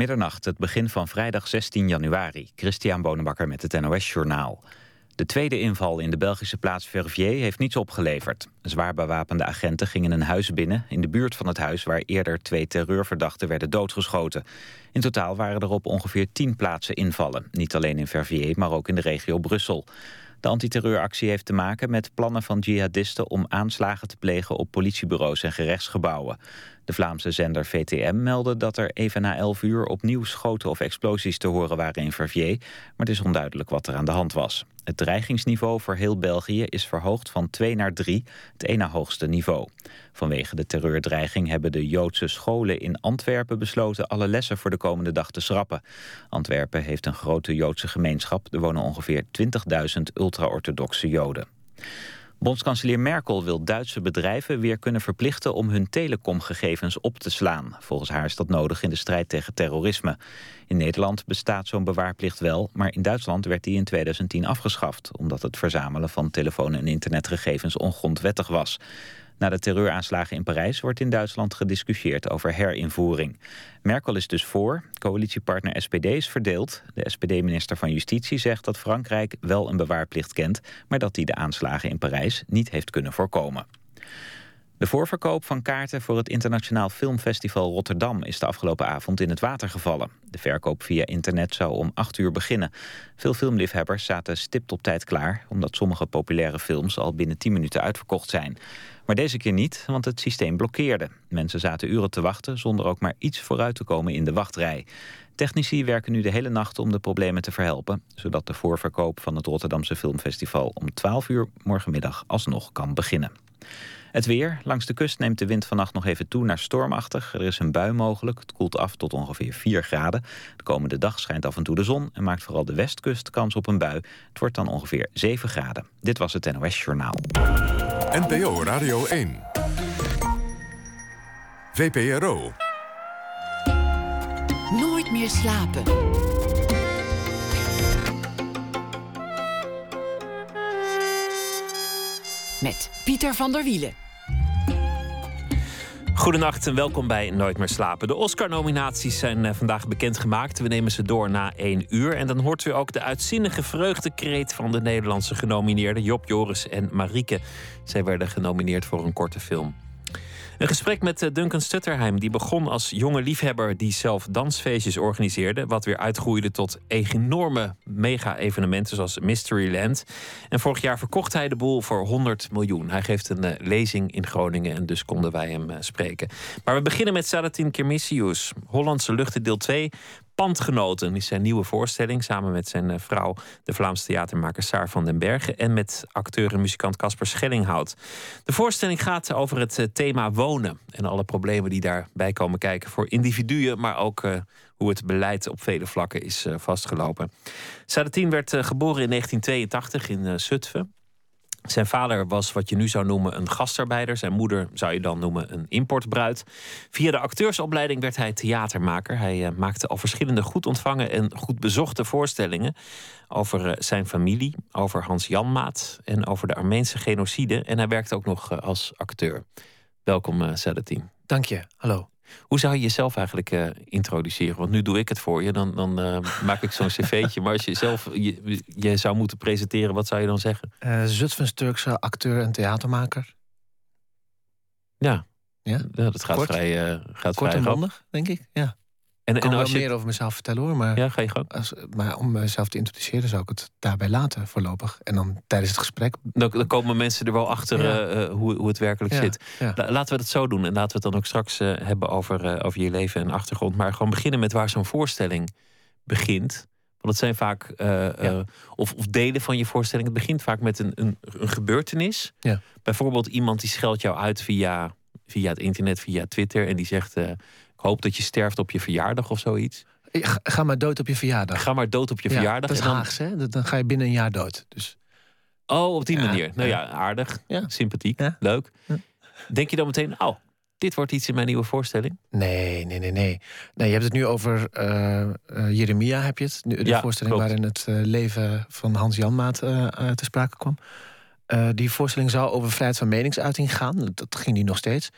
Middernacht, het begin van vrijdag 16 januari. Christian Bonenbakker met het NOS Journaal. De tweede inval in de Belgische plaats Verviers heeft niets opgeleverd. Zwaar bewapende agenten gingen een huis binnen... in de buurt van het huis waar eerder twee terreurverdachten werden doodgeschoten. In totaal waren er op ongeveer tien plaatsen invallen. Niet alleen in Verviers, maar ook in de regio Brussel. De antiterreuractie heeft te maken met plannen van jihadisten... om aanslagen te plegen op politiebureaus en gerechtsgebouwen. De Vlaamse zender VTM meldde dat er even na 11 uur opnieuw schoten of explosies te horen waren in Verviers, maar het is onduidelijk wat er aan de hand was. Het dreigingsniveau voor heel België is verhoogd van 2 naar 3, het ene hoogste niveau. Vanwege de terreurdreiging hebben de Joodse scholen in Antwerpen besloten alle lessen voor de komende dag te schrappen. Antwerpen heeft een grote Joodse gemeenschap, er wonen ongeveer 20.000 ultra-orthodoxe Joden. Bondskanselier Merkel wil Duitse bedrijven weer kunnen verplichten om hun telecomgegevens op te slaan. Volgens haar is dat nodig in de strijd tegen terrorisme. In Nederland bestaat zo'n bewaarplicht wel, maar in Duitsland werd die in 2010 afgeschaft, omdat het verzamelen van telefoon- en internetgegevens ongrondwettig was. Na de terreuraanslagen in Parijs wordt in Duitsland gediscussieerd over herinvoering. Merkel is dus voor, coalitiepartner SPD is verdeeld. De SPD-minister van Justitie zegt dat Frankrijk wel een bewaarplicht kent... maar dat hij de aanslagen in Parijs niet heeft kunnen voorkomen. De voorverkoop van kaarten voor het Internationaal Filmfestival Rotterdam is de afgelopen avond in het water gevallen. De verkoop via internet zou om 8 uur beginnen. Veel filmliefhebbers zaten stipt op tijd klaar, omdat sommige populaire films al binnen 10 minuten uitverkocht zijn. Maar deze keer niet, want het systeem blokkeerde. Mensen zaten uren te wachten zonder ook maar iets vooruit te komen in de wachtrij. Technici werken nu de hele nacht om de problemen te verhelpen... zodat de voorverkoop van het Rotterdamse Filmfestival om 12 uur morgenmiddag alsnog kan beginnen. Het weer. Langs de kust neemt de wind vannacht nog even toe naar stormachtig. Er is een bui mogelijk. Het koelt af tot ongeveer 4 graden. De komende dag schijnt af en toe de zon... en maakt vooral de westkust kans op een bui. Het wordt dan ongeveer 7 graden. Dit was het NOS Journaal. NPO Radio 1. VPRO. Nooit meer slapen. Met Pieter van der Wielen. Goedenacht en welkom bij Nooit meer slapen. De Oscar-nominaties zijn uh, vandaag bekendgemaakt. We nemen ze door na één uur. En dan hoort u ook de uitzinnige vreugdekreet van de Nederlandse genomineerden Job, Joris en Marieke. Zij werden genomineerd voor een korte film. Een gesprek met eh, Duncan Stutterheim, die begon als jonge liefhebber die zelf dansfeestjes organiseerde, wat weer uitgroeide tot enorme mega-evenementen zoals Mysteryland. En vorig jaar verkocht hij de boel voor 100 miljoen. Hij geeft een uh, lezing in Groningen en dus konden wij hem uh, spreken. Maar we beginnen met Salatin Kermissius, Hollandse Luchten deel 2. Pandgenoten is zijn nieuwe voorstelling samen met zijn eh, vrouw, de Vlaamse theatermaker Saar van den Bergen en met acteur en muzikant Casper Schellinghout. De voorstelling gaat over het eh, thema wonen en alle problemen die daarbij komen kijken voor individuen, maar ook uh, hoe het beleid op vele vlakken is vastgelopen. Sadatien werd geboren in 1982 in Zutphen. Zijn vader was wat je nu zou noemen een gastarbeider. Zijn moeder zou je dan noemen een importbruid. Via de acteursopleiding werd hij theatermaker. Hij uh, maakte al verschillende goed ontvangen en goed bezochte voorstellingen over uh, zijn familie, over Hans Janmaat en over de Armeense genocide. En hij werkte ook nog uh, als acteur. Welkom, uh. Dank je. Hallo. Hoe zou je jezelf eigenlijk uh, introduceren? Want nu doe ik het voor je, dan, dan uh, maak ik zo'n cv'tje. Maar als je zelf je, je, zou moeten presenteren, wat zou je dan zeggen? Uh, Zutphens Turkse acteur en theatermaker. Ja, ja? ja dat gaat Kort. vrij, gaat Kort vrij en bondig, denk ik. Ja. En, ik kan en wel als je... meer over mezelf vertellen hoor. Maar, ja, ga je gang. Als, maar om mezelf te introduceren zou ik het daarbij laten voorlopig. En dan tijdens het gesprek. Dan, dan komen mensen er wel achter Ja. uh, hoe, hoe het werkelijk Ja, zit. laten we het zo doen. En laten we het dan ook straks uh, hebben over, uh, over je leven en achtergrond. Maar gewoon beginnen met waar zo'n voorstelling begint. Want het zijn vaak, of, of, delen van je voorstelling. Het begint vaak met een, een, een gebeurtenis. Ja. Bijvoorbeeld iemand die scheldt jou uit via, via het internet, via Twitter. En die zegt, hoop dat je sterft op je verjaardag of zoiets. Ga, maar dood op je verjaardag. Ga maar dood op je ja, verjaardag. Dat is en dan... Haags, hè? Dan ga je binnen een jaar dood. Dus... Oh, op die Ja, manier. Nou ja, aardig. Ja. Sympathiek. Leuk. Denk je dan meteen, oh, dit wordt iets in mijn nieuwe voorstelling? Nee, nee, nee, nee. nee je hebt het nu over uh, uh, Jeremia, heb je het? De Ja, voorstelling klopt. waarin het uh, leven van Hans Janmaat te sprake kwam. Die voorstelling zou over vrijheid van meningsuiting gaan. Dat ging die nog steeds.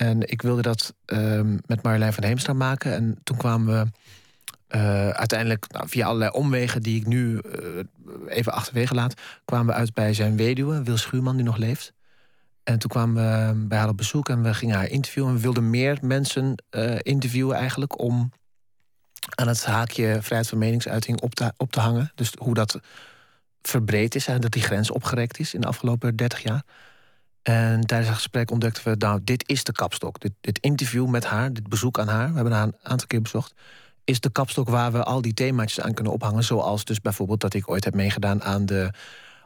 En ik wilde dat ehm, met Marjolein van Heemstra maken. En toen kwamen we uh, uiteindelijk, nou, via allerlei omwegen die ik nu uh, even achterwege laat, kwamen we uit bij zijn weduwe, Wil Schuurman, die nog leeft. En toen kwamen we bij haar op bezoek en we gingen haar interviewen. En we wilden meer mensen uh, interviewen eigenlijk om aan het haakje vrijheid van meningsuiting op te, op te hangen. Dus hoe dat verbreed is en dat die grens opgerekt is in de afgelopen 30 jaar. En tijdens het gesprek ontdekten we, nou, dit is de kapstok. Dit, dit interview met haar, dit bezoek aan haar, we hebben haar een aantal keer bezocht is de kapstok waar we al die themaatjes aan kunnen ophangen. Zoals dus bijvoorbeeld dat ik ooit heb meegedaan aan de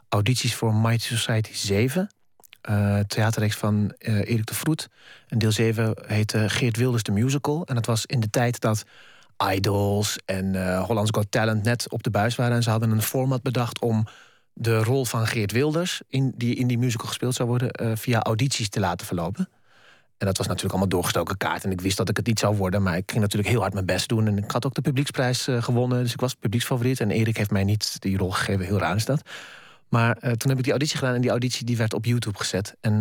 audities voor Mighty Society 7. Uh, theaterreeks van uh, Erik de Vroet. En deel 7 heette Geert Wilders de Musical. En dat was in de tijd dat Idols en uh, Hollands Got Talent net op de buis waren. En ze hadden een format bedacht om de rol van Geert Wilders... In, die in die musical gespeeld zou worden, via audities te laten verlopen. En dat was natuurlijk allemaal doorgestoken kaart. En ik wist dat ik het niet zou worden. Maar ik ging natuurlijk heel hard mijn best doen. En ik had ook de publieksprijs uh, gewonnen. Dus ik was publieksfavoriet. En Erik heeft mij niet die rol gegeven. Heel raar is dat. Maar uh, toen heb ik die auditie gedaan. En die auditie die werd op YouTube gezet. En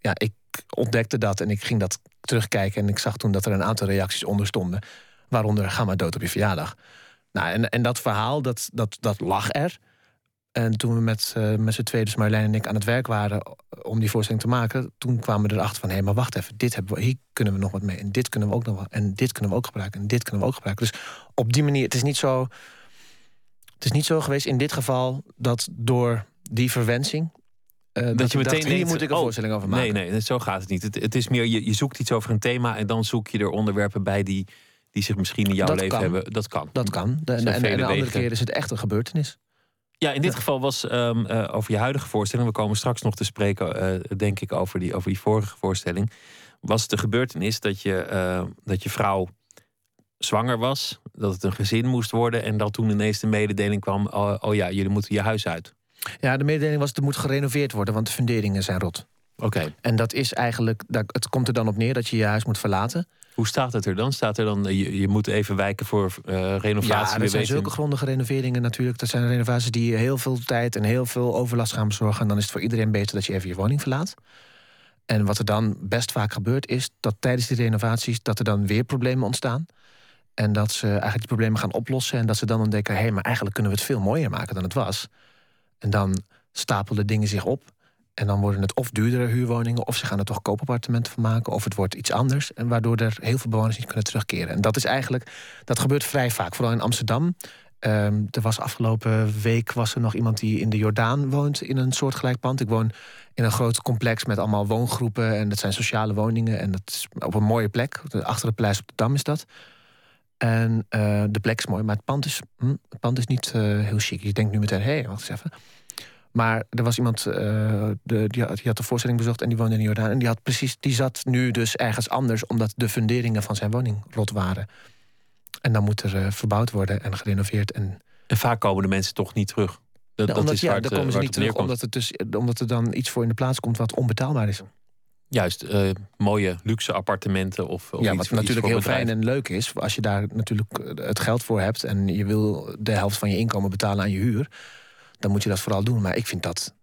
ja, ik ontdekte dat. En ik ging dat terugkijken. En ik zag toen dat er een aantal reacties onder stonden. Waaronder, ga maar dood op je verjaardag. Nou, en, en dat verhaal, dat, dat, dat lag er. En toen we met, uh, met z'n tweeën, dus Marjolein en ik, aan het werk waren om die voorstelling te maken, toen kwamen we erachter van hé, hey, maar wacht even, dit hebben we, hier kunnen we nog wat mee. En dit kunnen we ook nog wat. En dit kunnen we ook gebruiken. En dit kunnen we ook gebruiken. Dus op die manier, het is niet zo. Het is niet zo geweest in dit geval dat door die verwensing. Uh, dat, dat, je meteen dacht, hier moet ik een oh, voorstelling over maken. Nee, nee, zo gaat het niet. Het, het is meer, je, je zoekt iets over een thema en dan zoek je er onderwerpen bij die, die zich misschien in jouw dat leven kan. hebben. Dat kan. Dat kan. De, en, en, en de andere keer is het echt een gebeurtenis. Ja, in dit geval was um, uh, over je huidige voorstelling. We komen straks nog te spreken, uh, denk ik, over die, over die vorige voorstelling. Was de gebeurtenis dat je, uh, dat je vrouw zwanger was, dat het een gezin moest worden en dat toen ineens de mededeling kwam: oh, oh ja, jullie moeten je huis uit. Ja, de mededeling was: het moet gerenoveerd worden, want de funderingen zijn rot. Oké. Okay. En dat is eigenlijk, het komt er dan op neer dat je je huis moet verlaten. Hoe staat het er dan? Staat er dan, je, je moet even wijken voor uh, renovatie? Ja, er zijn zulke grondige renoveringen natuurlijk. Dat zijn renovaties die heel veel tijd en heel veel overlast gaan bezorgen. En dan is het voor iedereen beter dat je even je woning verlaat. En wat er dan best vaak gebeurt is dat tijdens die renovaties... dat er dan weer problemen ontstaan. En dat ze eigenlijk die problemen gaan oplossen. En dat ze dan ontdekken, hé, hey, maar eigenlijk kunnen we het veel mooier maken dan het was. En dan stapelen dingen zich op. En dan worden het of duurdere huurwoningen, of ze gaan er toch koopappartementen van maken, of het wordt iets anders. En waardoor er heel veel bewoners niet kunnen terugkeren. En dat is eigenlijk, dat gebeurt vrij vaak, vooral in Amsterdam. Um, er was afgelopen week was er nog iemand die in de Jordaan woont in een soortgelijk pand. Ik woon in een groot complex met allemaal woongroepen en dat zijn sociale woningen en dat is op een mooie plek. Achter de Paleis op de Dam is dat. En uh, de plek is mooi, maar het pand is, hm, het pand is niet uh, heel chic. Je denkt nu meteen, hé, hey, wacht eens even. Maar er was iemand, uh, de, die, had, die, had, de voorstelling bezocht en die woonde in Jordaan. En die, had precies, die zat nu dus ergens anders, omdat de funderingen van zijn woning rot waren. En dan moet er uh, verbouwd worden en gerenoveerd. En, en vaak komen de mensen toch niet terug. Dat, ja, omdat, is ja, dan komen ze niet terug, omdat, het dus, omdat er dan iets voor in de plaats komt wat onbetaalbaar is. Juist, uh, mooie luxe appartementen of, of Ja, iets, wat natuurlijk heel fijn en leuk is. Als je daar natuurlijk het geld voor hebt en je wil de helft van je inkomen betalen aan je huur dan moet je dat vooral doen. Maar ik vind dat.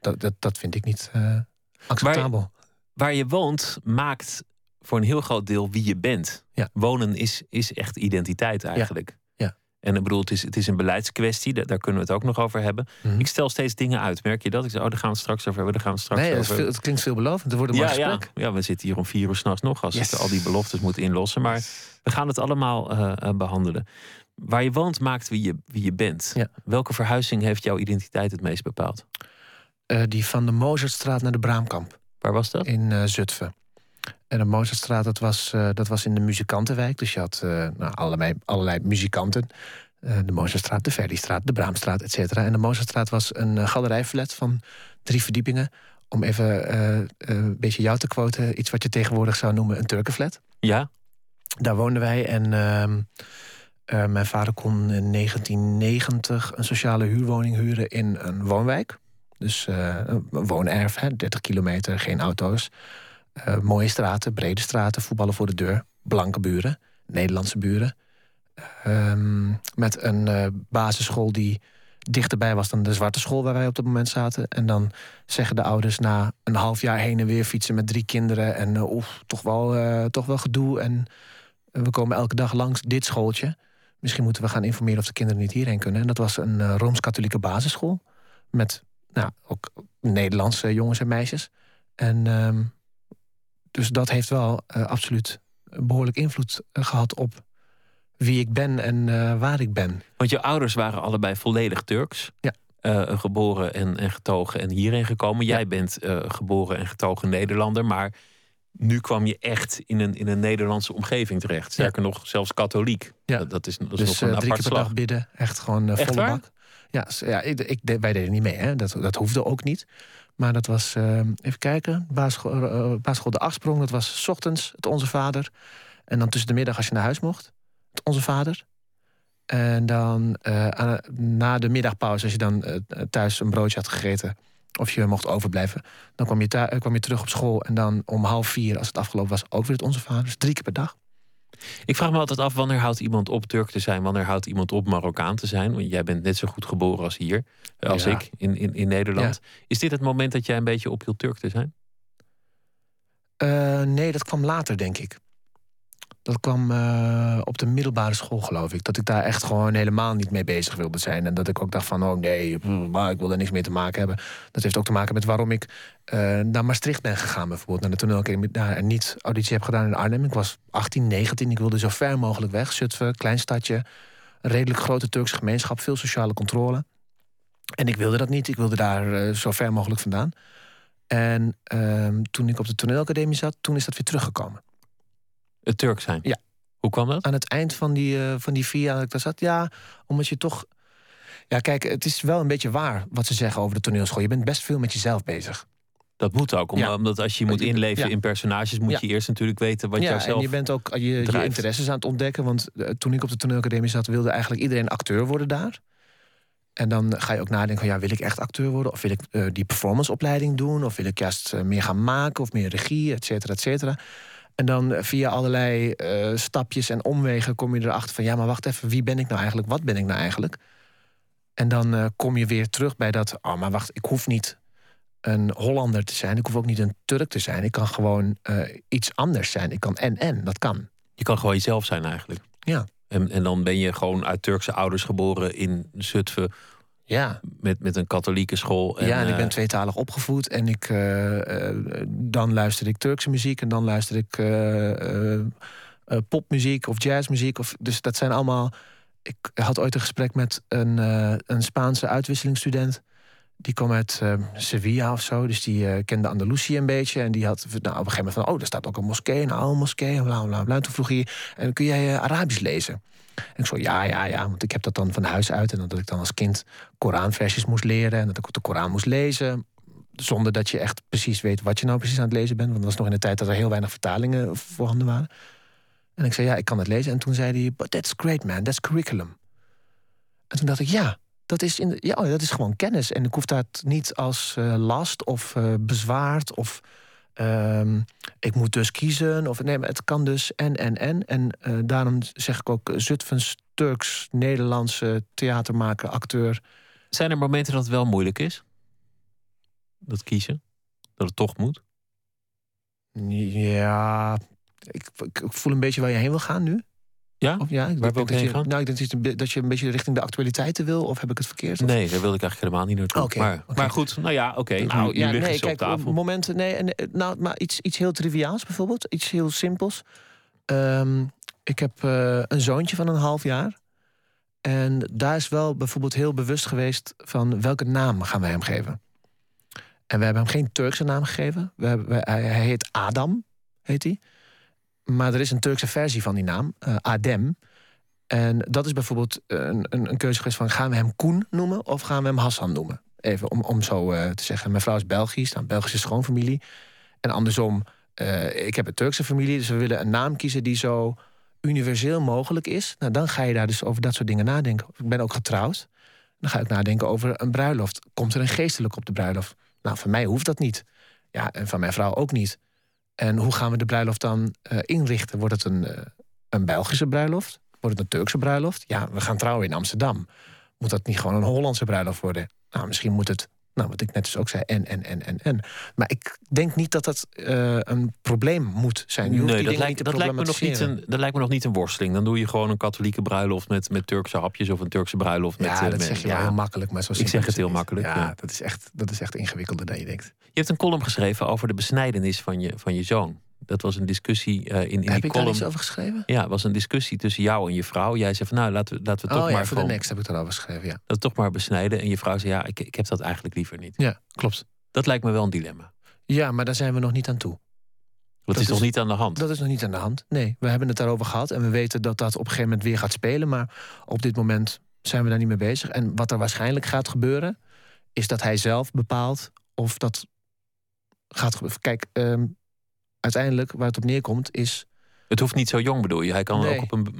Dat, dat, dat vind ik niet uh, acceptabel. Waar, waar, je woont maakt voor een heel groot deel wie je bent. Ja. Wonen is, is echt identiteit eigenlijk. Ja. ja. En ik bedoel, het is, het is een beleidskwestie, daar, daar kunnen we het ook nog over hebben. Mm -hmm. Ik stel steeds dingen uit. Merk je dat? Ik zeg, oh, daar gaan we het straks over hebben. Daar gaan we straks nee, over. Het, het klinkt veelbelovend. Er wordt een ja, ja. ja, we zitten hier om vier uur s'nachts nog als Yes. ik al die beloftes moet inlossen. Maar we gaan het allemaal uh, uh, behandelen. Waar je woont maakt wie je, wie je bent. Ja. Welke verhuizing heeft jouw identiteit het meest bepaald? Uh, die van de Mozartstraat naar de Braamkamp. Waar was dat? In uh, Zutphen. En de Mozartstraat, dat was, uh, dat was in de muzikantenwijk. Dus je had nou, allerlei, allerlei muzikanten. de Mozartstraat, de Verdistraat, de Braamstraat, et cetera. En de Mozartstraat was een galerijflat van drie verdiepingen. Om even een beetje jou te quoten. Iets wat je tegenwoordig zou noemen een Turkenflat. Ja. Daar woonden wij en... ehm, Uh, mijn vader kon in 1990 een sociale huurwoning huren in een woonwijk. Dus uh, een woonerf, hè, 30 kilometer, geen auto's. Uh, mooie straten, brede straten, voetballen voor de deur. Blanke buren, Nederlandse buren. Um, met een basisschool die dichterbij was dan de zwarte school waar wij op dat moment zaten. En dan zeggen de ouders na een half jaar heen en weer fietsen met drie kinderen. En oef, toch, wel, toch wel gedoe. En we komen elke dag langs dit schooltje. Misschien moeten we gaan informeren of de kinderen niet hierheen kunnen. En dat was een uh, Rooms-Katholieke basisschool. Met nou, ook Nederlandse jongens en meisjes. En ehm, dus dat heeft wel absoluut behoorlijk invloed gehad op wie ik ben en uh, waar ik ben. Want je ouders waren allebei volledig Turks. Ja. Uh, geboren en, en, getogen en hierheen gekomen. Jij bent geboren en getogen Nederlander, maar nu kwam je echt in een, in een Nederlandse omgeving terecht. Sterker ja. nog, zelfs katholiek. Ja. Dat, dat is, dat is dus, nog een drie apart keer per slag. dag bidden, echt gewoon Echt volle waar? bak. Ja, ja ik, ik, wij deden niet mee, hè. Dat, dat hoefde ook niet. Maar dat was, even kijken, basisschool, basisschool de Achtsprong, dat was 's ochtends het Onze Vader. En dan tussen de middag als je naar huis mocht. Onze Vader. En dan uh, na de middagpauze, als je dan uh, thuis een broodje had gegeten... of je mocht overblijven, dan kwam je, thuis, kwam je terug op school... en dan om half vier, als het afgelopen was, ook weer het Onze Vader. Dus drie keer per dag. Ik vraag me altijd af, wanneer houdt iemand op Turk te zijn? Wanneer houdt iemand op Marokkaan te zijn? Want jij bent net zo goed geboren als hier, als Ja. ik, in, in, in Nederland. Is dit het moment dat jij een beetje ophield Turk te zijn? Uh, nee, dat kwam later, denk ik. Dat kwam uh, op de middelbare school, geloof ik. Dat ik daar echt gewoon helemaal niet mee bezig wilde zijn. En dat ik ook dacht van, oh nee, maar ik wil daar niks mee te maken hebben. Dat heeft ook te maken met waarom ik uh, naar Maastricht ben gegaan, bijvoorbeeld. Naar de toneelacademie daar en niet auditie heb gedaan in Arnhem. Ik was 18, 19, ik wilde zo ver mogelijk weg. Zutphen, klein stadje, een redelijk grote Turkse gemeenschap, veel sociale controle. En ik wilde dat niet, ik wilde daar uh, zo ver mogelijk vandaan. En ehm, toen ik op de toneelacademie zat, toen is dat weer teruggekomen. Het Turk zijn? Ja. Hoe kwam dat? Aan het eind van die, uh, van die vier jaar dat ik daar zat, ja, omdat je toch. Ja, kijk, het is wel een beetje waar wat ze zeggen over de toneelschool. Je bent best veel met jezelf bezig. Dat moet ook, om, Ja. omdat als je moet inleven Ja. in personages, moet Ja. je eerst natuurlijk weten wat ja, jouzelf. en je bent ook je, je interesses aan het ontdekken. Want toen ik op de toneelacademie zat, wilde eigenlijk iedereen acteur worden daar. En dan ga je ook nadenken: van, ja, wil ik echt acteur worden? Of wil ik uh, die performanceopleiding doen? Of wil ik juist uh, meer gaan maken of meer regie, et cetera, et cetera. En dan uh, via allerlei uh, stapjes en omwegen kom je erachter van... ja, maar wacht even, wie ben ik nou eigenlijk? Wat ben ik nou eigenlijk? En dan uh, kom je weer terug bij dat... oh, maar wacht, ik hoef niet een Hollander te zijn. Ik hoef ook niet een Turk te zijn. Ik kan gewoon uh, iets anders zijn. Ik kan en-en, dat kan. Je kan gewoon jezelf zijn eigenlijk. Ja. En, en dan ben je gewoon uit Turkse ouders geboren in Zutphen... Ja. Met, met een katholieke school. En, ja, en ik ben tweetalig opgevoed. En ik, uh, uh, dan luister ik Turkse muziek. En dan luister ik popmuziek of jazzmuziek. Of, dus dat zijn allemaal... Ik had ooit een gesprek met een, een Spaanse uitwisselingsstudent. Die kwam uit Sevilla of zo. Dus die kende Andalusië een beetje. En die had nou, op een gegeven moment van... oh, daar staat ook een moskee, een oude moskee. En bla, bla, bla. En toen vroeg hij, en kun jij Arabisch lezen? En ik zo, ja, ja, ja, want ik heb dat dan van huis uit. En dat ik dan als kind Koranversjes moest leren. En dat ik de Koran moest lezen. Zonder dat je echt precies weet wat je nou precies aan het lezen bent. Want dat was nog in de tijd dat er heel weinig vertalingen voorhanden waren. En ik zei, ja, ik kan het lezen. En toen zei hij, but that's great man, that's curriculum. En toen dacht ik, ja, dat is, in ja, dat is gewoon kennis. En ik hoef dat niet als uh, last of uh, bezwaard of... Um, ik moet dus kiezen. Of, nee, maar het kan dus en, en, en. En uh, daarom zeg ik ook Zutphens, Turks, Nederlandse theatermaker, acteur. Zijn er momenten dat het wel moeilijk is? Dat kiezen? Dat het toch moet? Ja, ik, ik, ik voel een beetje waar je heen wil gaan nu. Ja? Of, ja ik Waar wil ik heen je, gaan? Nou, ik denk dat je, dat je een beetje richting de actualiteiten wil. Of heb ik het verkeerd? Of? Nee, daar wilde ik eigenlijk helemaal niet naartoe. Maar, maar goed, nou ja, oké. Nou, nu, ja, nee, kijk, op tafel. momenten, nee, en, eh, nou, maar iets, iets heel triviaals bijvoorbeeld, iets heel simpels. Ehm, ik heb eh, een zoontje van een half jaar. En daar is wel bijvoorbeeld heel bewust geweest van welke naam gaan wij hem geven. En we hebben hem geen Turkse naam gegeven. We hebben, hij heet Adam, heet hij. Maar er is een Turkse versie van die naam, eh, Adem. En dat is bijvoorbeeld een, een, een keuze geweest van... gaan we hem Koen noemen of gaan we hem Hassan noemen? Even om, om zo eh, te zeggen. Mijn vrouw is Belgisch, nou, Belgische schoonfamilie. En andersom, eh, ik heb een Turkse familie... dus we willen een naam kiezen die zo universeel mogelijk is. Nou, dan ga je daar dus over dat soort dingen nadenken. Ik ben ook getrouwd. Dan ga ik nadenken over een bruiloft. Komt er een geestelijk op de bruiloft? Nou, van mij hoeft dat niet. Ja, en van mijn vrouw ook niet. En hoe gaan we de bruiloft dan eh, inrichten? Wordt het een, eh, een Belgische bruiloft? Wordt het een Turkse bruiloft? Ja, we gaan trouwen in Amsterdam. Moet dat niet gewoon een Hollandse bruiloft worden? Nou, misschien moet het nou, wat ik net dus ook zei, en, en, en, en, en. Maar ik denk niet dat dat uh, een probleem moet zijn. Je nee, dat, lijkt, dat, lijkt me nog niet een, dat lijkt me nog niet een worsteling. Dan doe je gewoon een katholieke bruiloft met, met Turkse hapjes... of een Turkse bruiloft met... Ja, uh, dat met, zeg je wel heel makkelijk. Maar zo ik zeg het heel makkelijk. Ja, ja, Dat, is echt, dat is echt ingewikkelder dan je denkt. Je hebt een column geschreven over de besnijdenis van je, van je zoon. Dat was een discussie uh, in, in Heb die ik column. daar iets over geschreven? Ja, het was een discussie tussen jou en je vrouw. Jij zei van nou, laten we, laten we toch oh, maar ja, voor gewoon, de next heb ik daarover geschreven, ja. dat toch maar besnijden. En je vrouw zei ja, ik, ik heb dat eigenlijk liever niet. Ja, klopt. Dat lijkt me wel een dilemma. Ja, maar daar zijn we nog niet aan toe. Dat, is, is- nog niet aan de hand. Dat is nog niet aan de hand. Nee, we hebben het daarover gehad en we weten dat dat op een gegeven moment weer gaat spelen. Maar op dit moment zijn we daar niet mee bezig. En wat er waarschijnlijk gaat gebeuren, is dat hij zelf bepaalt of dat gaat gebeuren. Kijk, ehm, uiteindelijk waar het op neerkomt is. Het hoeft niet zo jong bedoel je. Hij kan Nee. ook op een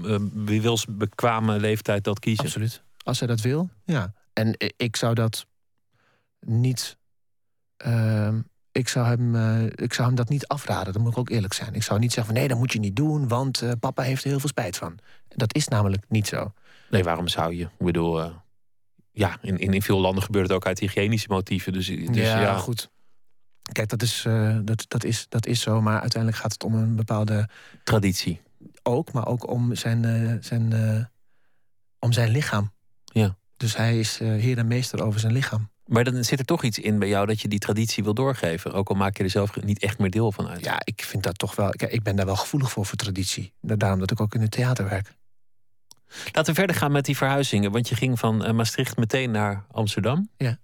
uh, wilsbekwame leeftijd dat kiezen. Absoluut. Als hij dat wil, ja. En ik zou dat niet. ehm, ik, zou hem, eh, ik zou hem dat niet afraden, dan moet ik ook eerlijk zijn. Ik zou niet zeggen van nee, dat moet je niet doen, want eh, papa heeft er heel veel spijt van. Dat is namelijk niet zo. Nee, waarom zou je? Ik bedoel, eh, ja, in, in, in veel landen gebeurt het ook uit hygiënische motieven. Dus, dus ja, ja, goed. Kijk, dat is, eh, dat, dat, is, dat is zo, maar uiteindelijk gaat het om een bepaalde. traditie. Ook, maar ook om zijn, eh, zijn, eh, om zijn lichaam. Ja. Dus hij is heer en meester over zijn lichaam. Maar dan zit er toch iets in bij jou dat je die traditie wil doorgeven. Ook al maak je er zelf niet echt meer deel van uit. Ja, ik vind dat toch wel. Kijk, ik ben daar wel gevoelig voor, voor traditie. Da- Daarom dat ik ook in het theater werk. Laten we verder gaan met die verhuizingen. Want je ging van Maastricht meteen naar Amsterdam. Ja.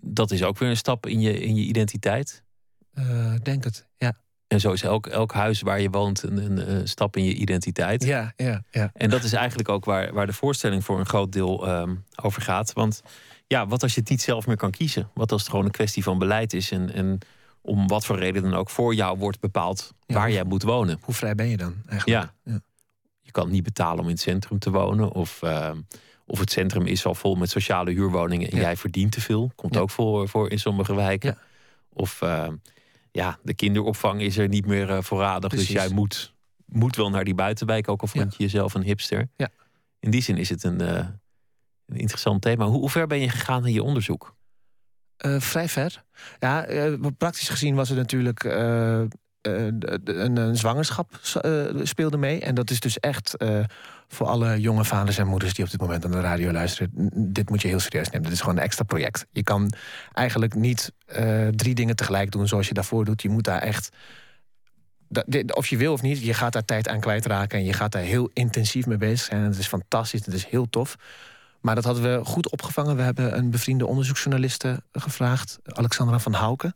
Dat is ook weer een stap in je, in je identiteit. Eh, denk het. Ja. En zo is elk, elk huis waar je woont een, een, stap in je identiteit. Ja, ja, ja. En dat is eigenlijk ook waar, waar de voorstelling voor een groot deel ehm, over gaat. Want ja, wat als je het niet zelf meer kan kiezen? Wat als het gewoon een kwestie van beleid is en, en om wat voor reden dan ook voor jou wordt bepaald Ja, waar jij moet wonen? Hoe vrij ben je dan eigenlijk? Ja. ja. Je kan niet betalen om in het centrum te wonen. Of, ehm, of het centrum is al vol met sociale huurwoningen en Ja. jij verdient te veel. Komt Ja. ook voor, voor in sommige wijken. Ja. Of ehm, ja, de kinderopvang is er niet meer eh, voorradig. Dus jij moet, moet wel naar die buitenwijk, ook al vond je jezelf een hipster. Ja. In die zin is het een, eh, een interessant thema. Hoe, hoe ver ben je gegaan in je onderzoek? Eh, vrij ver. Ja, eh, praktisch gezien was het natuurlijk. eh, eh, een, een zwangerschap eh, speelde mee. En dat is dus echt eh, voor alle jonge vaders en moeders die op dit moment aan de radio luisteren. Dit moet je heel serieus nemen. Dit is gewoon een extra project. Je kan eigenlijk niet eh, drie dingen tegelijk doen zoals je daarvoor doet. Je moet daar echt. Of je wil of niet, je gaat daar tijd aan kwijtraken. En je gaat daar heel intensief mee bezig zijn. En het is fantastisch, het is heel tof. Maar dat hadden we goed opgevangen. We hebben een bevriende onderzoeksjournaliste gevraagd, Alexandra van Houken.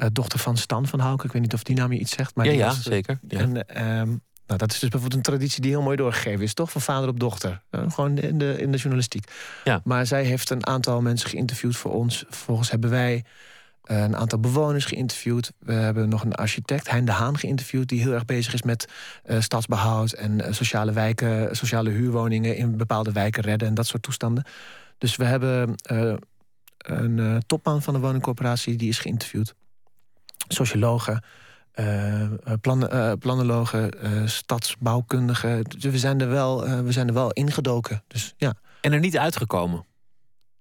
Eh, dochter van Stan van Houken. Ik weet niet of die naam je iets zegt. Maar ja, die ja, was, eh, zeker. Ja. En, ehm, nou, dat is dus bijvoorbeeld een traditie die heel mooi doorgegeven is, toch? Van vader op dochter. Eh, gewoon in de, in de journalistiek. Ja. Maar zij heeft een aantal mensen geïnterviewd voor ons. Vervolgens hebben wij een aantal bewoners geïnterviewd. We hebben nog een architect, Hein de Haan, geïnterviewd... die heel erg bezig is met eh, stadsbehoud en sociale wijken... sociale huurwoningen in bepaalde wijken redden en dat soort toestanden. Dus we hebben een topman van de woningcorporatie... die is geïnterviewd. Sociologen, eh, eh, plan, eh, planologen, stadsbouwkundigen. Dus we zijn er wel, we zijn er wel ingedoken. Dus ja. En er niet uitgekomen.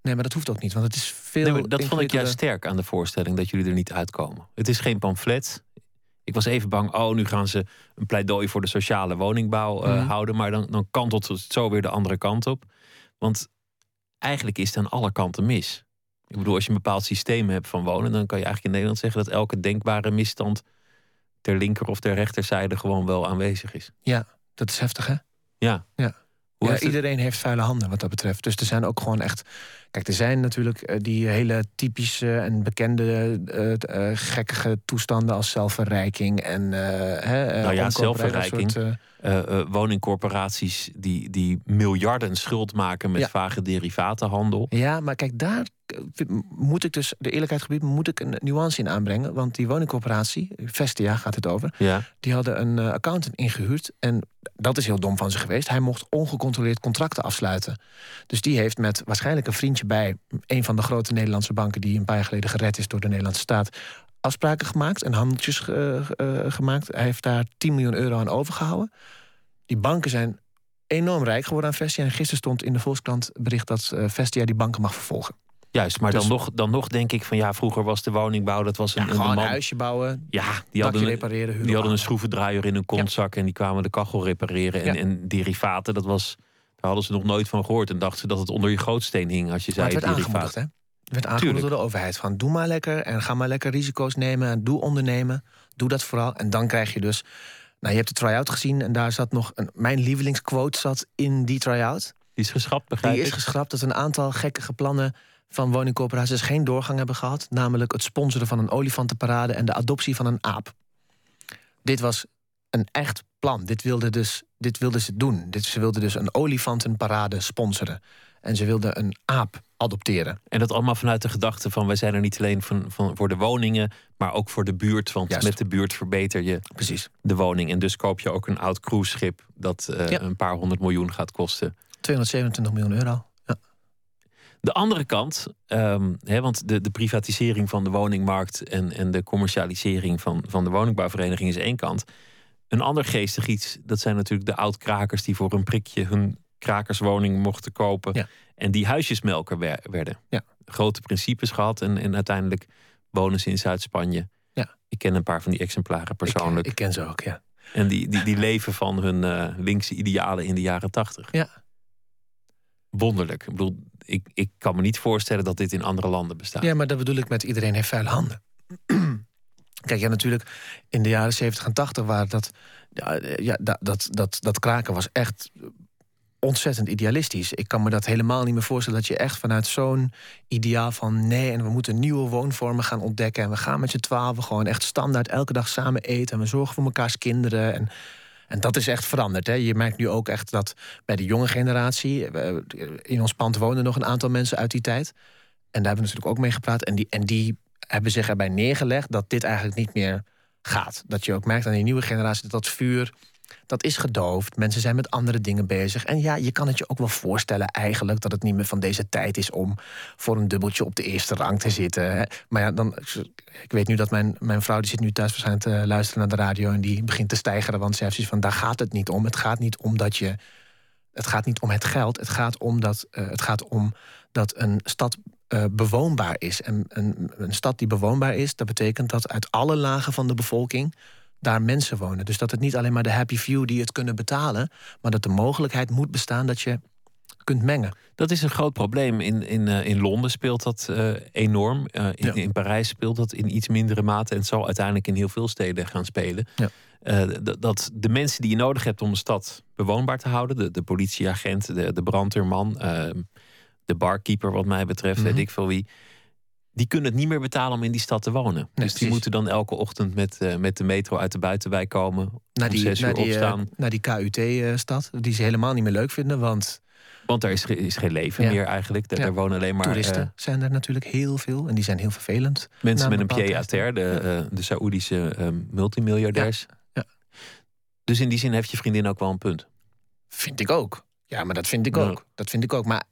Nee, maar dat hoeft ook niet, want het is veel. Nee, dat vond ik juist sterk aan de voorstelling, dat jullie er niet uitkomen. Het is geen pamflet. Ik was even bang, oh, nu gaan ze een pleidooi voor de sociale woningbouw Mhm. houden. Maar dan, dan kantelt het zo weer de andere kant op. Want eigenlijk is het aan alle kanten mis. Ik bedoel, als je een bepaald systeem hebt van wonen, dan kan je eigenlijk in Nederland zeggen dat elke denkbare misstand ter linker of ter rechterzijde gewoon wel aanwezig is. Dat is heftig, hè? Ja. Ja. Ja, heeft het- iedereen heeft vuile handen wat dat betreft. Dus er zijn ook gewoon echt. Kijk, er zijn natuurlijk eh, die hele typische en bekende eh, eh, gekkige toestanden als zelfverrijking en. hè, Nou ja, zelfverrijking. soort, woningcorporaties die, die miljarden schuld maken met Ja. vage derivatenhandel. Ja, maar kijk, daar moet ik dus, de eerlijkheid gebied, moet ik een nuance in aanbrengen. Want die woningcorporatie, Vestia gaat het over, Ja. die hadden een accountant ingehuurd. En dat is heel dom van ze geweest. Hij mocht ongecontroleerd contracten afsluiten. Dus die heeft met waarschijnlijk een bij een van de grote Nederlandse banken, die een paar jaar geleden gered is door de Nederlandse staat, afspraken gemaakt en handeltjes eh, eh, gemaakt. Hij heeft daar 10 miljoen euro aan overgehouden. Die banken zijn enorm rijk geworden aan Vestia. En gisteren stond in de Volkskrant bericht dat uh, Vestia die banken mag vervolgen. Juist, maar Dus- dan, nog, dan nog denk ik van ja, vroeger was de woningbouw, dat was een, Ja, een gewoon een man- huisje bouwen, Ja, die hadden, een- repareren, die hadden een schroevendraaier in hun kontzak en die kwamen de kachel repareren. En, Ja. en derivaten, dat was, daar hadden ze nog nooit van gehoord. En dachten ze dat het onder je gootsteen hing als je Maar zei het werd aangemoedigd, hè? Het werd aangemoedigd door de overheid. Van doe maar lekker en ga maar lekker risico's nemen. En doe ondernemen. Doe dat vooral. En dan krijg je dus... Nou, je hebt de try-out gezien en daar zat nog... Een, mijn lievelingsquote zat in die try-out. Die is geschrapt, begrijp Die is geschrapt dat een aantal gekkige plannen van woningcorporaties geen doorgang hebben gehad. Namelijk het sponsoren van een olifantenparade en de adoptie van een aap. Dit was een echt plan. Dit wilden, dus, dit wilden ze doen. Dit, ze wilden dus een olifantenparade sponsoren. En ze wilden een aap adopteren. En dat allemaal vanuit de gedachte van wij zijn er niet alleen van, van, voor de woningen, maar ook voor de buurt. Want Juist. met de buurt verbeter je Precies. de woning. En dus koop je ook een oud cruiseschip dat eh, Ja. een paar honderd miljoen gaat kosten. 227 miljoen euro. Ja. De andere kant, ehm, hè, want de, de privatisering van de woningmarkt en, en de commercialisering van, van de woningbouwvereniging is één kant. Een ander geestig iets, dat zijn natuurlijk de oud-krakers die voor een prikje hun krakerswoning mochten kopen. Ja. En die huisjesmelker wer- werden. Ja. Grote principes gehad en, en uiteindelijk wonen ze in Zuid-Spanje. Ja. Ik ken een paar van die exemplaren persoonlijk. Ik, ik ken ze ook, ja. En die, die, die leven van hun eh, linkse idealen in de jaren tachtig. Ja. Wonderlijk. Ik bedoel, ik, ik kan me niet voorstellen dat dit in andere landen bestaat. Ja, maar dat bedoel ik met iedereen heeft vuile handen. Kijk, ja, natuurlijk in de jaren 70 en 80 waren dat. Ja, dat, dat, dat, kraken was echt ontzettend idealistisch. Ik kan me dat helemaal niet meer voorstellen dat je echt vanuit zo'n ideaal van nee, en we moeten nieuwe woonvormen gaan ontdekken. En we gaan met z'n twaalf gewoon echt standaard elke dag samen eten. En we zorgen voor mekaars kinderen. En, en dat is echt veranderd. Hè. Je merkt nu ook echt dat bij de jonge generatie. eh, In ons pand wonen nog een aantal mensen uit die tijd. En daar hebben we natuurlijk ook mee gepraat. En die, en die hebben zich erbij neergelegd dat dit eigenlijk niet meer gaat. Dat je ook merkt aan die nieuwe generatie dat dat vuur. Dat is gedoofd. Mensen zijn met andere dingen bezig. En ja, je kan het je ook wel voorstellen eigenlijk dat het niet meer van deze tijd is om voor een dubbeltje op de eerste rang te zitten. Maar ja, dan, ik weet nu dat mijn, mijn vrouw die zit nu thuis waarschijnlijk te luisteren naar de radio en die begint te stijgeren, want ze heeft zoiets van daar gaat het niet om. Het gaat niet om dat je het gaat niet om het geld. Het gaat om dat, eh, het gaat om dat een stad eh, bewoonbaar is. En een, een stad die bewoonbaar is, dat betekent dat uit alle lagen van de bevolking daar mensen wonen. Dus dat het niet alleen maar de happy few die het kunnen betalen, maar dat de mogelijkheid moet bestaan dat je kunt mengen. Dat is een groot probleem. In, in, eh, in Londen speelt dat eh, enorm. In, Ja. in Parijs speelt dat in iets mindere mate. En het zal uiteindelijk in heel veel steden gaan spelen. Ja. Dat de mensen die je nodig hebt om een stad bewoonbaar te houden, de, de politieagent, de, de brandweerman, eh, de barkeeper, wat mij betreft, weet Mhm. ik veel wie. Die kunnen het niet meer betalen om in die stad te wonen. dus die moeten dan elke ochtend met, eh, met de metro uit de buitenwijk komen. Naar om die, zes naar uur die, eh, naar die KUT-stad, die ze helemaal niet meer leuk vinden, want Want daar is, is geen leven Ja. meer eigenlijk. Daar, Ja. daar wonen alleen maar toeristen eh, zijn er natuurlijk heel veel en die zijn heel vervelend. Mensen met een pied à terre, de, eh, de Saoedische eh, multimiljardairs. Ja, Dus in die zin heeft je vriendin ook wel een punt. Vind ik ook. Ja, maar dat vind ik ook. Dat vind ik ook. Maar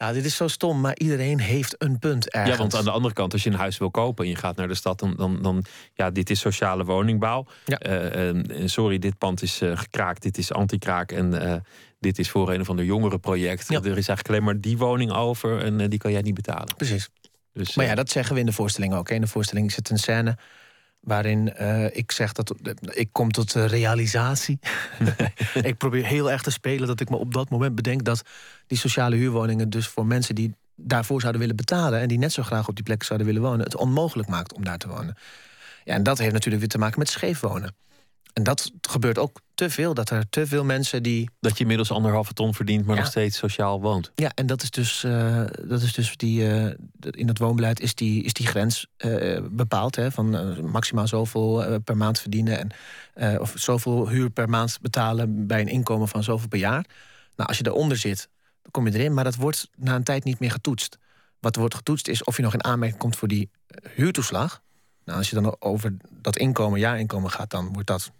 ja, dit is zo stom, maar iedereen heeft een punt ergens. Ja, want aan de andere kant, als je een huis wil kopen en je gaat naar de stad, dan, dan, dan ja, dit is sociale woningbouw. Ja. Eh, eh, sorry, dit pand is eh, gekraakt, dit is anti-kraak en eh, dit is voor een of ander jongerenproject. Ja. Er is eigenlijk alleen maar die woning over en die kan jij niet betalen. Precies. Dus, Maar ja, dat zeggen we in de voorstelling ook. In de voorstelling zit een scène waarin eh, ik zeg dat ik kom tot realisatie. ik probeer heel erg te spelen dat ik me op dat moment bedenk dat die sociale huurwoningen dus voor mensen die daarvoor zouden willen betalen en die net zo graag op die plek zouden willen wonen, het onmogelijk maakt om daar te wonen. Ja, en dat heeft natuurlijk weer te maken met scheef wonen. En dat gebeurt ook te veel, dat er te veel mensen die dat je inmiddels anderhalve ton verdient, maar Ja. nog steeds sociaal woont. Ja, en dat is dus, eh, dat is dus die, eh, in het woonbeleid is die, is die grens eh, bepaald. Hè, van maximaal zoveel per maand verdienen. En, of zoveel huur per maand betalen bij een inkomen van zoveel per jaar. Nou, als je daaronder zit, dan kom je erin. Maar dat wordt na een tijd niet meer getoetst. Wat wordt getoetst is of je nog in aanmerking komt voor die huurtoeslag. Nou, als je dan over dat inkomen, jaarinkomen gaat, dan wordt dat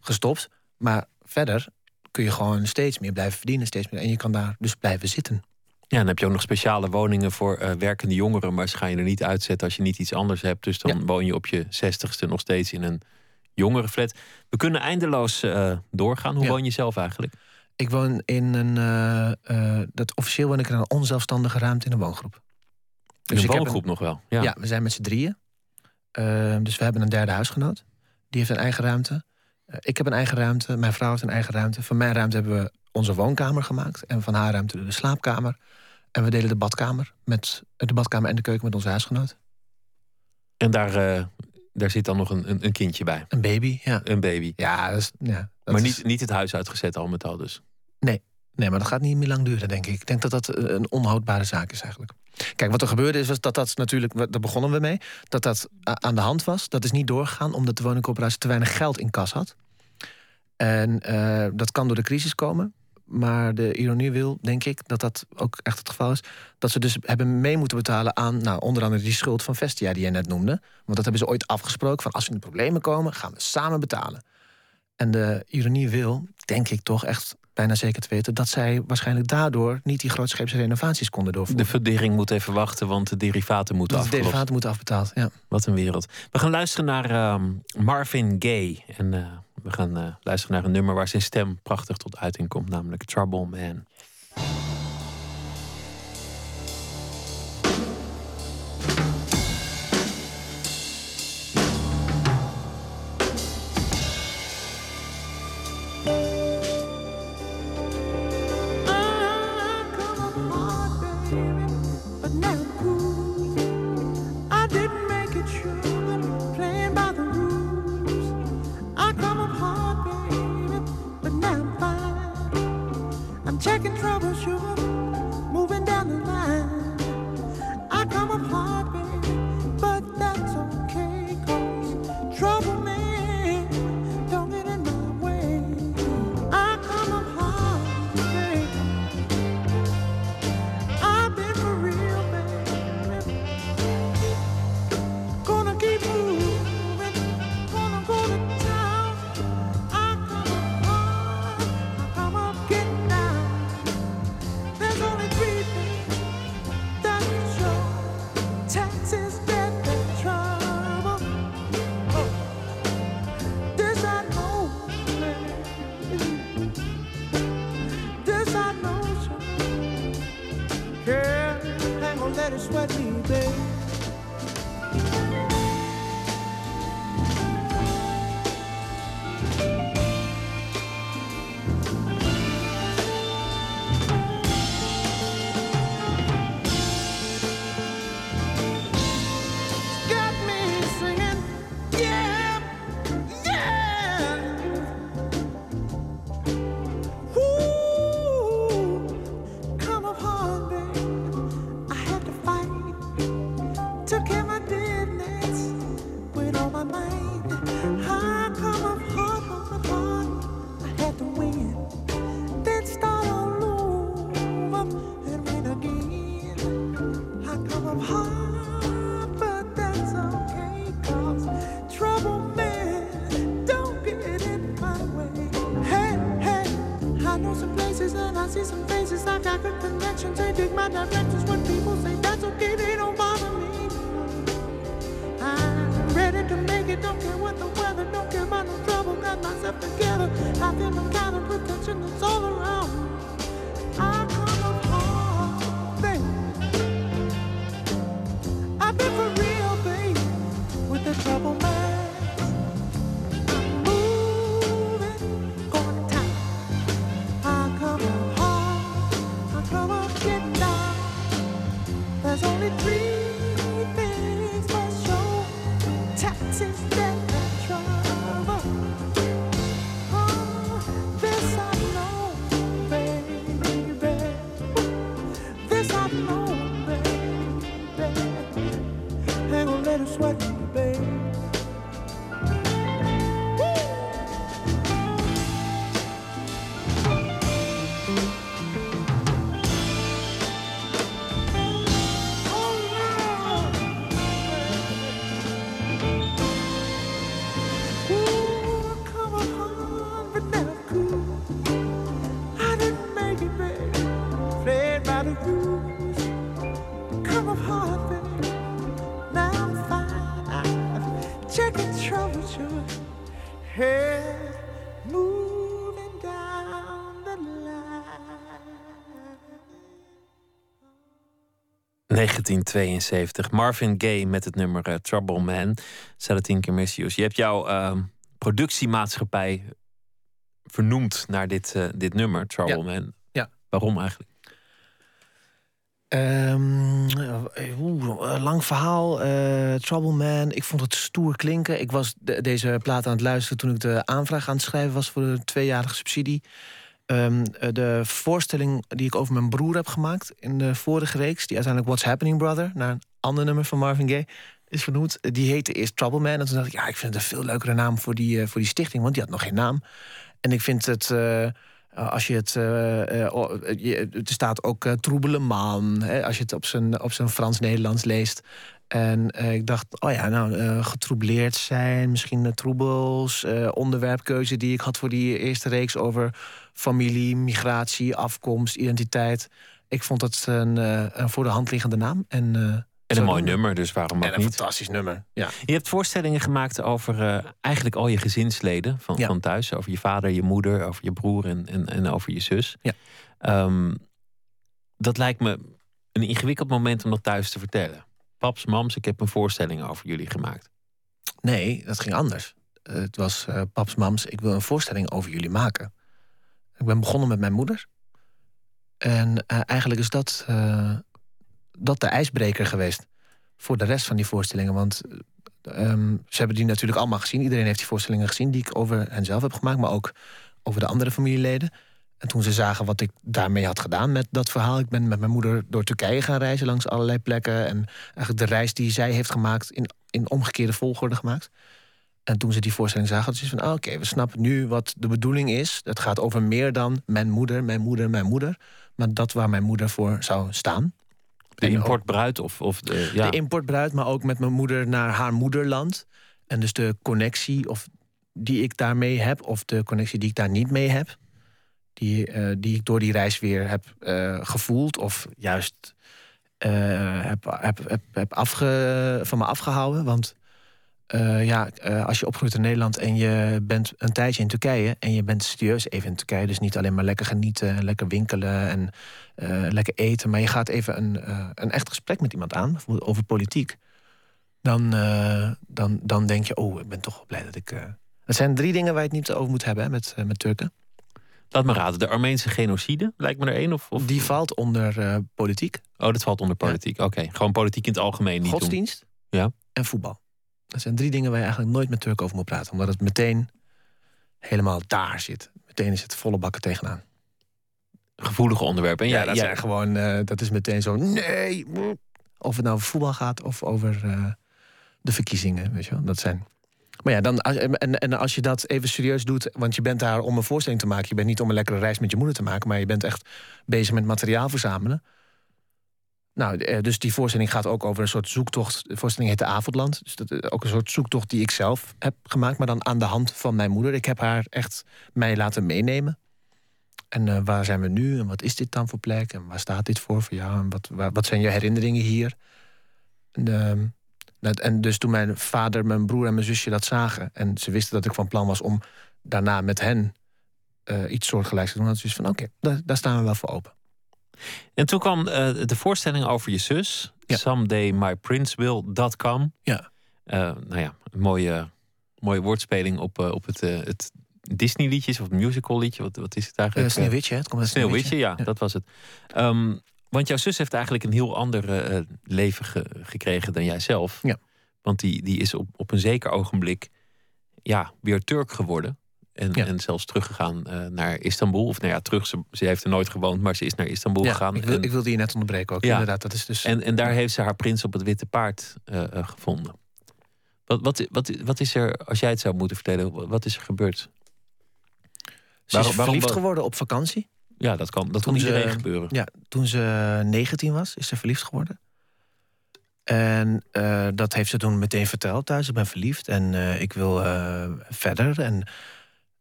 gestopt. Maar verder kun je gewoon steeds meer blijven verdienen. Steeds meer, en je kan daar dus blijven zitten. Ja, dan heb je ook nog speciale woningen voor eh, werkende jongeren, maar ze gaan je er niet uitzetten als je niet iets anders hebt. Dus dan Ja. woon je op je zestigste nog steeds in een jongerenflat. We kunnen eindeloos eh, doorgaan. Hoe Ja. woon je zelf eigenlijk? Ik woon in een. Uh, dat, officieel woon ik in een onzelfstandige ruimte in een woongroep. Dus een woongroep nog wel? Ja. ja, we zijn met z'n drieën. Uh, dus we hebben een derde huisgenoot. Die heeft een eigen ruimte. Uh, ik heb een eigen ruimte. Mijn vrouw heeft een eigen ruimte. Van mijn ruimte hebben we onze woonkamer gemaakt. En van haar ruimte de slaapkamer. En we delen de badkamer, met, de badkamer en de keuken met onze huisgenoot. En daar, uh, daar zit dan nog een, een, een, kindje bij? Een baby, ja. Een baby. Ja, dat is, ja dat maar niet, niet het huis uitgezet al met al dus? Nee, nee, maar dat gaat niet meer lang duren, denk ik. Ik denk dat dat eh, een onhoudbare zaak is eigenlijk. Kijk, wat er gebeurde is was dat dat natuurlijk, daar begonnen we mee, dat dat aan de hand was. Dat is niet doorgegaan omdat de woningcorporatie te weinig geld in kas had. En uh, dat kan door de crisis komen. Maar de ironie wil, denk ik, dat dat ook echt het geval is. Dat ze dus hebben mee moeten betalen aan nou, onder andere die schuld van Vestia die jij net noemde. Want dat hebben ze ooit afgesproken van als we in de problemen komen, gaan we samen betalen. En de ironie wil, denk ik toch echt bijna zeker te weten, dat zij waarschijnlijk daardoor niet die grootscheepse renovaties konden doorvoeren. De verdering moet even wachten, want de derivaten moeten afbetaald. De derivaten moeten afbetaald, ja. Wat een wereld. We gaan luisteren naar ehm, Marvin Gaye. En uh, we gaan uh, luisteren naar een nummer waar zijn stem prachtig tot uiting komt, namelijk Trouble Man. 1972. Marvin Gaye met het nummer uh, Trouble Man. Salatin Kermessius. Je hebt jouw uh, productiemaatschappij vernoemd naar dit, uh, dit nummer, Trouble ja. Man. Ja. Waarom eigenlijk? Um, oeh, lang verhaal. Uh, Trouble Man. Ik vond het stoer klinken. Ik was de, deze plaat aan het luisteren toen ik de aanvraag aan het schrijven was voor de tweejarige subsidie. Um, de voorstelling die ik over mijn broer heb gemaakt in de vorige reeks, die uiteindelijk What's Happening Brother, naar een ander nummer van Marvin Gaye, is vernoemd. Die heette eerst Trouble Man. En toen dacht ik, ja, ik vind het een veel leukere naam voor die, uh, voor die stichting, want die had nog geen naam. En ik vind het. Als je het. Uh, er staat ook uh, troebele maan. Hè, als je het op zijn, op zijn Frans-Nederlands leest. En ik dacht, oh ja, nou, getroubleerd zijn, misschien troebels. onderwerpkeuze die ik had voor die eerste reeks over familie, migratie, afkomst, identiteit. Ik vond het een, een voor de hand liggende naam. En, en een mooi nummer, dus waarom ook en een niet? fantastisch nummer, ja. Je hebt voorstellingen gemaakt over uh, eigenlijk al je gezinsleden van, ja. van thuis. Over je vader, je moeder, over je broer en, en, en over je zus. Ja. Um, dat lijkt me een ingewikkeld moment om dat thuis te vertellen. Paps, mams, ik heb een voorstelling over jullie gemaakt. Nee, dat ging anders. Het was uh, paps, mams, ik wil een voorstelling over jullie maken. Ik ben begonnen met mijn moeder. En uh, eigenlijk is dat dat de ijsbreker geweest voor de rest van die voorstellingen. Want um, ze hebben die natuurlijk allemaal gezien. Iedereen heeft die voorstellingen gezien die ik over hen zelf heb gemaakt, maar ook over de andere familieleden. En toen ze zagen wat ik daarmee had gedaan met dat verhaal. Ik ben met mijn moeder door Turkije gaan reizen langs allerlei plekken. En eigenlijk de reis die zij heeft gemaakt in, in omgekeerde volgorde gemaakt. En toen ze die voorstelling zagen, hadden ze van... Ah, oké, okay, we snappen nu wat de bedoeling is. Het gaat over meer dan mijn moeder, mijn moeder, mijn moeder. Maar dat waar mijn moeder voor zou staan. De importbruid of, of de, ja. de importbruid, maar ook met mijn moeder naar haar moederland. En dus de connectie of die ik daarmee heb, of de connectie die ik daar niet mee heb. Die, uh, die ik door die reis weer heb uh, gevoeld, of juist uh, heb, heb, heb, heb afge, van me afgehouden. Want ja, als je opgroeit in Nederland en je bent een tijdje in Turkije en je bent serieus even in Turkije, dus niet alleen maar lekker genieten, lekker winkelen en lekker eten, maar je gaat even een, een echt gesprek met iemand aan, bijvoorbeeld over politiek, dan, dan, dan denk je, oh, ik ben toch blij dat ik. Het zijn drie dingen waar je het niet over moet hebben hè, met, met Turken. Laat me raden, de Armeense genocide lijkt me er één? Of, of... Die valt onder politiek. Oh, dat valt onder politiek. Ja. Oké, okay. gewoon politiek in het algemeen niet Godsdienst doen. Ja. en voetbal. Dat zijn drie dingen waar je eigenlijk nooit met Turken over moet praten, omdat het meteen helemaal daar zit. Meteen is het volle bakken tegenaan gevoelige onderwerpen. En ja, ja, dat, ja. Zijn gewoon, uh, dat is meteen zo, nee. Of het nou over voetbal gaat of over uh, de verkiezingen. Weet je wel? Dat zijn. Maar ja, dan, en, en als je dat even serieus doet, want je bent daar om een voorstelling te maken. Je bent niet om een lekkere reis met je moeder te maken, maar je bent echt bezig met materiaal verzamelen. Nou, dus die voorstelling gaat ook over een soort zoektocht. De voorstelling heet De Avondland. Dus dat is ook een soort zoektocht die ik zelf heb gemaakt, maar dan aan de hand van mijn moeder. Ik heb haar echt mij laten meenemen. En waar zijn we nu? En wat is dit dan voor plek? En waar staat dit voor voor jou? En wat, wat zijn je herinneringen hier? En, uh, dat, en, dus toen mijn vader, mijn broer en mijn zusje dat zagen... en ze wisten dat ik van plan was om daarna met hen uh, iets soortgelijks te doen... hadden ze van oké, okay, daar, daar, staan we wel voor open. En toen kwam uh, de voorstelling over je zus... Ja. somedaymyprinceville.com. Ja. nou ja, een mooie, mooie woordspeling op, op het, het Disney liedjes of musical liedje? Wat, wat is het eigenlijk? Uh, Sneeuwwitje, het komt uit Sneeuwwitje. Sneeuwwitje, ja, ja, dat was het. Um, want jouw zus heeft eigenlijk een heel ander uh, leven ge gekregen dan jij zelf. Ja. Want die, die is op, op een zeker ogenblik ja, weer Turk geworden. En, ja. en zelfs teruggegaan uh, naar Istanbul. Of nou ja, terug. Ze, ze, heeft er nooit gewoond, maar ze is naar Istanbul ja, gegaan. Ik, wil, en, ik wilde je net onderbreken ook. Ja. Inderdaad, dat is dus. En, en daar heeft ze haar prins op het witte paard uh, gevonden. Wat, wat, wat, wat is er, als jij het zou moeten vertellen, wat is er gebeurd? Ze is verliefd geworden op vakantie. Ja, dat kan, dat kan iedereen gebeuren. Ja, toen ze 19 was, is ze verliefd geworden. En uh, dat heeft ze toen meteen verteld thuis. Ik ben verliefd en uh, ik wil uh, verder. En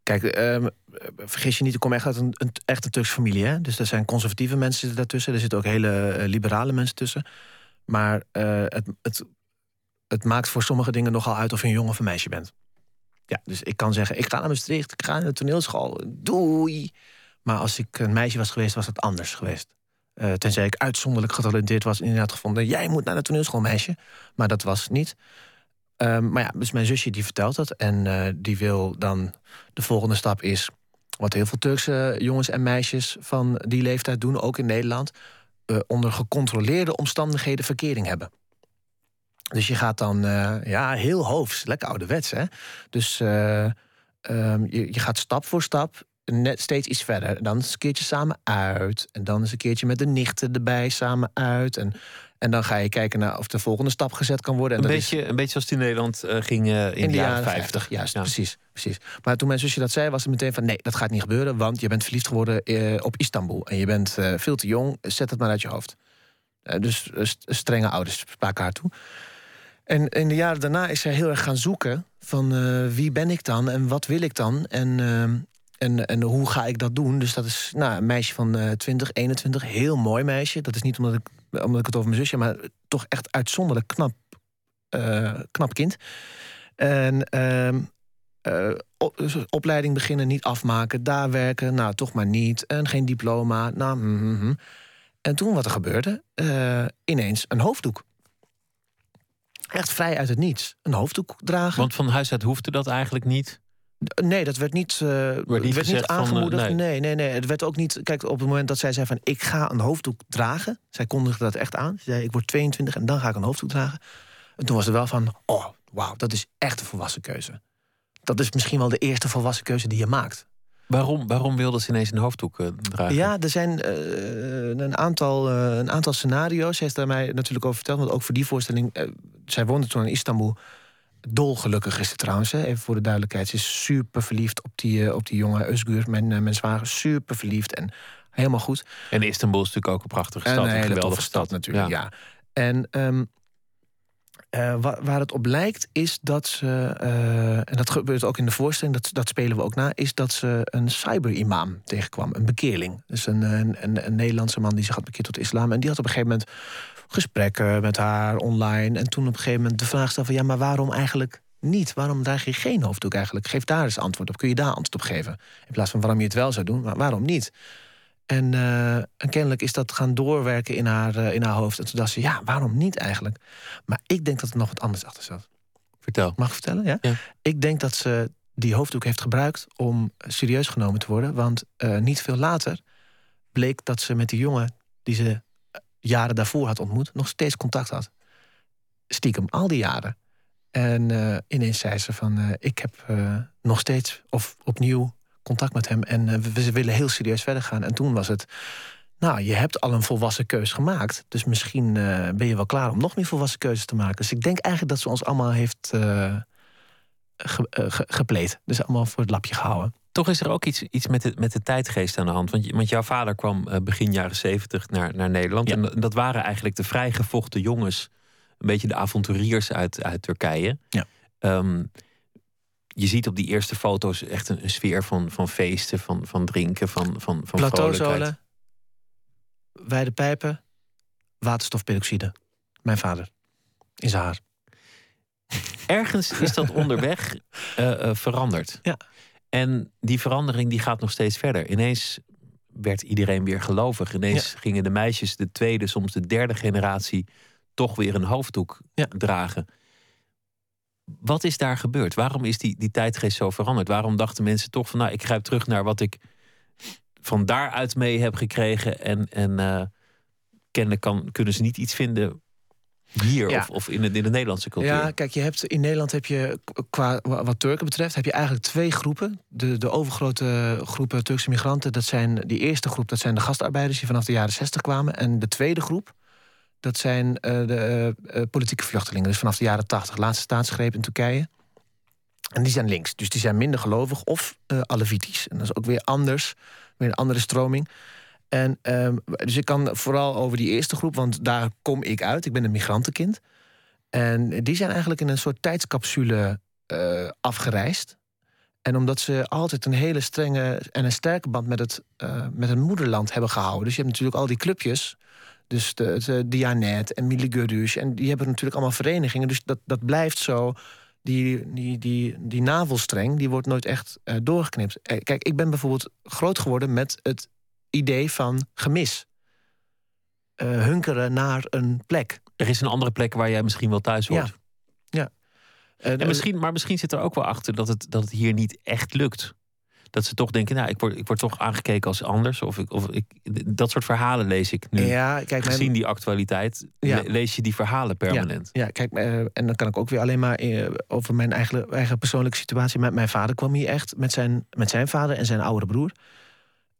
kijk, ehm, vergis je niet, ik kom echt uit een, een, echt een Turkse familie. Hè? Dus er zijn conservatieve mensen daartussen. Er zitten ook hele liberale mensen tussen. Maar het, het, het maakt voor sommige dingen nogal uit of je een jongen of een meisje bent. Ja, dus ik kan zeggen, ik ga naar Maastricht, ik ga naar de toneelschool, doei. Maar als ik een meisje was geweest, was het anders geweest. Uh, tenzij ik uitzonderlijk getalenteerd was, inderdaad gevonden. Jij moet naar de toneelschool, meisje. Maar dat was niet. Um, maar ja, dus mijn zusje die vertelt dat. En uh, die wil dan. De volgende stap is. Wat heel veel Turkse jongens en meisjes van die leeftijd doen, ook in Nederland. Uh, onder gecontroleerde omstandigheden verkering hebben. Dus je gaat dan, ja, heel hoofds, lekker ouderwets, hè. Dus um, je, je gaat stap voor stap net steeds iets verder. Dan is een keertje samen uit. En dan is een keertje met de nichten erbij samen uit. En, en dan ga je kijken naar of de volgende stap gezet kan worden. En een, beetje, is... een beetje zoals het in Nederland uh, ging uh, in, in, de jaren 50. 50 juist, ja. precies, precies. Maar toen mijn zusje dat zei, was het meteen van... nee, dat gaat niet gebeuren, want je bent verliefd geworden uh, op Istanbul. En je bent veel te jong, zet het maar uit je hoofd. dus strenge ouders spraken haar toe. En in de jaren daarna is zij heel erg gaan zoeken... van wie ben ik dan en wat wil ik dan... En, ehm, en, en hoe ga ik dat doen? Dus dat is nou, een meisje van uh, 20, 21. Heel mooi meisje. Dat is niet omdat ik, omdat ik het over mijn zusje... maar toch echt uitzonderlijk knap, uh, knap kind. En uh, op, opleiding beginnen, niet afmaken. Daar werken, nou toch maar niet. En geen diploma. Nou, mm, mm, mm. En toen wat er gebeurde, uh, ineens een hoofddoek. Echt vrij uit het niets. Een hoofddoek dragen. Want van huis uit hoefde dat eigenlijk niet? Nee, dat werd niet, uh, werd niet, werd niet aangemoedigd. Van, uh, nee. nee. nee, nee, Het werd ook niet. Kijk, op het moment dat zij zei van ik ga een hoofddoek dragen. Zij kondigde dat echt aan. Ze zei ik word 22 en dan ga ik een hoofddoek dragen. En toen was er wel van, oh, wauw, dat is echt een volwassen keuze. Dat is misschien wel de eerste volwassen keuze die je maakt. Waarom, waarom wilde ze ineens een hoofddoek uh, dragen? Ja, er zijn een, aantal, een aantal scenario's. Ze heeft daar mij natuurlijk over verteld. Want ook voor die voorstelling. zij woonde toen in Istanbul dolgelukkig is ze trouwens. Hè. Even voor de duidelijkheid. Ze is super verliefd op die, op die jongen Özgür, mijn, mijn zwager. Super verliefd en helemaal goed. En Istanbul is natuurlijk ook een prachtige stad. Een, toffe stad, natuurlijk, ja. ja. En um, uh, waar, waar, het op lijkt is dat ze, uh, en dat gebeurt ook in de voorstelling, dat, dat spelen we ook na, is dat ze een cyber-imam tegenkwam, een bekeerling. Dus een, een, een, een Nederlandse man die zich had bekeerd tot islam. En die had op een gegeven moment gesprekken met haar online. En toen op een gegeven moment de vraag stelde van... ja, maar waarom eigenlijk niet? Waarom draag je geen hoofddoek eigenlijk? Geef daar eens antwoord op. Kun je daar antwoord op geven? In plaats van waarom je het wel zou doen, maar waarom niet? En, uh, en kennelijk is dat gaan doorwerken in haar, uh, in haar hoofd. En toen dacht ze, ja, waarom niet eigenlijk? Maar ik denk dat er nog wat anders achter zat. Vertel. Mag ik vertellen? Ja? ja. Ik denk dat ze die hoofddoek heeft gebruikt om serieus genomen te worden. Want uh, niet veel later bleek dat ze met die jongen... die ze jaren daarvoor had ontmoet, nog steeds contact had. Stiekem, al die jaren. En uh, ineens zei ze van, uh, ik heb uh, nog steeds of opnieuw contact met hem... en we, willen heel serieus verder gaan. En toen was het, nou, je hebt al een volwassen keus gemaakt... dus misschien ben je wel klaar om nog meer volwassen keuzes te maken. Dus ik denk eigenlijk dat ze ons allemaal heeft ge, ge, gepleed. Dus allemaal voor het lapje gehouden. Toch is er ook iets, iets met, de, met de tijdgeest aan de hand. Want, want jouw vader kwam uh, begin jaren zeventig naar, naar Nederland. Ja. En dat waren eigenlijk de vrijgevochten jongens. Een beetje de avonturiers uit, uit Turkije. Ja. Um, je ziet op die eerste foto's echt een, een, sfeer van, van feesten, van, van drinken, van, van, van Plateauzolen, wijde pijpen, waterstofperoxide. Mijn vader. In zijn haar. Ergens is dat onderweg uh, uh, veranderd. Ja. En die verandering die gaat nog steeds verder. Ineens werd iedereen weer gelovig. Ineens ja. gingen de meisjes de tweede, soms de derde generatie toch weer een hoofddoek ja. dragen. Wat is daar gebeurd? Waarom is die, die tijdgeest zo veranderd? Waarom dachten mensen toch van nou, ik grijp terug naar wat ik van daaruit mee heb gekregen. En, en uh, kennelijk kan, kunnen ze niet iets vinden hier ja. of, of in, de, in de Nederlandse cultuur? Ja, kijk, je hebt, in Nederland heb je, qua wat Turken betreft, heb je eigenlijk twee groepen. De, de overgrote groepen Turkse migranten, dat zijn die eerste groep, dat zijn de gastarbeiders die vanaf de jaren 60 kwamen. En de tweede groep, dat zijn uh, de uh, politieke vluchtelingen. Dus vanaf de jaren 80, laatste staatsgreep in Turkije. En die zijn links, dus die zijn minder gelovig of uh, Alevitisch. En dat is ook weer anders, weer een andere stroming. En, um, dus ik kan vooral over die eerste groep, want daar kom ik uit. Ik ben een migrantenkind. En die zijn eigenlijk in een soort tijdscapsule uh, afgereisd. En omdat ze altijd een hele strenge en een sterke band met het, uh, met het moederland hebben gehouden. Dus je hebt natuurlijk al die clubjes. Dus de, de Dianet en Miligurus. En die hebben natuurlijk allemaal verenigingen. Dus dat, dat blijft zo. Die, die, die, die navelstreng die wordt nooit echt doorgeknipt. Kijk, ik ben bijvoorbeeld groot geworden met het idee van gemis. hunkeren naar een plek. Er is een andere plek waar jij misschien wel thuis hoort. Ja. ja. En misschien, maar misschien zit er ook wel achter dat het, dat het hier niet echt lukt dat ze toch denken, nou, ik word, ik word toch aangekeken als anders. Of ik, of ik, dat soort verhalen lees ik nu. Ja, kijk, Gezien die actualiteit, lees je die verhalen permanent. Ja, kijk, uh, en dan kan ik ook weer alleen maar uh, over mijn eigen, eigen persoonlijke situatie. Met mijn vader kwam hier echt met zijn, met zijn vader en zijn oudere broer.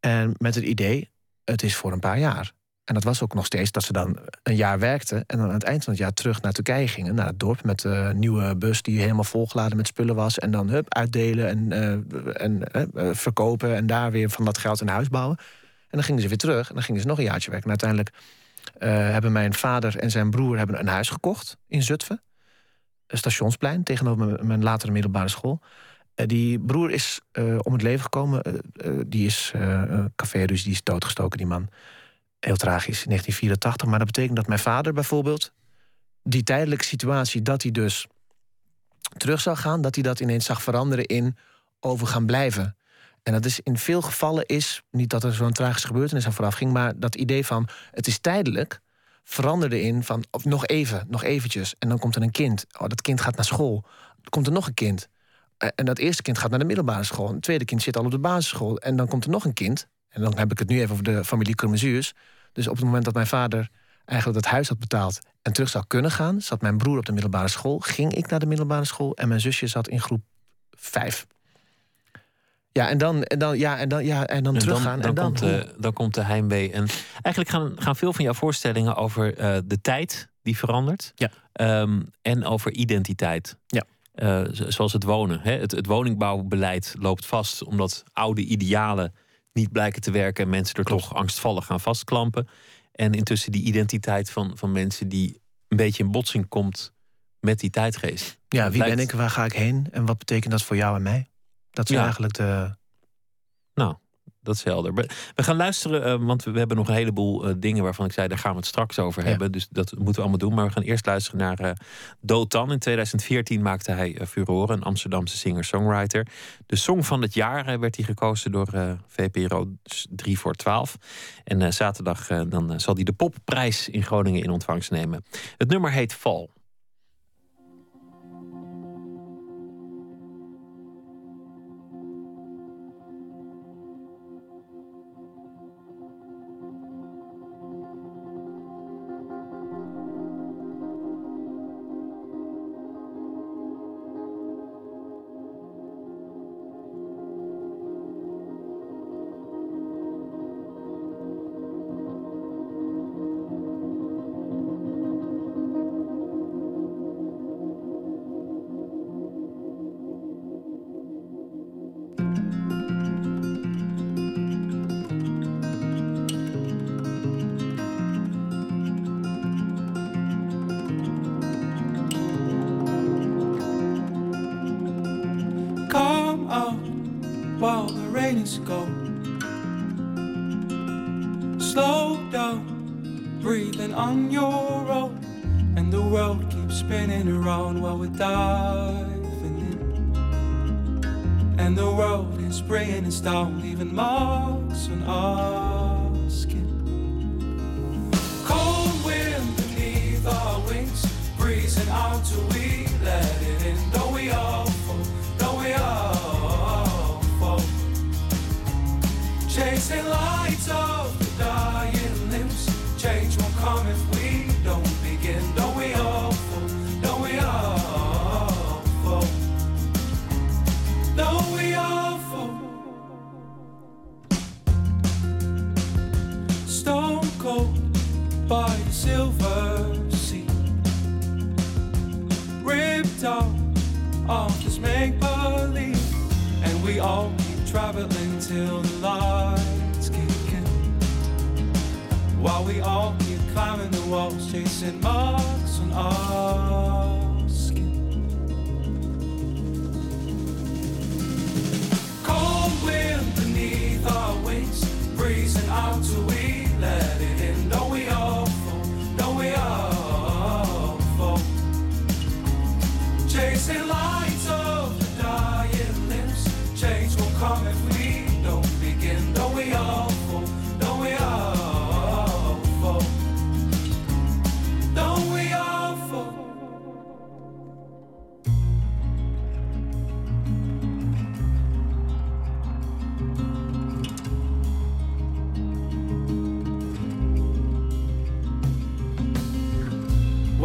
En met het idee, het is voor een paar jaar. En dat was ook nog steeds dat ze dan een jaar werkten... en dan aan het eind van het jaar terug naar Turkije gingen... naar het dorp met een nieuwe bus die helemaal volgeladen met spullen was... en dan hup, uitdelen en, uh, en uh, verkopen... en daar weer van dat geld een huis bouwen. En dan gingen ze weer terug en dan gingen ze nog een jaartje werken. En uiteindelijk hebben mijn vader en zijn broer hebben een huis gekocht in Zutphen. Een stationsplein, tegenover mijn, mijn latere middelbare school. Die broer is om het leven gekomen. die is café, dus die is doodgestoken, die man heel tragisch, in 1984. Maar dat betekent dat mijn vader bijvoorbeeld... die tijdelijke situatie dat hij dus terug zou gaan... dat hij dat ineens zag veranderen in over gaan blijven. En dat is in veel gevallen is... niet dat er zo'n tragische gebeurtenis aan vooraf ging... maar dat idee van het is tijdelijk veranderde in van nog even, nog eventjes. En dan komt er een kind. Oh, dat kind gaat naar school. Komt er nog een kind. En dat eerste kind gaat naar de middelbare school. Het tweede kind zit al op de basisschool. En dan komt er nog een kind. En dan heb ik het nu even over de familie Cremasuurs. Dus op het moment dat mijn vader eigenlijk dat huis had betaald en terug zou kunnen gaan, zat mijn broer op de middelbare school, ging ik naar de middelbare school en mijn zusje zat in groep 5. Ja, en dan, en dan, ja, en dan, ja, en dan en teruggaan. Dan, en dan, komt de, dan komt de heimwee. En eigenlijk gaan, gaan veel van jouw voorstellingen over uh, de tijd die verandert. Ja. Um, en over identiteit. Ja. Uh, zoals het wonen. Hè? Het, het woningbouwbeleid loopt vast omdat oude idealen niet blijken te werken en mensen er toch angstvallig gaan vastklampen. En intussen die identiteit van, van mensen die een beetje in botsing komt met die tijdgeest. Ja, wie ben ik, waar ga ik heen en wat betekent dat voor jou en mij? Dat is eigenlijk de. Nou, dat is helder. We gaan luisteren, uh, want we hebben nog een heleboel uh, dingen waarvan ik zei, daar gaan we het straks over ja. hebben. Dus dat moeten we allemaal doen. Maar we gaan eerst luisteren naar uh, Dotan. In 2014 maakte hij Furore, een Amsterdamse singer-songwriter. De song van het jaar werd hij gekozen door VPRO 3 voor 12. En zaterdag dan zal hij de popprijs in Groningen in ontvangst nemen. Het nummer heet Val.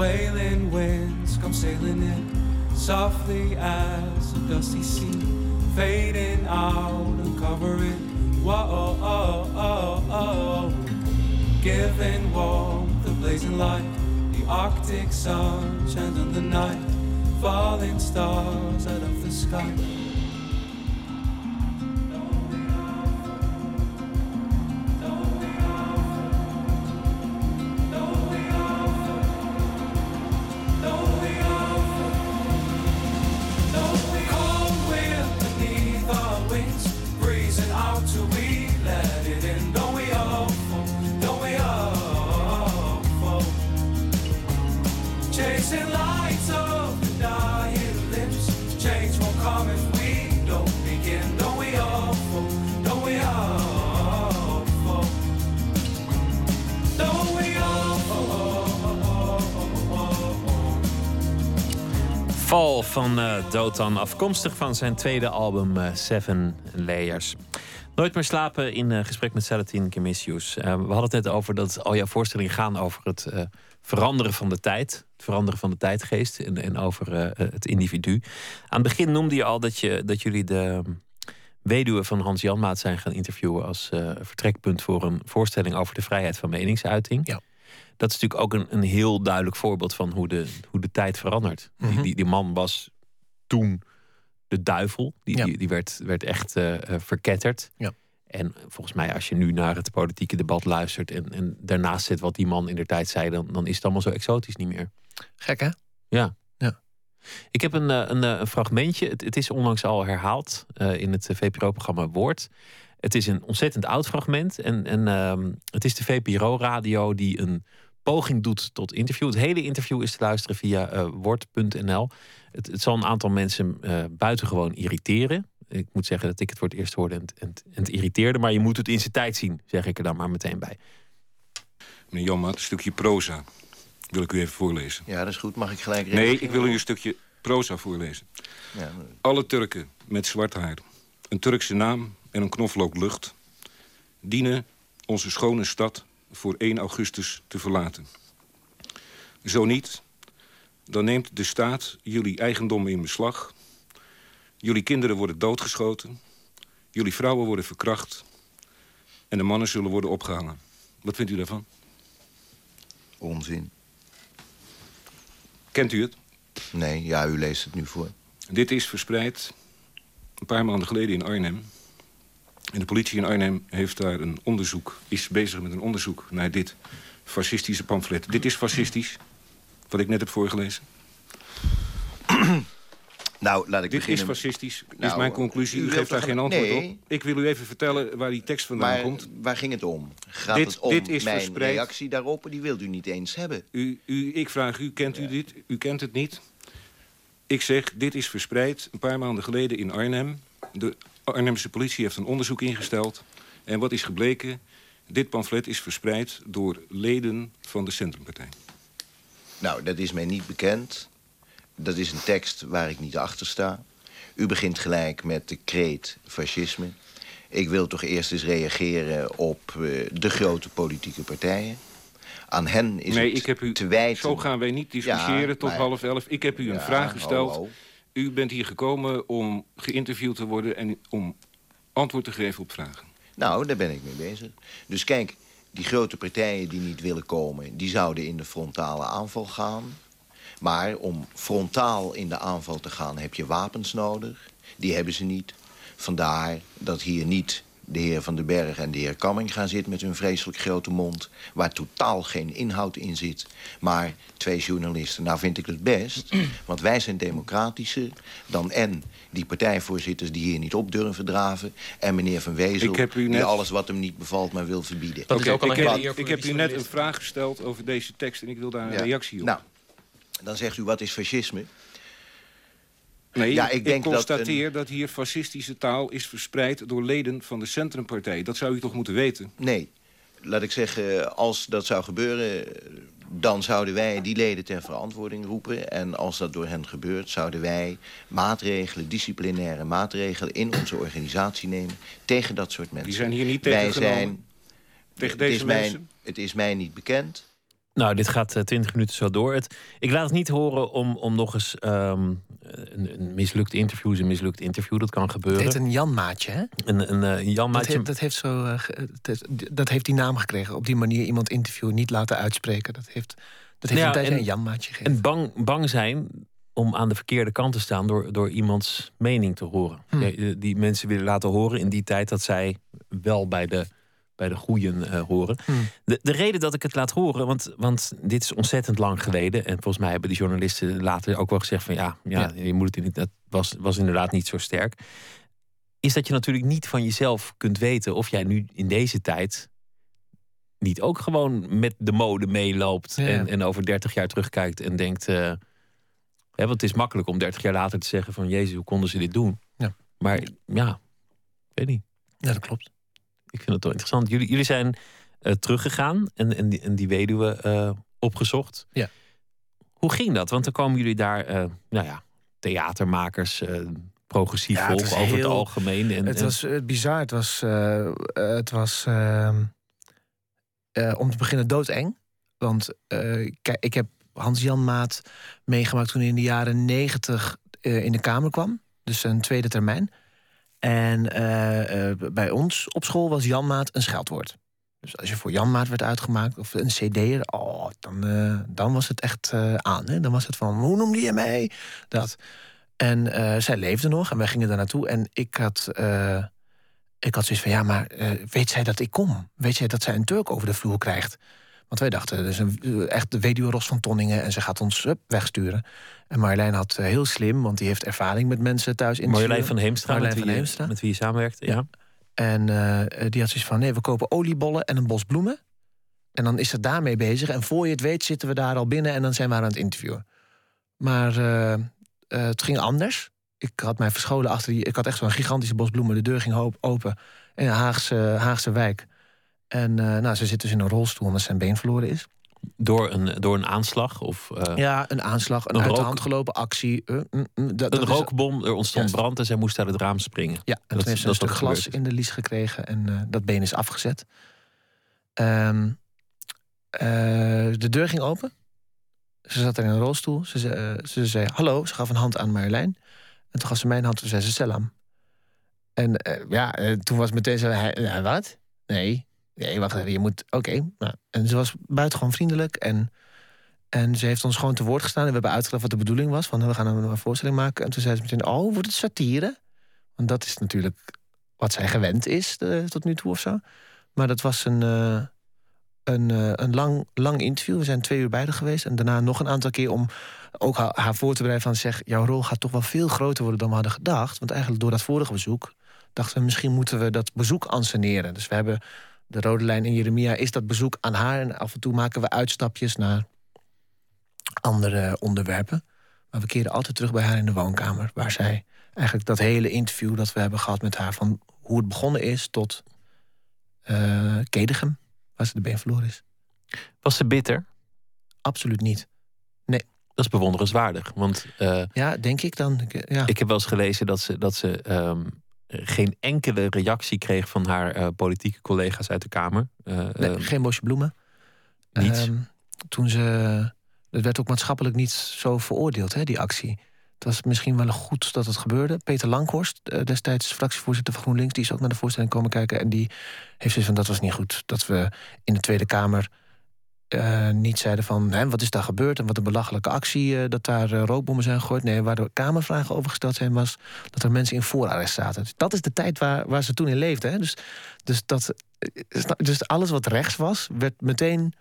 Wailing winds come sailing in softly as a dusty sea, fading out and covering. Whoa, oh, oh, oh, giving warmth, the blazing light, the Arctic sun on the night, falling stars out of the sky. Van uh, Dotan, afkomstig van zijn tweede album uh, Seven Layers. Nooit meer slapen in uh, gesprek met Salatin Kemissius. we hadden het net over dat al jouw voorstellingen gaan over het veranderen van de tijd. Het veranderen van de tijdgeest en, en over het individu. Aan het begin noemde je al dat, je, dat jullie de weduwe van Hans Janmaat zijn gaan interviewen als vertrekpunt voor een voorstelling over de vrijheid van meningsuiting. Ja dat is natuurlijk ook een, een heel duidelijk voorbeeld van hoe de, hoe de tijd verandert. die, mhm. die, die, man was toen de duivel. Die, die, die, werd, werd echt uh, verketterd. Ja. En volgens mij, als je nu naar het politieke debat luistert en, en daarnaast zit wat die man in de tijd zei, dan, dan is het allemaal zo exotisch niet meer. Gek hè? Ja. ja. Ik heb een, eh, een, een fragmentje. Het, het, is onlangs al herhaald uh, in het VPRO-programma Woord. Het is een ontzettend oud fragment. En, en uh, het is de VPRO-radio die een poging doet tot interview. Het hele interview is te luisteren via uh, word.nl. Het, het, zal een aantal mensen uh, buitengewoon irriteren. Ik moet zeggen dat ik het voor het eerst hoorde en, en, en het irriteerde. Maar je moet het in zijn tijd zien, zeg ik er dan maar meteen bij. Meneer Janmaat, een stukje proza wil ik u even voorlezen. Ja, dat is goed. Mag ik gelijk reageren? Nee, ik wil u een stukje proza voorlezen. Ja, Alle Turken met zwart haar, een Turkse naam en een knoflook lucht... dienen onze schone stad voor 1 augustus te verlaten. Zo niet, dan neemt de staat jullie eigendom in beslag. Jullie kinderen worden doodgeschoten. Jullie vrouwen worden verkracht. En de mannen zullen worden opgehangen. Wat vindt u daarvan? Onzin. Kent u het? Nee, ja, u leest het nu voor. Dit is verspreid een paar maanden geleden in Arnhem. En de politie in Arnhem heeft daar een onderzoek, is bezig met een onderzoek naar dit fascistische pamflet. Dit is fascistisch, wat ik net heb voorgelezen. Nou, laat ik Dit beginnen. is fascistisch, nou, is mijn conclusie. U, u geeft daar geen antwoord nee. op. Ik wil u even vertellen waar die tekst vandaan maar, komt. waar ging het om? Gaat dit, het om dit is mijn verspreid. reactie daarop? Die wilt u niet eens hebben. U, u, ik vraag u, kent u dit? U kent het niet? Ik zeg, dit is verspreid een paar maanden geleden in Arnhem. De Arnhemse politie heeft een onderzoek ingesteld. En wat is gebleken? Dit pamflet is verspreid door leden van de Centrumpartij. Nou, dat is mij niet bekend. Dat is een tekst waar ik niet achter sta. U begint gelijk met de kreet fascisme. Ik wil toch eerst eens reageren op uh, de grote politieke partijen. Aan hen is nee, het ik heb u, te wijten... Zo gaan wij niet discussiëren ja, tot maar... half elf. Ik heb u een ja, vraag gesteld. Ho, ho. U bent hier gekomen om geïnterviewd te worden... en om antwoord te geven op vragen. Nou, daar ben ik mee bezig. Dus kijk, die grote partijen die niet willen komen... die zouden in de frontale aanval gaan. Maar om frontaal in de aanval te gaan heb je wapens nodig. Die hebben ze niet. Vandaar dat hier niet de heer Van den Berg en de heer Kamming gaan zitten... met hun vreselijk grote mond, waar totaal geen inhoud in zit. Maar twee journalisten. Nou vind ik het best, want wij zijn democratischer dan en die partijvoorzitters die hier niet op durven draven... en meneer Van Wezel, net... die alles wat hem niet bevalt maar wil verbieden. Dat is ook al een ik heb, ik heb u net een vraag gesteld over deze tekst... en ik wil daar een ja. reactie op. Nou, dan zegt u, wat is fascisme? Nee, Ja, ik denk dat constateer een- dat, hier fascistische taal is verspreid... door leden van de Centrumpartij. Dat zou u toch moeten weten? Nee, laat ik zeggen, als dat zou gebeuren... dan zouden wij die leden ter verantwoording roepen. En als dat door hen gebeurt, zouden wij maatregelen, disciplinaire maatregelen... in onze organisatie nemen tegen dat soort mensen. Die zijn hier niet Wij tegengenomen? zijn... Tegen het is deze mij- mensen? Het is mij niet bekend. Nou, dit gaat uh, 20 minuten zo door. Het, ik laat het niet horen om, om nog eens um, een, een, mislukt interview is een mislukt interview. Dat kan gebeuren. Het heet een Janmaatje, hè? Een, een, een Janmaatje. Dat, dat, heeft zo, uh, dat heeft die naam gekregen. Op die manier iemand interviewen, niet laten uitspreken. Dat heeft, dat heeft een tijdje een Janmaatje gegeven. En bang, bang zijn om aan de verkeerde kant te staan door, door iemands mening te horen. Hm. Die mensen willen laten horen in die tijd dat zij wel bij de bij de goeien uh, horen. Hmm. De, de reden dat ik het laat horen, want, want dit is ontzettend lang geleden. En volgens mij hebben die journalisten later ook wel gezegd van ja, ja, je moet het niet. Dat was, was inderdaad niet zo sterk. Is dat je natuurlijk niet van jezelf kunt weten of jij nu in deze tijd niet ook gewoon met de mode meeloopt en, en over 30 jaar terugkijkt en denkt. Uh, hè, want het is makkelijk om 30 jaar later te zeggen van Jezus, hoe konden ze dit doen? Ja. Maar ja, weet niet. Ja, dat klopt. Ik vind het wel interessant. Jullie, jullie zijn uh, teruggegaan en, en, die, en die weduwe uh, opgezocht. Ja. Hoe ging dat? Want dan komen jullie daar, uh, nou ja, theatermakers, progressief ja, volk over heel, het algemeen. En, het was bizar. Het was, het was ehm, om te beginnen doodeng. Want kijk, ik heb Hans-Jan Maat meegemaakt toen hij in de jaren negentig in de Kamer kwam. Dus een tweede termijn. En uh, uh, bij ons op school was Janmaat een scheldwoord. Dus als je voor Janmaat werd uitgemaakt of een CD'er, oh, dan, uh, dan was het echt aan. Hè? Dan was het van, hoe noemde je mij? Dat. En zij leefde nog en wij gingen daar naartoe. En ik had, ik had zoiets van, ja, maar weet zij dat ik kom? Weet zij dat zij een Turk over de vloer krijgt? Want wij dachten, dat is een, echt de weduwe Ros van Tonningen en ze gaat ons wegsturen. En Marjolein had uh, heel slim, want die heeft ervaring met mensen thuis in Marjolein van Heemstra, Marjolein met, van wie Heemstra. met wie je samenwerkt. Ja. En uh, die had zoiets van, nee, we kopen oliebollen en een bos bloemen. En dan is ze daarmee bezig. En voor je het weet zitten we daar al binnen en dan zijn we aan het interviewen. Maar uh, het ging anders. Ik had mij verscholen achter die... Ik had echt zo'n gigantische bos bloemen. De deur ging open in een Haagse, Haagse wijk. En uh, nou, ze zit dus in een rolstoel omdat zijn been verloren is. Door een, door een aanslag? Of, uh, ja, een aanslag, een, een uit de hand gelopen actie. Uh, mm, mm, dat, een rookbom, er ontstond brand en zij moest uit het raam springen. Ja, en dat, heeft ze een stuk glas in de lies gekregen en dat been is afgezet. Um, de deur ging open. Ze zat er in een rolstoel. Ze, ze, ze zei hallo, ze gaf een hand aan Marjolein. En toen gaf ze mijn hand, toen zei ze selam. En ja, toen was meteen zo, hij, wat? Nee, Nee, wacht even, je moet... Oké. Nou, en ze was buitengewoon vriendelijk. En, en ze heeft ons gewoon te woord gestaan. En we hebben uitgelegd wat de bedoeling was. Van, we gaan een voorstelling maken. En toen zei ze meteen, oh, wordt het satire? Want dat is natuurlijk wat zij gewend is tot nu toe of zo. Maar dat was een, uh, een, uh, een lang, lang interview. We zijn twee uur bij geweest. En daarna nog een aantal keer om ook haar, haar voor te bereiden van... zeg, jouw rol gaat toch wel veel groter worden dan we hadden gedacht. Want eigenlijk door dat vorige bezoek... dachten we, misschien moeten we dat bezoek anseneren. Dus we hebben de rode lijn in Jeremia is dat bezoek aan haar. En af en toe maken we uitstapjes naar andere onderwerpen. Maar we keren altijd terug bij haar in de woonkamer. Waar zij eigenlijk dat hele interview dat we hebben gehad met haar... van hoe het begonnen is tot uh, Kedegem, waar ze de been verloren is. Was ze bitter? Absoluut niet. Nee. Dat is bewonderenswaardig. Want, uh, ja, denk ik dan. Ja. Ik heb wel eens gelezen dat ze, dat ze um, geen enkele reactie kreeg van haar uh, politieke collega's uit de Kamer. Uh, nee, geen bosje bloemen. Niets. Uh, toen ze. Het werd ook maatschappelijk niet zo veroordeeld, hè, die actie. Het was misschien wel goed dat het gebeurde. Peter Langhorst, eh, destijds fractievoorzitter van GroenLinks, die is ook naar de voorstelling komen kijken. En die heeft zoiets van: dat was niet goed. Dat we in de Tweede Kamer uh, niet zeiden van hè, wat is daar gebeurd en wat een belachelijke actie uh, dat daar uh, rookbommen zijn gegooid. Nee, waar de Kamervragen over gesteld zijn, was dat er mensen in voorarrest zaten. Dus dat is de tijd waar, waar ze toen in leefden. Hè. Dus, dus, dat, dus alles wat rechts was, werd meteen.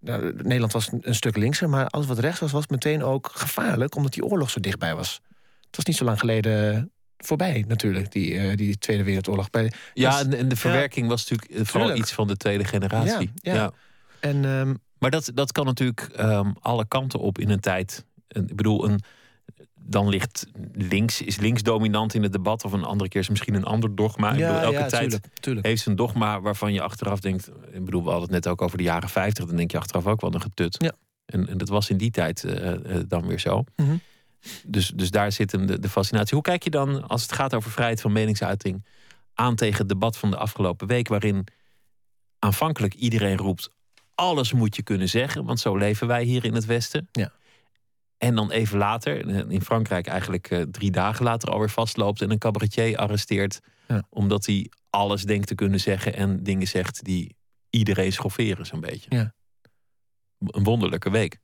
Nou, Nederland was een, stuk linkser, maar alles wat rechts was, was meteen ook gevaarlijk, omdat die oorlog zo dichtbij was. Het was niet zo lang geleden voorbij natuurlijk, die, die Tweede Wereldoorlog. Bij, ja, en, de verwerking was natuurlijk vooral iets van de tweede generatie. Ja, ja. En, um, maar dat, dat kan natuurlijk um, alle kanten op in een tijd. Ik bedoel, een, dan ligt links, is links dominant in het debat, of een andere keer is misschien een ander dogma. Ja, bedoel, elke ja, tijd tuurlijk, tuurlijk. heeft een dogma waarvan je achteraf denkt. Ik bedoel, we hadden het net ook over de jaren 50, dan denk je achteraf ook wel een getut. Ja. En, en dat was in die tijd uh, dan weer zo. Mm -hmm. dus, dus daar zit hem de, de fascinatie. Hoe kijk je dan, als het gaat over vrijheid van meningsuiting, aan tegen het debat van de afgelopen week, waarin aanvankelijk iedereen roept alles moet je kunnen zeggen, want zo leven wij hier in het Westen. Ja. En dan even later, in Frankrijk eigenlijk uh, drie dagen later alweer vastloopt en een cabaretier arresteert. Ja. Omdat hij alles denkt te kunnen zeggen en dingen zegt die iedereen schofferen, zo'n beetje. Ja. Een wonderlijke week.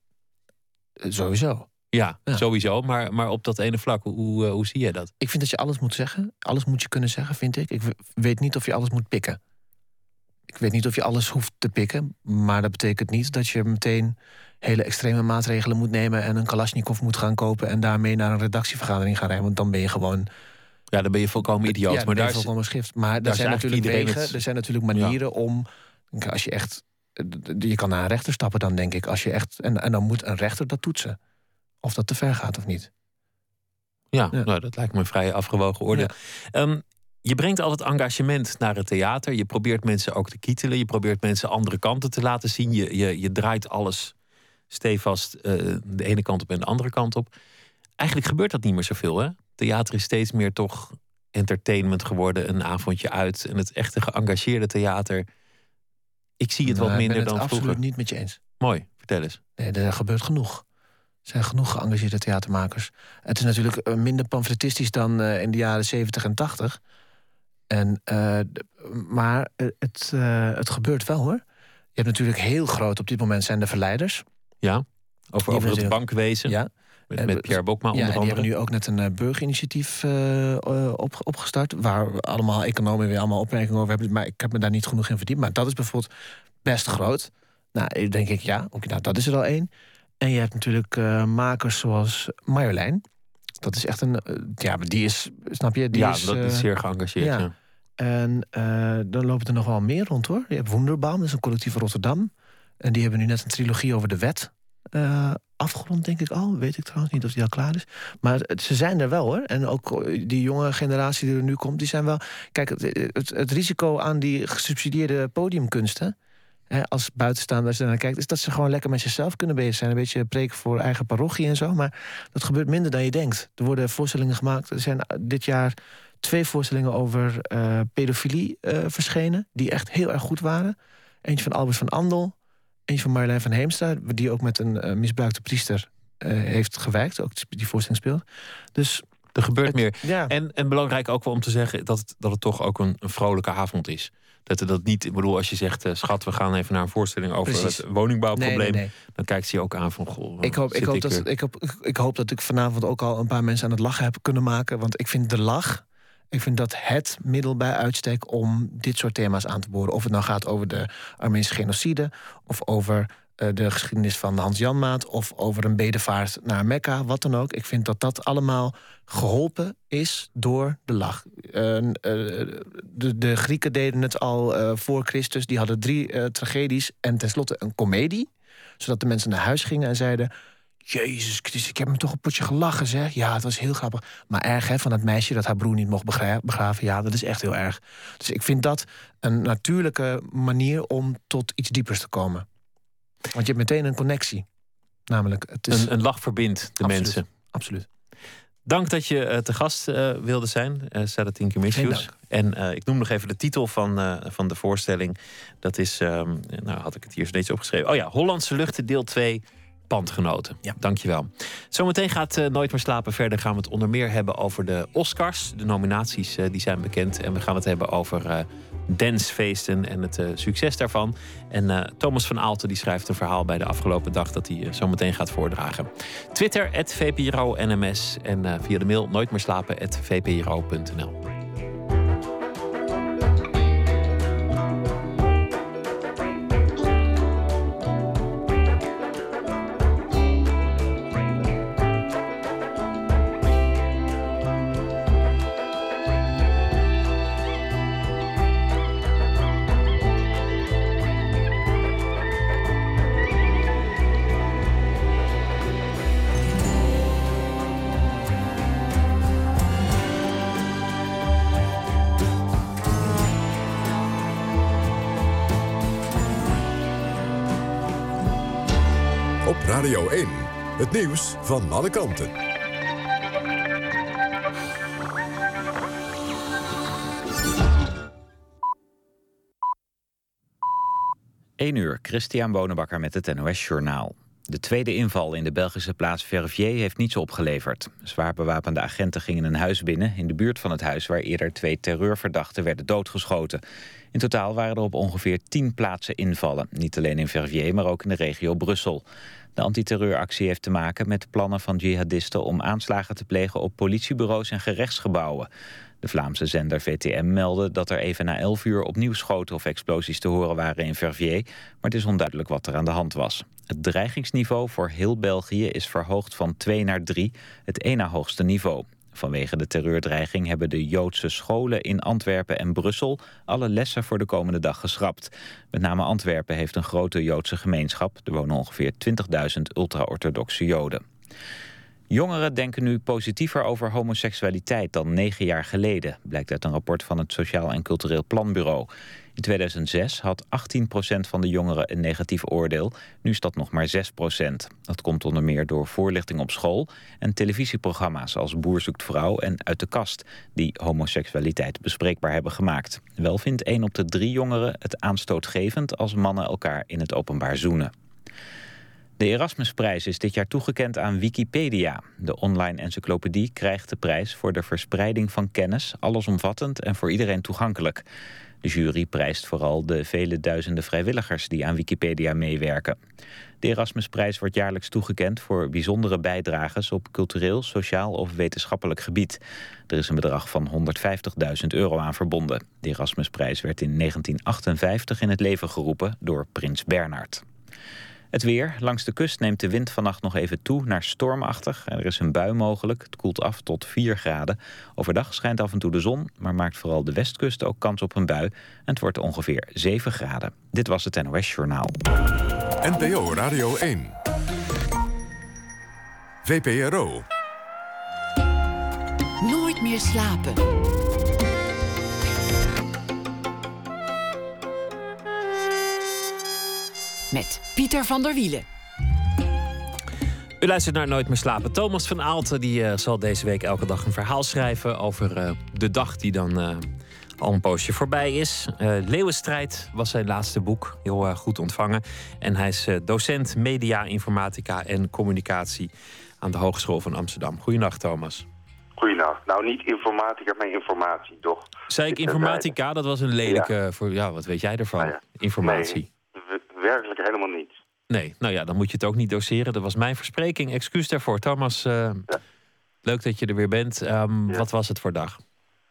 Eh, Sowieso. Ja, Ja. sowieso. Maar, maar op dat ene vlak, hoe, eh, hoe zie jij dat? Ik vind dat je alles moet zeggen. Alles moet je kunnen zeggen, vind ik. Ik weet niet of je alles moet pikken. Ik weet niet of je alles hoeft te pikken. Maar dat betekent niet dat je meteen hele extreme maatregelen moet nemen... en een Kalashnikov moet gaan kopen... en daarmee naar een redactievergadering gaan rijden. Want dan ben je gewoon... Ja, dan ben je volkomen idioot. Ja, maar daar is, volkomen schrift. Maar er zijn natuurlijk wegen, het- er zijn natuurlijk manieren om... Als je echt... Je kan naar een rechter stappen dan, denk ik. Als je echt, en, en dan moet een rechter dat toetsen. Of dat te ver gaat of niet. ja, Ja. Nou, dat lijkt me een vrij afgewogen oordeel. Ehm, je brengt altijd engagement naar het theater. Je probeert mensen ook te kietelen. Je probeert mensen andere kanten te laten zien. Je, je, je draait alles stevast eh, de ene kant op en de andere kant op. Eigenlijk gebeurt dat niet meer zoveel. Hè? Theater is steeds meer toch entertainment geworden. Een avondje uit. En het echte geëngageerde theater. Ik zie het wat ik minder ben het dan absoluut vroeger. niet met je eens. Mooi, vertel eens. Nee, er gebeurt genoeg. Er zijn genoeg geëngageerde theatermakers. Het is natuurlijk eh, minder pamfletistisch dan eh, in de jaren 70 en 80. En, eh, maar eh, het, eh, het gebeurt wel hoor. Je hebt natuurlijk heel groot op dit moment zijn de verleiders. Ja, over, over het bankwezen. Ja. Met, met Pierre Bokma Ja, onder en die andere. hebben nu ook net een burgerinitiatief op, opgestart. Waar allemaal economen weer allemaal opmerkingen over hebben. Maar ik heb me daar niet genoeg in verdiept. Maar dat is bijvoorbeeld best groot. Nou, denk ik, ja, oké, nou, dat is er al één. En je hebt natuurlijk makers zoals Marjolein. Dat is echt een. ja, die is, snap je? Die ja, is, dat is zeer geëngageerd. ja. Ja. En eh, dan lopen er nog wel meer rond hoor. Je hebt Wonderbaum, dat is een collectief Rotterdam. En die hebben nu net een trilogie over de wet eh, afgerond, denk ik al. Weet ik trouwens niet of die al klaar is. Maar ze zijn er wel hoor. En ook eh, die jonge generatie die er nu komt, die zijn wel. Kijk, het, het, risico aan die gesubsidieerde podiumkunsten. Hè, als buitenstaander als je naar kijkt, is dat ze gewoon lekker met zichzelf kunnen bezig zijn. Een beetje preken voor eigen parochie en zo. Maar dat gebeurt minder dan je denkt. Er worden voorstellingen gemaakt. Er zijn dit jaar twee voorstellingen over eh, pedofilie eh, verschenen. Die echt heel erg goed waren. Eentje van Albert van Andel. Eentje van Marjolein van Heemstra. Die ook met een eh, misbruikte priester heeft gewerkt. Ook die voorstelling speelt. Dus Er gebeurt het- meer. Ja, En, en belangrijk ook wel om te zeggen dat het, dat het toch ook een, een vrolijke avond is. Dat er dat niet, ik bedoel, als je zegt, schat, we gaan even naar een voorstelling over Precies. het woningbouwprobleem. nee, nee, nee. Dan kijkt ze je ook aan van, goh, Ik hoop, ik, hoop dat, weer- ik, hoop, ik, ik hoop dat ik vanavond ook al een paar mensen aan het lachen heb kunnen maken. Want ik vind de lach. Ik vind dat het middel bij uitstek om dit soort thema's aan te boren. Of het nou gaat over de Armeense genocide. Of over eh, de geschiedenis van Hans Janmaat. Of over een bedevaart naar Mekka. Wat dan ook. Ik vind dat dat allemaal geholpen is door de lach. Eh, eh, de, de Grieken deden het al voor Christus. Die hadden drie tragedies en tenslotte een komedie. Zodat de mensen naar huis gingen en zeiden... Jezus Christus, ik heb me toch een potje gelachen, zeg. Ja, het was heel grappig. Maar erg, hè, van dat meisje dat haar broer niet mocht begra- begraven. Ja, dat is echt heel erg. Dus ik vind dat een natuurlijke manier om tot iets diepers te komen. Want je hebt meteen een connectie. Namelijk, het is... een, een lach verbindt de Absoluut. mensen. Absoluut. Dank dat je eh, te gast eh, wilde zijn, uh, Sadatin Kimisius. Geen En eh, ik noem nog even de titel van, eh, van de voorstelling. Dat is, ehm, nou had ik het hier steeds opgeschreven. Oh ja, Hollandse Luchten, deel 2, Pandgenoten. Ja. Dankjewel. Zometeen gaat eh, Nooit meer slapen verder. Gaan we het onder meer hebben over de Oscars. De nominaties eh, die zijn bekend. En we gaan het hebben over eh dancefeesten en het succes daarvan. En Thomas van Aalten die schrijft een verhaal bij de afgelopen dag... dat hij zometeen gaat voordragen. Twitter, VPRO NMS. En via de mail nooit nieuws van alle kanten. 1 uur, Christian Bonenbakker met het NOS Journaal. De tweede inval in de Belgische plaats Verviers heeft niets opgeleverd. Zwaar bewapende agenten gingen een huis binnen... in de buurt van het huis waar eerder twee terreurverdachten werden doodgeschoten. In totaal waren er op ongeveer tien plaatsen invallen. Niet alleen in Verviers, maar ook in de regio Brussel. De antiterreuractie heeft te maken met plannen van jihadisten... om aanslagen te plegen op politiebureaus en gerechtsgebouwen. De Vlaamse zender VTM meldde dat er even na 11 uur opnieuw schoten of explosies te horen waren in Verviers, maar het is onduidelijk wat er aan de hand was. Het dreigingsniveau voor heel België is verhoogd van 2 naar 3, het na hoogste niveau. Vanwege de terreurdreiging hebben de Joodse scholen in Antwerpen en Brussel alle lessen voor de komende dag geschrapt. Met name Antwerpen heeft een grote Joodse gemeenschap. Er wonen ongeveer 20.000 ultra-orthodoxe Joden. Jongeren denken nu positiever over homoseksualiteit dan negen jaar geleden, blijkt uit een rapport van het Sociaal en Cultureel Planbureau. In 2006 had 18% van de jongeren een negatief oordeel, nu is dat nog maar 6%. Dat komt onder meer door voorlichting op school en televisieprogramma's als Boer zoekt vrouw en Uit de kast, die homoseksualiteit bespreekbaar hebben gemaakt. Wel vindt 1 op de drie jongeren het aanstootgevend als mannen elkaar in het openbaar zoenen. De Erasmusprijs is dit jaar toegekend aan Wikipedia. De online encyclopedie krijgt de prijs voor de verspreiding van kennis, allesomvattend en voor iedereen toegankelijk. De jury prijst vooral de vele duizenden vrijwilligers die aan Wikipedia meewerken. De Erasmusprijs wordt jaarlijks toegekend voor bijzondere bijdrages op cultureel, sociaal of wetenschappelijk gebied. Er is een bedrag van 150.000 euro aan verbonden. De Erasmusprijs werd in 1958 in het leven geroepen door prins Bernhard. Het weer. Langs de kust neemt de wind vannacht nog even toe naar stormachtig. Er is een bui mogelijk. Het koelt af tot 4 graden. Overdag schijnt af en toe de zon, maar maakt vooral de westkust ook kans op een bui. En het wordt ongeveer 7 graden. Dit was het NOS Journaal. NPO Radio 1. VPRO. Nooit meer slapen. Met Pieter van der Wielen. U luistert naar Nooit meer slapen. Thomas van Aalten die, uh, zal deze week elke dag een verhaal schrijven over uh, de dag die dan uh, al een poosje voorbij is. Leeuwenstrijd was zijn laatste boek, heel goed ontvangen. En hij is docent media, informatica en communicatie aan de Hogeschool van Amsterdam. Goedenacht, Thomas. Goedenacht. Nou, niet informatica, maar informatie, toch? Zei ik informatica? Dat was een lelijke... Ja. Voor, ja, wat weet jij ervan? Nou ja. Informatie. Nee werkelijk helemaal niet. Nee, nou ja, dan moet je het ook niet doseren. Dat was mijn verspreking. Excuus daarvoor. Thomas, uh, ja. leuk dat je er weer bent. Um, ja. Wat was het voor dag?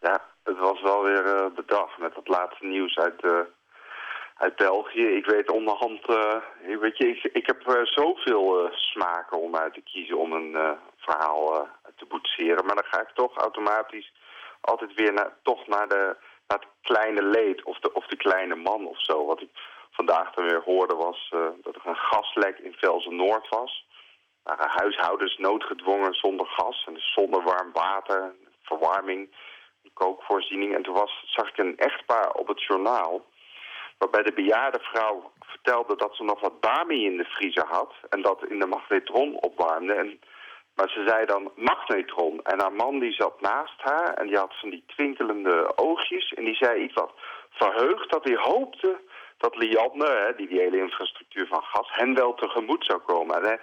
Ja, het was wel weer uh, de dag met het laatste nieuws uit, uh, uit België. Ik weet onderhand, weet je, ik, ik heb zoveel smaken om uit te kiezen om een verhaal te boetseren. Maar dan ga ik toch automatisch altijd weer naar, toch naar, de, naar het kleine leed of de, of de kleine man of zo. Wat ik vandaag dan weer hoorde was uh, dat er een gaslek in Velzen Noord was. waren huishoudens noodgedwongen zonder gas en dus zonder warm water, verwarming, kookvoorziening. En toen was, zag ik een echtpaar op het journaal waarbij de bejaarde vrouw vertelde dat ze nog wat bami in de vriezer had en dat in de magnetron opwarmde. En, maar ze zei dan magnetron. En haar man die zat naast haar en die had van die twinkelende oogjes en die zei iets wat verheugd dat hij hoopte dat Lianne, hè, die die hele infrastructuur van gas, hen wel tegemoet zou komen. En, hè,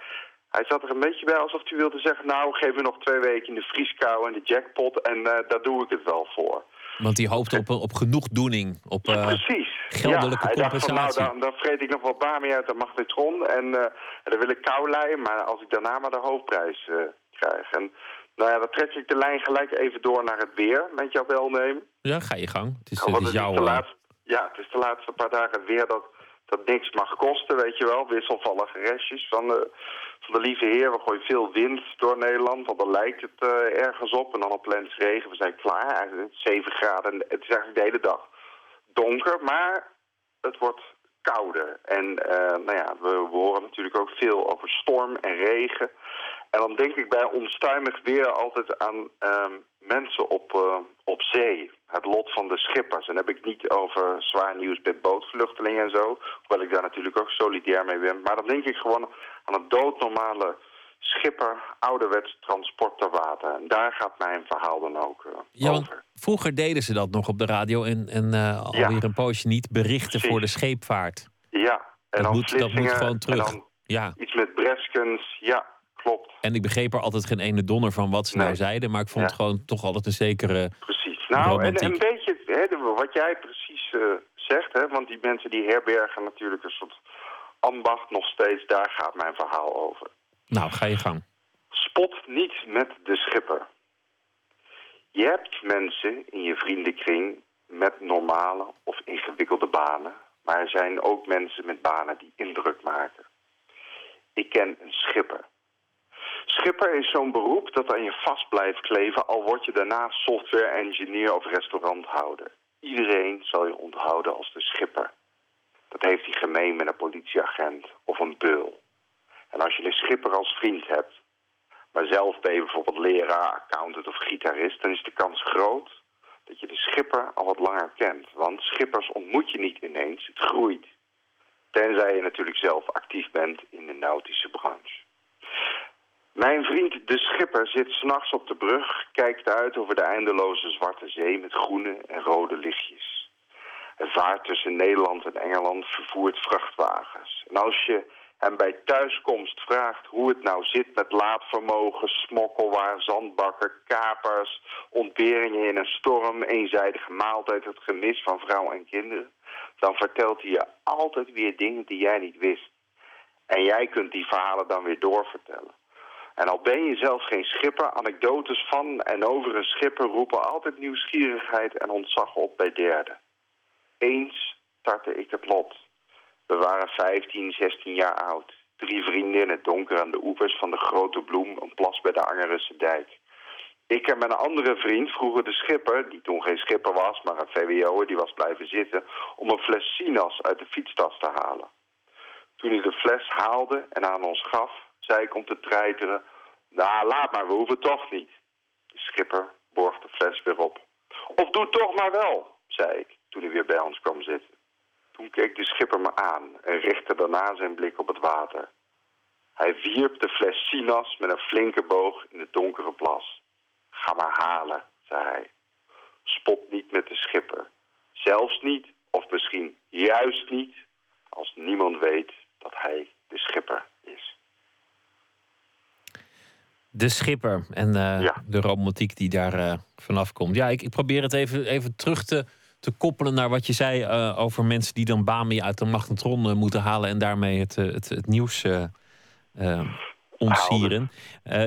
hij zat er een beetje bij alsof hij wilde zeggen... nou, geef me nog twee weken in de vrieskou en de jackpot... en uh, daar doe ik het wel voor. Want hij hoopt op, op genoegdoening, op uh, Precies. geldelijke ja, hij compensatie. Dacht van, nou, dan, dan vreet ik nog wat bami uit de magnetron... en uh, dan wil ik kou leiden, maar als ik daarna maar de hoofdprijs krijg... En, nou ja, dan trek ik de lijn gelijk even door naar het weer, met jouw welnemen. Ja, ga je gang. Het is, het is jouw... De laatste, ja, het is de laatste paar dagen weer dat, dat niks mag kosten, weet je wel. Wisselvallige restjes van de, van de lieve heer. We gooien veel wind door Nederland, want dan lijkt het uh, ergens op. En dan op plens regen, we zijn klaar. Eigenlijk 7 graden, het is eigenlijk de hele dag donker, maar het wordt kouder. En uh, nou ja, we, horen natuurlijk ook veel over storm en regen. En dan denk ik bij onstuimig weer altijd aan uh, mensen op, uh, op zee. Het lot van de schippers. En dan heb ik niet over zwaar nieuws met bootvluchtelingen en zo. Hoewel ik daar natuurlijk ook solidair mee ben. Maar dan denk ik gewoon aan een doodnormale schipper, ouderwets transport ter water. En daar gaat mijn verhaal dan ook uh, ja, over. Vroeger deden ze dat nog op de radio en, en alweer ja. een poosje niet berichten Precies. voor de scheepvaart. Ja, En dat, moet, dat moet gewoon terug. En dan ja. iets met Breskens, ja. En ik begreep er altijd geen ene donder van wat ze nou zeiden, maar ik vond het gewoon toch altijd een zekere. Precies. Nou, en een beetje hè, wat jij precies uh, zegt, hè, want die mensen die herbergen natuurlijk een soort ambacht nog steeds, daar gaat mijn verhaal over. Nou, ga je gang. Spot niet met de schipper. Je hebt mensen in je vriendenkring met normale of ingewikkelde banen. Maar er zijn ook mensen met banen die indruk maken. Ik ken een schipper. Schipper is zo'n beroep dat aan je vast blijft kleven... al word je daarna software engineer of restauranthouder. Iedereen zal je onthouden als de schipper. Dat heeft hij gemeen met een politieagent of een beul. En als je de schipper als vriend hebt... maar zelf ben je bijvoorbeeld leraar, accountant of gitarist... dan is de kans groot dat je de schipper al wat langer kent. Want schippers ontmoet je niet ineens, het groeit. Tenzij je natuurlijk zelf actief bent in de nautische branche. Mijn vriend de schipper zit s'nachts op de brug, kijkt uit over de eindeloze zwarte zee met groene en rode lichtjes. Hij vaart tussen Nederland en Engeland, vervoert vrachtwagens. En als je hem bij thuiskomst vraagt hoe het nou zit met laadvermogen, smokkelwaar, zandbakken, kapers, ontberingen in een storm, eenzijdige maaltijd, het gemis van vrouw en kinderen, dan vertelt hij je altijd weer dingen die jij niet wist. En jij kunt die verhalen dan weer doorvertellen. En al ben je zelf geen schipper, anekdotes van en over een schipper roepen altijd nieuwsgierigheid en ontzag op bij derden. Eens startte ik het lot. We waren 15, 16 jaar oud. Drie vriendinnen, donker aan de oevers van de Grote Bloem, een plas bij de Angerisse dijk. Ik en mijn andere vriend vroegen de schipper, die toen geen schipper was, maar een VWO'er, die was blijven zitten, om een fles sinaas uit de fietstas te halen. Toen hij de fles haalde en aan ons gaf, ik om te treiteren, nou laat maar, we hoeven toch niet. De schipper borg de fles weer op. Of doe toch maar wel, zei ik, toen hij weer bij ons kwam zitten. Toen keek de schipper me aan en richtte daarna zijn blik op het water. Hij wierp de fles sinas met een flinke boog in de donkere plas. Ga maar halen, zei hij. Spot niet met de schipper. Zelfs niet, of misschien juist niet, als niemand weet dat hij de schipper is. De schipper en uh, de romantiek die daar uh, vanaf komt. Ja, ik, ik probeer het even, even terug te, te koppelen naar wat je zei uh, over mensen die dan Bami uit de magnetron moeten halen en daarmee het, het, het nieuws ontsieren.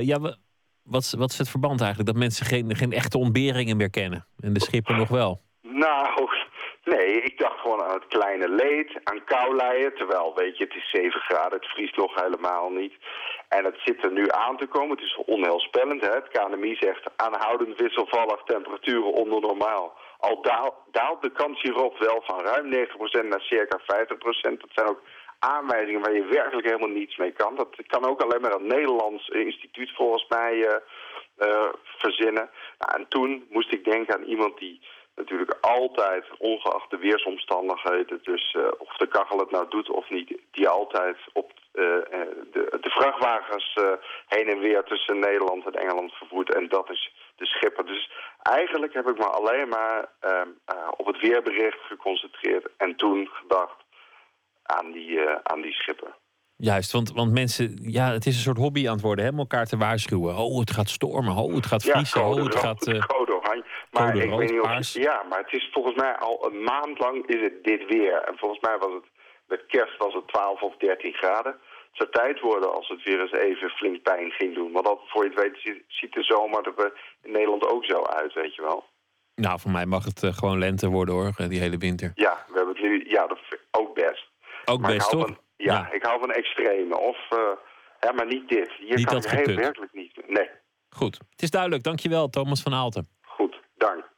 ja, wat, wat is het verband eigenlijk? Dat mensen geen, geen echte ontberingen meer kennen en de schipper nog wel? Nou, nee, ik dacht gewoon aan het kleine leed, aan kouleien. Terwijl, weet je, het is 7 graden, het vriest nog helemaal niet. En het zit er nu aan te komen. Het is onheilspellend. Hè? Het KNMI zegt aanhoudend wisselvallig temperaturen onder normaal. Al daalt de kans hierop wel van ruim 9% naar circa 50%. Dat zijn ook aanwijzingen waar je werkelijk helemaal niets mee kan. Dat kan ook alleen maar een Nederlands instituut volgens mij uh, uh, verzinnen. Nou, en toen moest ik denken aan iemand die natuurlijk altijd, ongeacht de weersomstandigheden, dus uh, of de kachel het nou doet of niet, die altijd op uh, de, de, vrachtwagens uh, heen en weer tussen Nederland en Engeland vervoert. En dat is de schipper. Dus eigenlijk heb ik me alleen maar ehm, op het weerbericht geconcentreerd en toen gedacht aan die, aan die schipper. Juist, want, want mensen, ja, het is een soort hobby aan het worden, hè, om elkaar te waarschuwen. Oh, het gaat stormen, oh, het gaat vriezen, ja, oh, het gaat... Uh... Maar ik weet niet of, ja, maar het is volgens mij al een maand lang is het dit weer. En volgens mij was het, met kerst was het 12 of 13 graden. Het zou tijd worden als het weer eens even flink pijn ging doen. Want voor je het weet ziet de zomer er in Nederland ook zo uit, weet je wel. Nou, voor mij mag het uh, gewoon lente worden hoor, die hele winter. Ja, we hebben het nu, ja, dat ook best. Ook maar best, toch? Van, ja, ja, ik hou van extreme. Of, uh, ja, maar niet dit. Hier niet kan dat ik heel werkelijk niet. Nee. Goed, het is duidelijk. Dankjewel, Thomas van Aalten. Dank.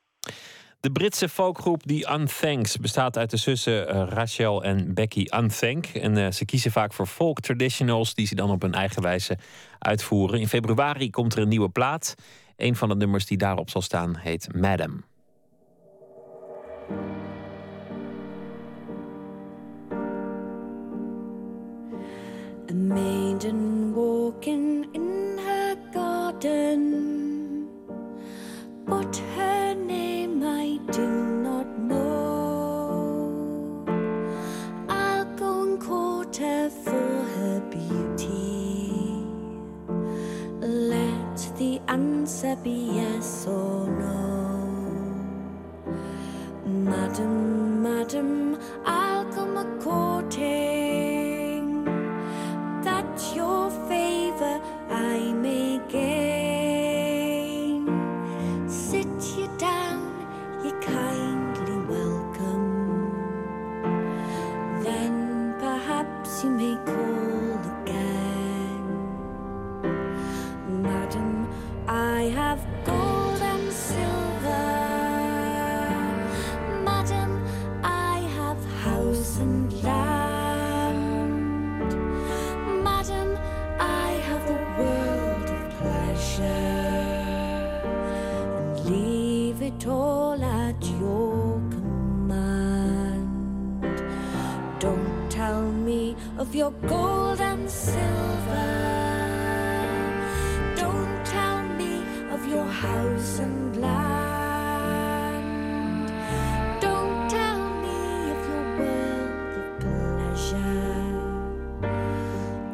De Britse folkgroep The Unthanks bestaat uit de zussen uh, Rachel en Becky Unthank. En uh, ze kiezen vaak voor folk traditionals die ze dan op hun eigen wijze uitvoeren. In februari komt er een nieuwe plaat. Een van de nummers die daarop zal staan heet Madam. A maiden walking in her garden, answer be yes or oh no. Madam, madam, I'll come a courting That's your your gold and silver. Don't tell me of your house and land. Don't tell me of your world of pleasure.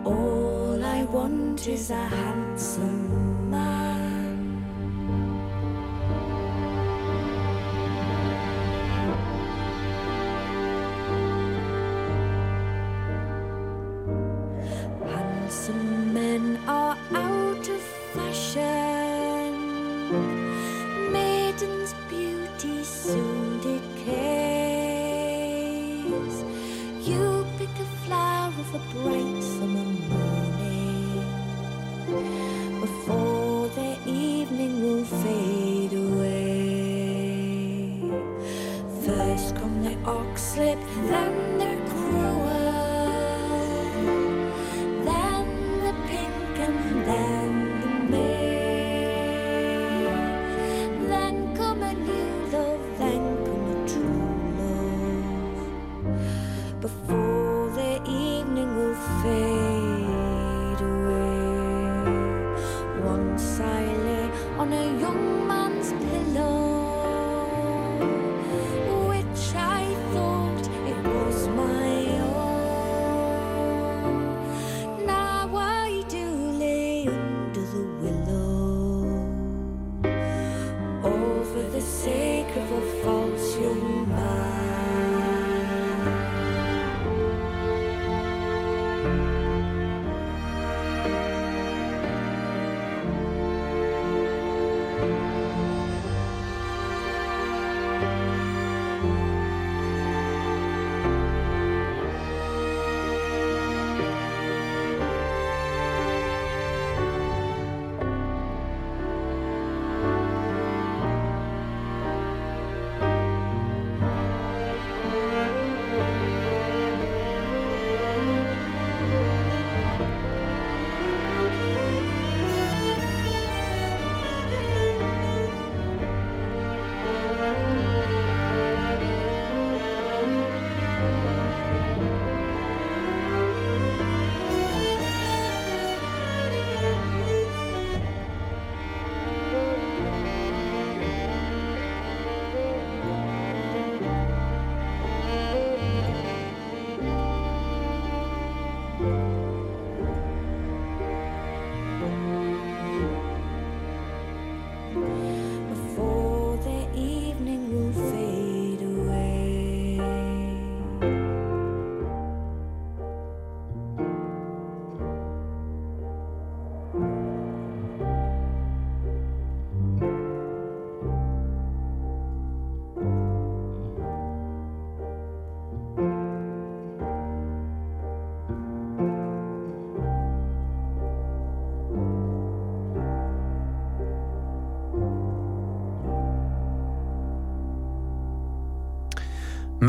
All I want is a handsome man.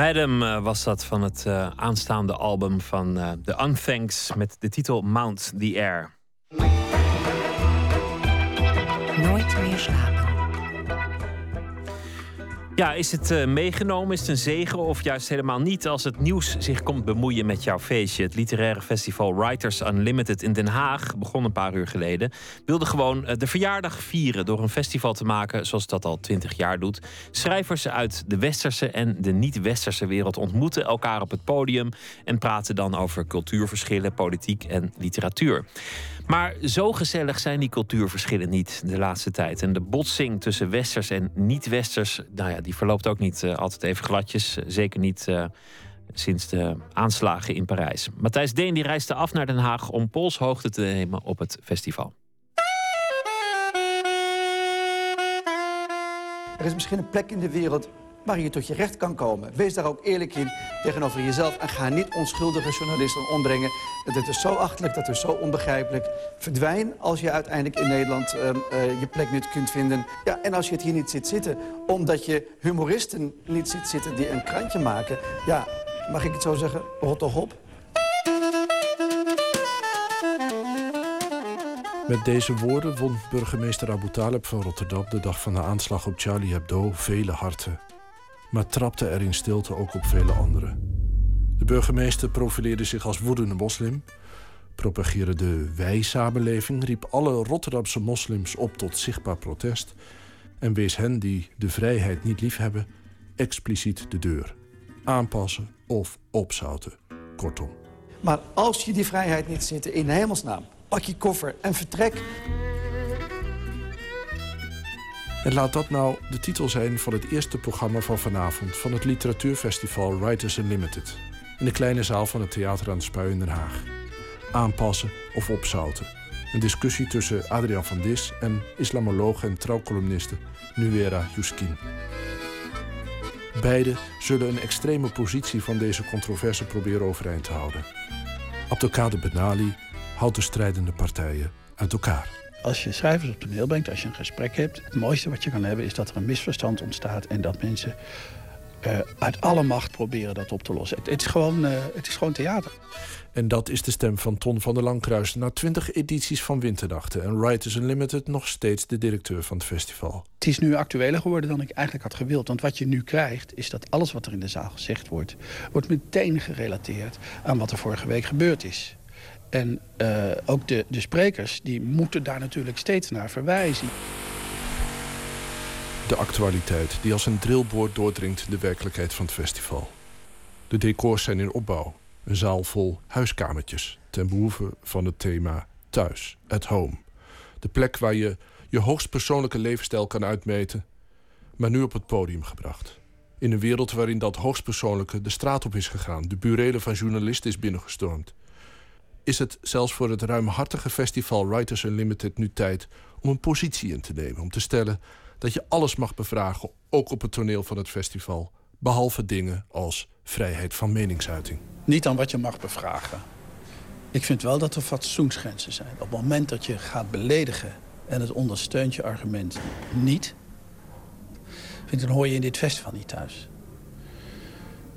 Adam eh, was dat van het eh, aanstaande album van eh, The Unthanks met de titel Mount the Air. Nooit meer slapen. Is het uh, meegenomen? Is het een zegen of juist helemaal niet als het nieuws zich komt bemoeien met jouw feestje? Het literaire festival Writers Unlimited in Den Haag, begon een paar uur geleden, wilde gewoon uh, de verjaardag vieren door een festival te maken zoals dat al twintig jaar doet. Schrijvers uit de westerse en de niet-westerse wereld ontmoeten elkaar op het podium en praten dan over cultuurverschillen, politiek en literatuur. Maar zo gezellig zijn die cultuurverschillen niet de laatste tijd. En de botsing tussen westers en niet-westers, nou ja, die verloopt ook niet uh, altijd even gladjes. Zeker niet uh, sinds de aanslagen in Parijs. Matthijs Deen die reisde af naar Den Haag om polshoogte te nemen op het festival. Er is misschien een plek in de wereld waar je tot je recht kan komen. Wees daar ook eerlijk in tegenover jezelf en ga niet onschuldige journalisten ombrengen. Het is zo achterlijk, dat is zo onbegrijpelijk. Verdwijn als je uiteindelijk in Nederland uh, uh, je plek niet kunt vinden. Ja, en als je het hier niet ziet zitten, omdat je humoristen niet ziet zitten die een krantje maken. Ja, mag ik het zo zeggen, rot toch op. Met deze woorden won burgemeester Abu Talib van Rotterdam... de dag van de aanslag op Charlie Hebdo vele harten maar trapte er in stilte ook op vele anderen. De burgemeester profileerde zich als woedende moslim, propageerde de wij-samenleving, riep alle Rotterdamse moslims op tot zichtbaar protest en wees hen die de vrijheid niet liefhebben expliciet de deur. Aanpassen of opzouten, kortom. Maar als je die vrijheid niet zit, in hemelsnaam, pak je koffer en vertrek. En laat dat nou de titel zijn van het eerste programma van vanavond... van het literatuurfestival Writers Unlimited... in de kleine zaal van het Theater aan de Spui in Den Haag. Aanpassen of opzouten. Een discussie tussen Adriaan van Dis en islamoloog en trouwcolumniste Nuera Juskin. Beiden zullen een extreme positie van deze controverse proberen overeind te houden. Abdelkader Benali houdt de strijdende partijen uit elkaar. Als je schrijvers op toneel brengt, als je een gesprek hebt... het mooiste wat je kan hebben is dat er een misverstand ontstaat... en dat mensen uh, uit alle macht proberen dat op te lossen. Het, het is, gewoon, uh, het is gewoon theater. En dat is de stem van Ton van der Langkruis... na twintig edities van Winternachten. En Writers Unlimited nog steeds de directeur van het festival. Het is nu actueler geworden dan ik eigenlijk had gewild. Want wat je nu krijgt, is dat alles wat er in de zaal gezegd wordt... wordt meteen gerelateerd aan wat er vorige week gebeurd is. En uh, ook de, de sprekers die moeten daar natuurlijk steeds naar verwijzen. De actualiteit die als een drillboord doordringt de werkelijkheid van het festival. De decors zijn in opbouw. Een zaal vol huiskamertjes ten behoeve van het thema thuis, at home. De plek waar je je hoogst persoonlijke levensstijl kan uitmeten, maar nu op het podium gebracht. In een wereld waarin dat hoogstpersoonlijke de straat op is gegaan, de burelen van journalisten is binnengestormd is het zelfs voor het ruimhartige festival Writers Unlimited nu tijd om een positie in te nemen. Om te stellen dat je alles mag bevragen, ook op het toneel van het festival. Behalve dingen als vrijheid van meningsuiting. Niet aan wat je mag bevragen. Ik vind wel dat er fatsoensgrenzen zijn. Op het moment dat je gaat beledigen en het ondersteunt je argument niet... Vind, dan hoor je in dit festival niet thuis.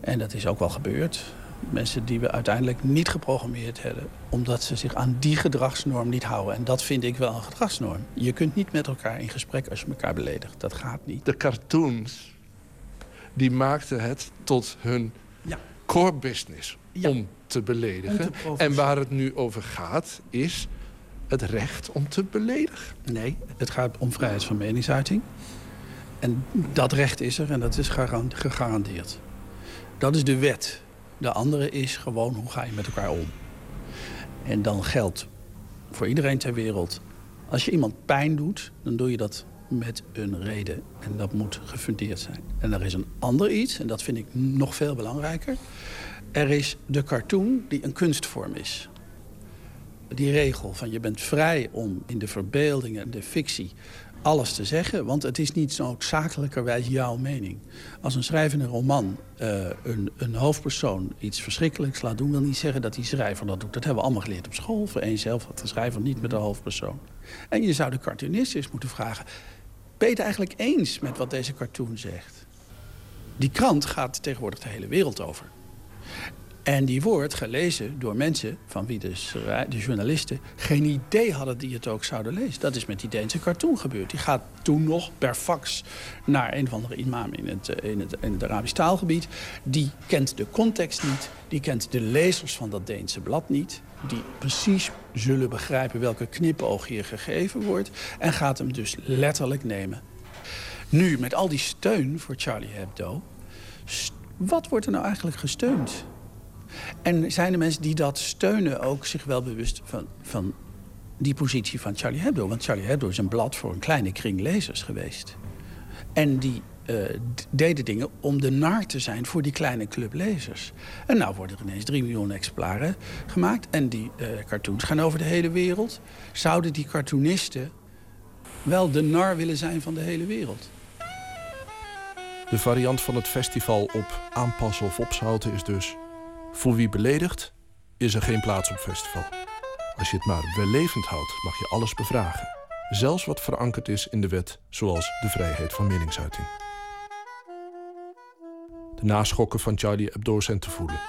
En dat is ook wel gebeurd. Mensen die we uiteindelijk niet geprogrammeerd hebben... omdat ze zich aan die gedragsnorm niet houden. En dat vind ik wel een gedragsnorm. Je kunt niet met elkaar in gesprek als je elkaar beledigt. Dat gaat niet. De cartoons, die maakten het tot hun ja. core business om te beledigen. en waar het nu over gaat, is het recht om te beledigen. Nee, het gaat om vrijheid van meningsuiting. En dat recht is er en dat is gegarandeerd. Dat is de wet. De andere is gewoon hoe ga je met elkaar om. En dan geldt voor iedereen ter wereld... als je iemand pijn doet, dan doe je dat met een reden. En dat moet gefundeerd zijn. En er is een ander iets, en dat vind ik nog veel belangrijker. Er is de cartoon die een kunstvorm is. Die regel van je bent vrij om in de verbeelding en de fictie alles te zeggen, want het is niet noodzakelijkerwijs jouw mening. Als een schrijvende roman uh, een, een, hoofdpersoon iets verschrikkelijks laat doen... wil niet zeggen dat die schrijver dat doet. Dat hebben we allemaal geleerd op school. Voor zelf had de schrijver niet met de hoofdpersoon. En je zou de cartoonist eens moeten vragen... ben je het eigenlijk eens met wat deze cartoon zegt? Die krant gaat tegenwoordig de hele wereld over. En die wordt gelezen door mensen van wie de, de, journalisten geen idee hadden die het ook zouden lezen. Dat is met die Deense cartoon gebeurd. Die gaat toen nog per fax naar een of andere imam in het, eh, in het, in het Arabisch taalgebied. Die kent de context niet, die kent de lezers van dat Deense blad niet. Die precies zullen begrijpen welke knipoog hier gegeven wordt. En gaat hem dus letterlijk nemen. Nu, met al die steun voor Charlie Hebdo... wat wordt er nou eigenlijk gesteund? En zijn de mensen die dat steunen ook zich wel bewust van, van die positie van Charlie Hebdo? Want Charlie Hebdo is een blad voor een kleine kring lezers geweest. En die uh, deden dingen om de nar te zijn voor die kleine club lezers. En nou worden er ineens 3 miljoen exemplaren gemaakt. En die uh, cartoons gaan over de hele wereld. Zouden die cartoonisten wel de nar willen zijn van de hele wereld? De variant van het festival op aanpassen of opzouten is dus... Voor wie beledigt, is er geen plaats op festival. Als je het maar wellevend houdt, mag je alles bevragen. Zelfs wat verankerd is in de wet, zoals de vrijheid van meningsuiting. De naschokken van Charlie Hebdo zijn te voelen.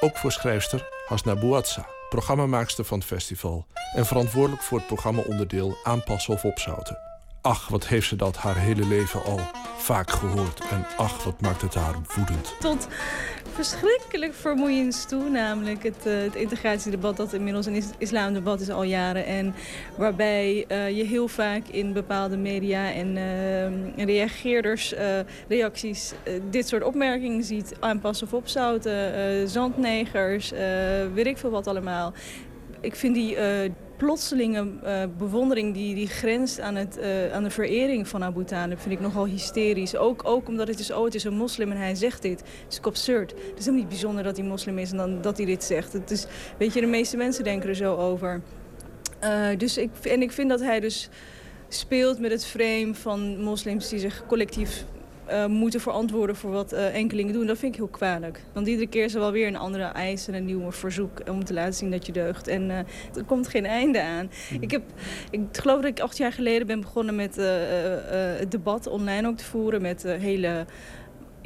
Ook voor schrijfster Hasna Bouatsa, programmamaakster van het festival... en verantwoordelijk voor het programmaonderdeel Aanpassen of Opzouten. Ach, wat heeft ze dat haar hele leven al vaak gehoord. En ach, wat maakt het haar woedend. Tot verschrikkelijk vermoeiend toe. Namelijk het, uh, het integratiedebat dat inmiddels een islamdebat is al jaren. En waarbij uh, je heel vaak in bepaalde media en uh, reageerders reacties dit soort opmerkingen ziet. Aanpassen of opzouten, zandnegers, weet ik veel wat allemaal. Ik vind die plotselinge uh, bewondering die, die grenst aan, het, uh, aan de verering van Abu Talib vind ik nogal hysterisch. Ook, ook omdat het is, oh het is een moslim en hij zegt dit. Het is absurd. Het is helemaal niet bijzonder dat hij moslim is en dan, dat hij dit zegt. Het is, weet je, de meeste mensen denken er zo over. Uh, dus ik, en ik vind dat hij dus speelt met het frame van moslims die zich collectief uh, moeten verantwoorden voor wat uh, enkelingen doen. Dat vind ik heel kwalijk. Want iedere keer is er wel weer een andere eis en een nieuw verzoek om te laten zien dat je deugt. En uh, er komt geen einde aan. Mm. Ik, heb, ik geloof dat ik acht jaar geleden ben begonnen met het debat online ook te voeren met hele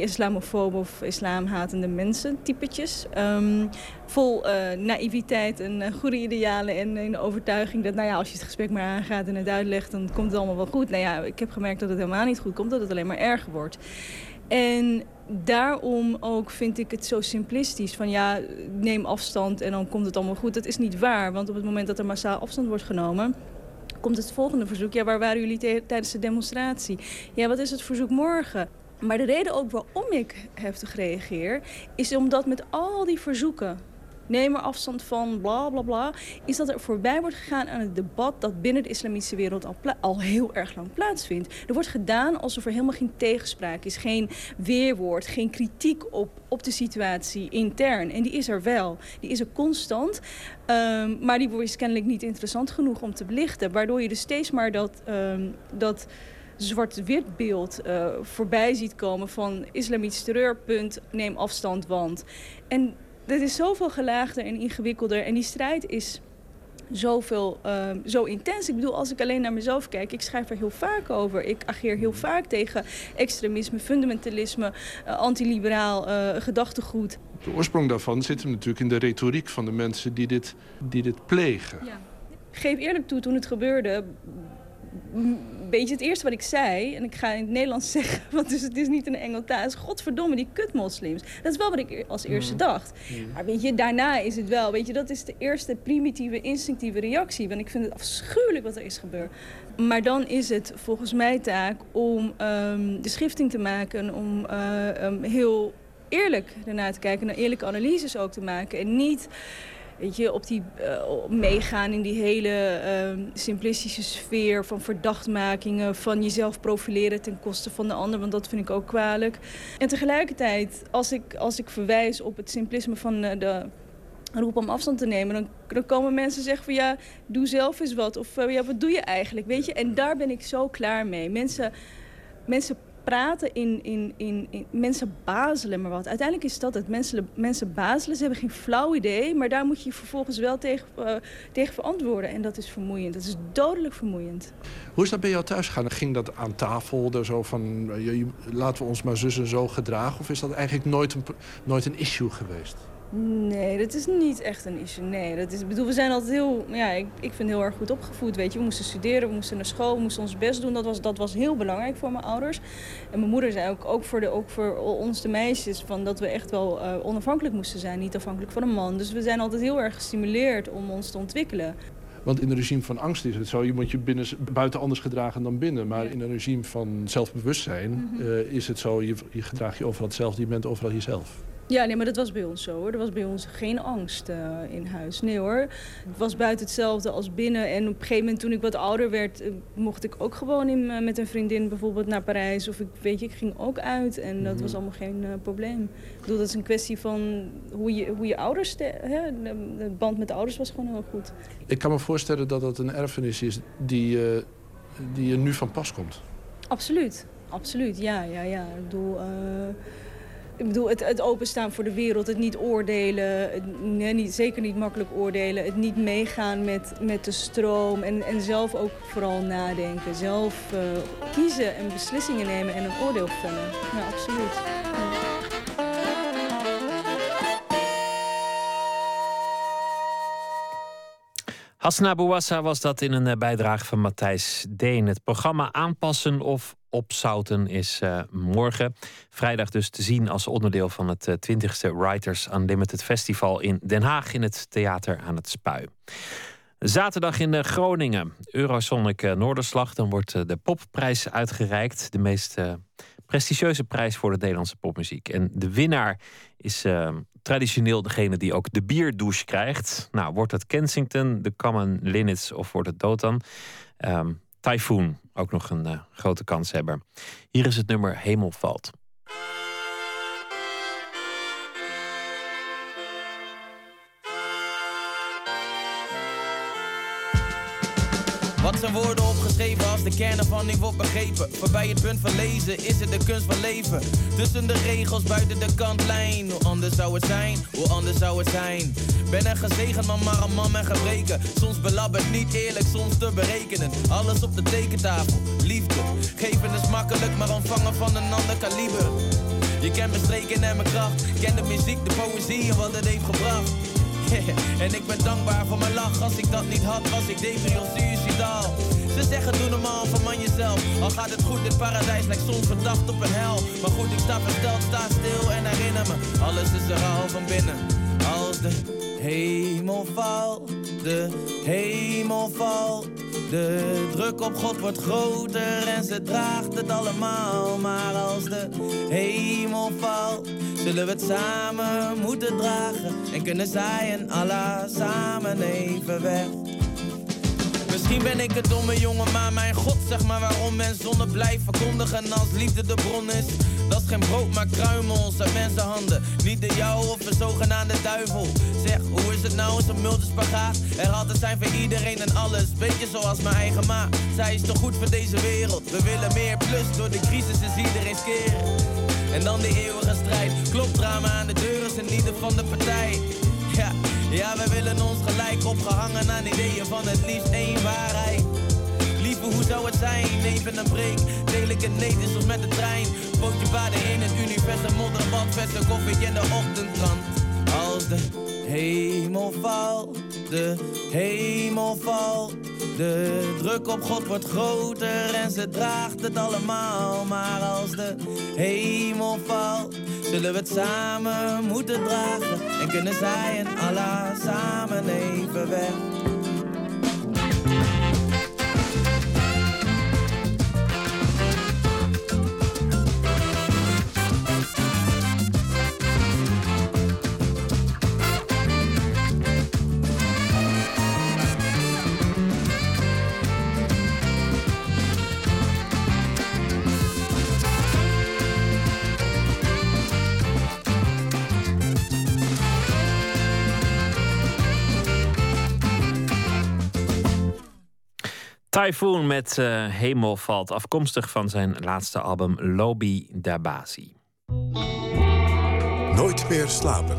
islamofobe of islamhatende mensen, typetjes. Um, vol uh, naïviteit en uh, goede idealen en een overtuiging dat nou ja, als je het gesprek maar aangaat en het uitlegt, dan komt het allemaal wel goed. Nou ja, ik heb gemerkt dat het helemaal niet goed komt, dat het alleen maar erger wordt. En daarom ook vind ik het zo simplistisch. Van ja, neem afstand en dan komt het allemaal goed. Dat is niet waar, want op het moment dat er massaal afstand wordt genomen komt het volgende verzoek. Ja, waar waren jullie tijdens de demonstratie? Ja, wat is het verzoek morgen? Maar de reden ook waarom ik heftig reageer... is omdat met al die verzoeken neem er afstand van, bla bla bla... is dat er voorbij wordt gegaan aan het debat... dat binnen de islamitische wereld al, al heel erg lang plaatsvindt. Er wordt gedaan alsof er helemaal geen tegenspraak is. Geen weerwoord, geen kritiek op, op de situatie intern. En die is er wel. Die is er constant. Um, maar die is kennelijk niet interessant genoeg om te belichten. Waardoor je dus steeds maar dat... Um, dat zwart-wit beeld uh, voorbij ziet komen van islamitisch terreurpunt, neem afstand, want. En dit is zoveel gelaagder en ingewikkelder en die strijd is zoveel, uh, zo intens. Ik bedoel, als ik alleen naar mezelf kijk, ik schrijf er heel vaak over. Ik ageer heel vaak tegen extremisme, fundamentalisme, uh, antiliberaal uh, gedachtegoed. De oorsprong daarvan zit hem natuurlijk in de retoriek van de mensen die dit, die dit plegen. Ja. Geef eerlijk toe, toen het gebeurde, beetje het eerste wat ik zei, en ik ga in het Nederlands zeggen, want dus het is niet een Engeltaal, is godverdomme die kutmoslims. Dat is wel wat ik als eerste mm. dacht. Mm. Maar weet je, daarna is het wel, weet je, dat is de eerste primitieve, instinctieve reactie. Want ik vind het afschuwelijk wat er is gebeurd. Maar dan is het volgens mij taak om um, de schifting te maken, om uh, um, heel eerlijk ernaar te kijken, en eerlijke analyses ook te maken. En niet weet je, op die, uh, meegaan in die hele uh, simplistische sfeer van verdachtmakingen, van jezelf profileren ten koste van de ander, want dat vind ik ook kwalijk. En tegelijkertijd, als ik, als ik verwijs op het simplisme van uh, de roep om afstand te nemen, dan, dan, komen mensen zeggen van ja, doe zelf eens wat. Of uh, ja, wat doe je eigenlijk, weet je? En daar ben ik zo klaar mee. Mensen, mensen praten in, in, in, in, Mensen bazelen maar wat. Uiteindelijk is dat het. Mensen, mensen bazelen, ze hebben geen flauw idee... maar daar moet je vervolgens wel tegen, uh, tegen verantwoorden. En dat is vermoeiend. Dat is dodelijk vermoeiend. Hoe is dat bij jou thuis gegaan? Ging dat aan tafel? Er zo van, uh, laten we ons maar zus en zo gedragen? Of is dat eigenlijk nooit een, nooit een issue geweest? Nee, dat is niet echt een issue. Nee, dat is, ik bedoel, we zijn altijd heel, ja, ik, ik vind heel erg goed opgevoed. Weet je, we moesten studeren, we moesten naar school, we moesten ons best doen. Dat was, dat was heel belangrijk voor mijn ouders. En mijn moeder zei ook, ook voor, de, ook voor ons, de meisjes, van dat we echt wel uh, onafhankelijk moesten zijn, niet afhankelijk van een man. Dus we zijn altijd heel erg gestimuleerd om ons te ontwikkelen. Want in een regime van angst is het zo, je moet je binnen, buiten anders gedragen dan binnen. Maar in een regime van zelfbewustzijn mm -hmm. uh, is het zo, je, je gedraagt je overal hetzelfde, je bent overal jezelf. Ja, nee, maar dat was bij ons zo hoor. Er was bij ons geen angst uh, in huis. Nee hoor. Het was buiten hetzelfde als binnen. En op een gegeven moment toen ik wat ouder werd, uh, mocht ik ook gewoon in, uh, met een vriendin bijvoorbeeld naar Parijs. Of ik weet je, ik ging ook uit. En dat mm -hmm. was allemaal geen probleem. Ik bedoel, dat is een kwestie van hoe je, hoe je ouders... Hè, de, band met de ouders was gewoon heel goed. Ik kan me voorstellen dat dat een erfenis is die, die er nu van pas komt. Absoluut. Absoluut, ja, ja, ja. Ik bedoel... Ik bedoel, het, het, openstaan voor de wereld, het niet oordelen, niet, zeker niet makkelijk oordelen, het niet meegaan met, met de stroom en, en zelf ook vooral nadenken. Zelf uh, kiezen en beslissingen nemen en een oordeel vellen. Ja, absoluut. Hasna Bouassa was dat in een bijdrage van Matthijs Deen. Het programma Aanpassen of Opzouten is uh, morgen. Vrijdag dus te zien als onderdeel van het uh, 20ste Writers Unlimited Festival in Den Haag in het Theater aan het Spui. Zaterdag in Groningen, Eurosonic Noorderslag. Dan wordt de popprijs uitgereikt. De meest prestigieuze prijs voor de Nederlandse popmuziek. En de winnaar is traditioneel degene die ook de bierdouche krijgt. Nou, wordt het Kensington, de Common Linnets of wordt het Dotan? Um, Typhoon, ook nog een uh, grote kanshebber. Hier is het nummer Hemel valt. Wat zijn woorden opgeschreven als de kern ervan niet wordt begrepen? Voorbij het punt van lezen is het de kunst van leven. Tussen de regels, buiten de kantlijn. Hoe anders zou het zijn, hoe anders zou het zijn. Ben een gezegend man, maar een man met gebreken. Soms belabberd, niet eerlijk, soms te berekenen. Alles op de tekentafel, liefde. Geven is makkelijk, maar ontvangen van een ander kaliber. Je kent mijn streken en mijn kracht. Ken de muziek, de poëzie wat het heeft gebracht. en ik ben dankbaar voor mijn lach. Als ik dat niet had, was ik depri of suicidaal. Ze zeggen doe normaal, verman jezelf. Al gaat het goed, dit paradijs lijkt soms verdacht op een hel. Maar goed, ik sta versteld, sta stil en herinner me. Alles is er al van binnen. Als de hemel valt, de hemel valt. De druk op God wordt groter en ze draagt het allemaal. Maar als de hemel valt, zullen we het samen moeten dragen. En kunnen zij en Allah samen even weg. Misschien ben ik een domme jongen, maar mijn god, zeg maar waarom men zonne blijft verkondigen als liefde de bron is. Dat is geen brood, maar kruimels uit mensenhanden. Niet de jou of een zogenaamde duivel. Zeg, hoe is het nou, zo'n multispagaat? Er altijd zijn voor iedereen en alles. Beetje zoals mijn eigen ma. Zij is toch goed voor deze wereld. We willen meer plus, door de crisis is iedereen skeer. En dan de eeuwige strijd. Klopt drama aan de deur is ieder van de partij. Ja, ja, we willen ons gelijk opgehangen aan ideeën van het liefst één waarheid. Hoe zou het zijn? Even een break, deel ik het nee, is of met de trein. Bootje baden in het universum, modderbad, verse koffie in de ochtendkrant. Als de hemel valt, de hemel valt. De druk op God wordt groter en ze draagt het allemaal. Maar als de hemel valt, zullen we het samen moeten dragen. En kunnen zij en Allah samen even weg. Typhoon met uh, Hemel valt, afkomstig van zijn laatste album Lobby Dabasi. Nooit meer slapen.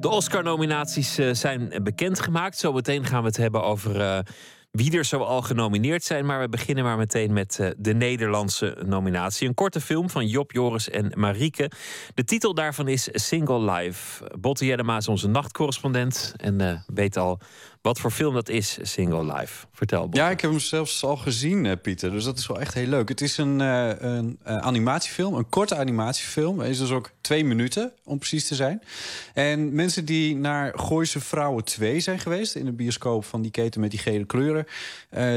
De Oscar-nominaties uh, zijn bekendgemaakt. Zometeen gaan we het hebben over uh, wie er zoal genomineerd zijn. Maar we beginnen maar meteen met uh, de Nederlandse nominatie. Een korte film van Job, Joris en Marieke. De titel daarvan is Single Life. Botte Jellema is onze nachtcorrespondent en uh, weet al wat voor film dat is, Single Life. Vertel, Bob. Ja, ik heb hem zelfs al gezien, uh, Pieter. Dus dat is wel echt heel leuk. Het is een, uh, een uh, animatiefilm, een korte animatiefilm. Het is dus ook twee minuten, om precies te zijn. En mensen die naar Gooise Vrouwen 2 zijn geweest... in de bioscoop van die keten met die gele kleuren...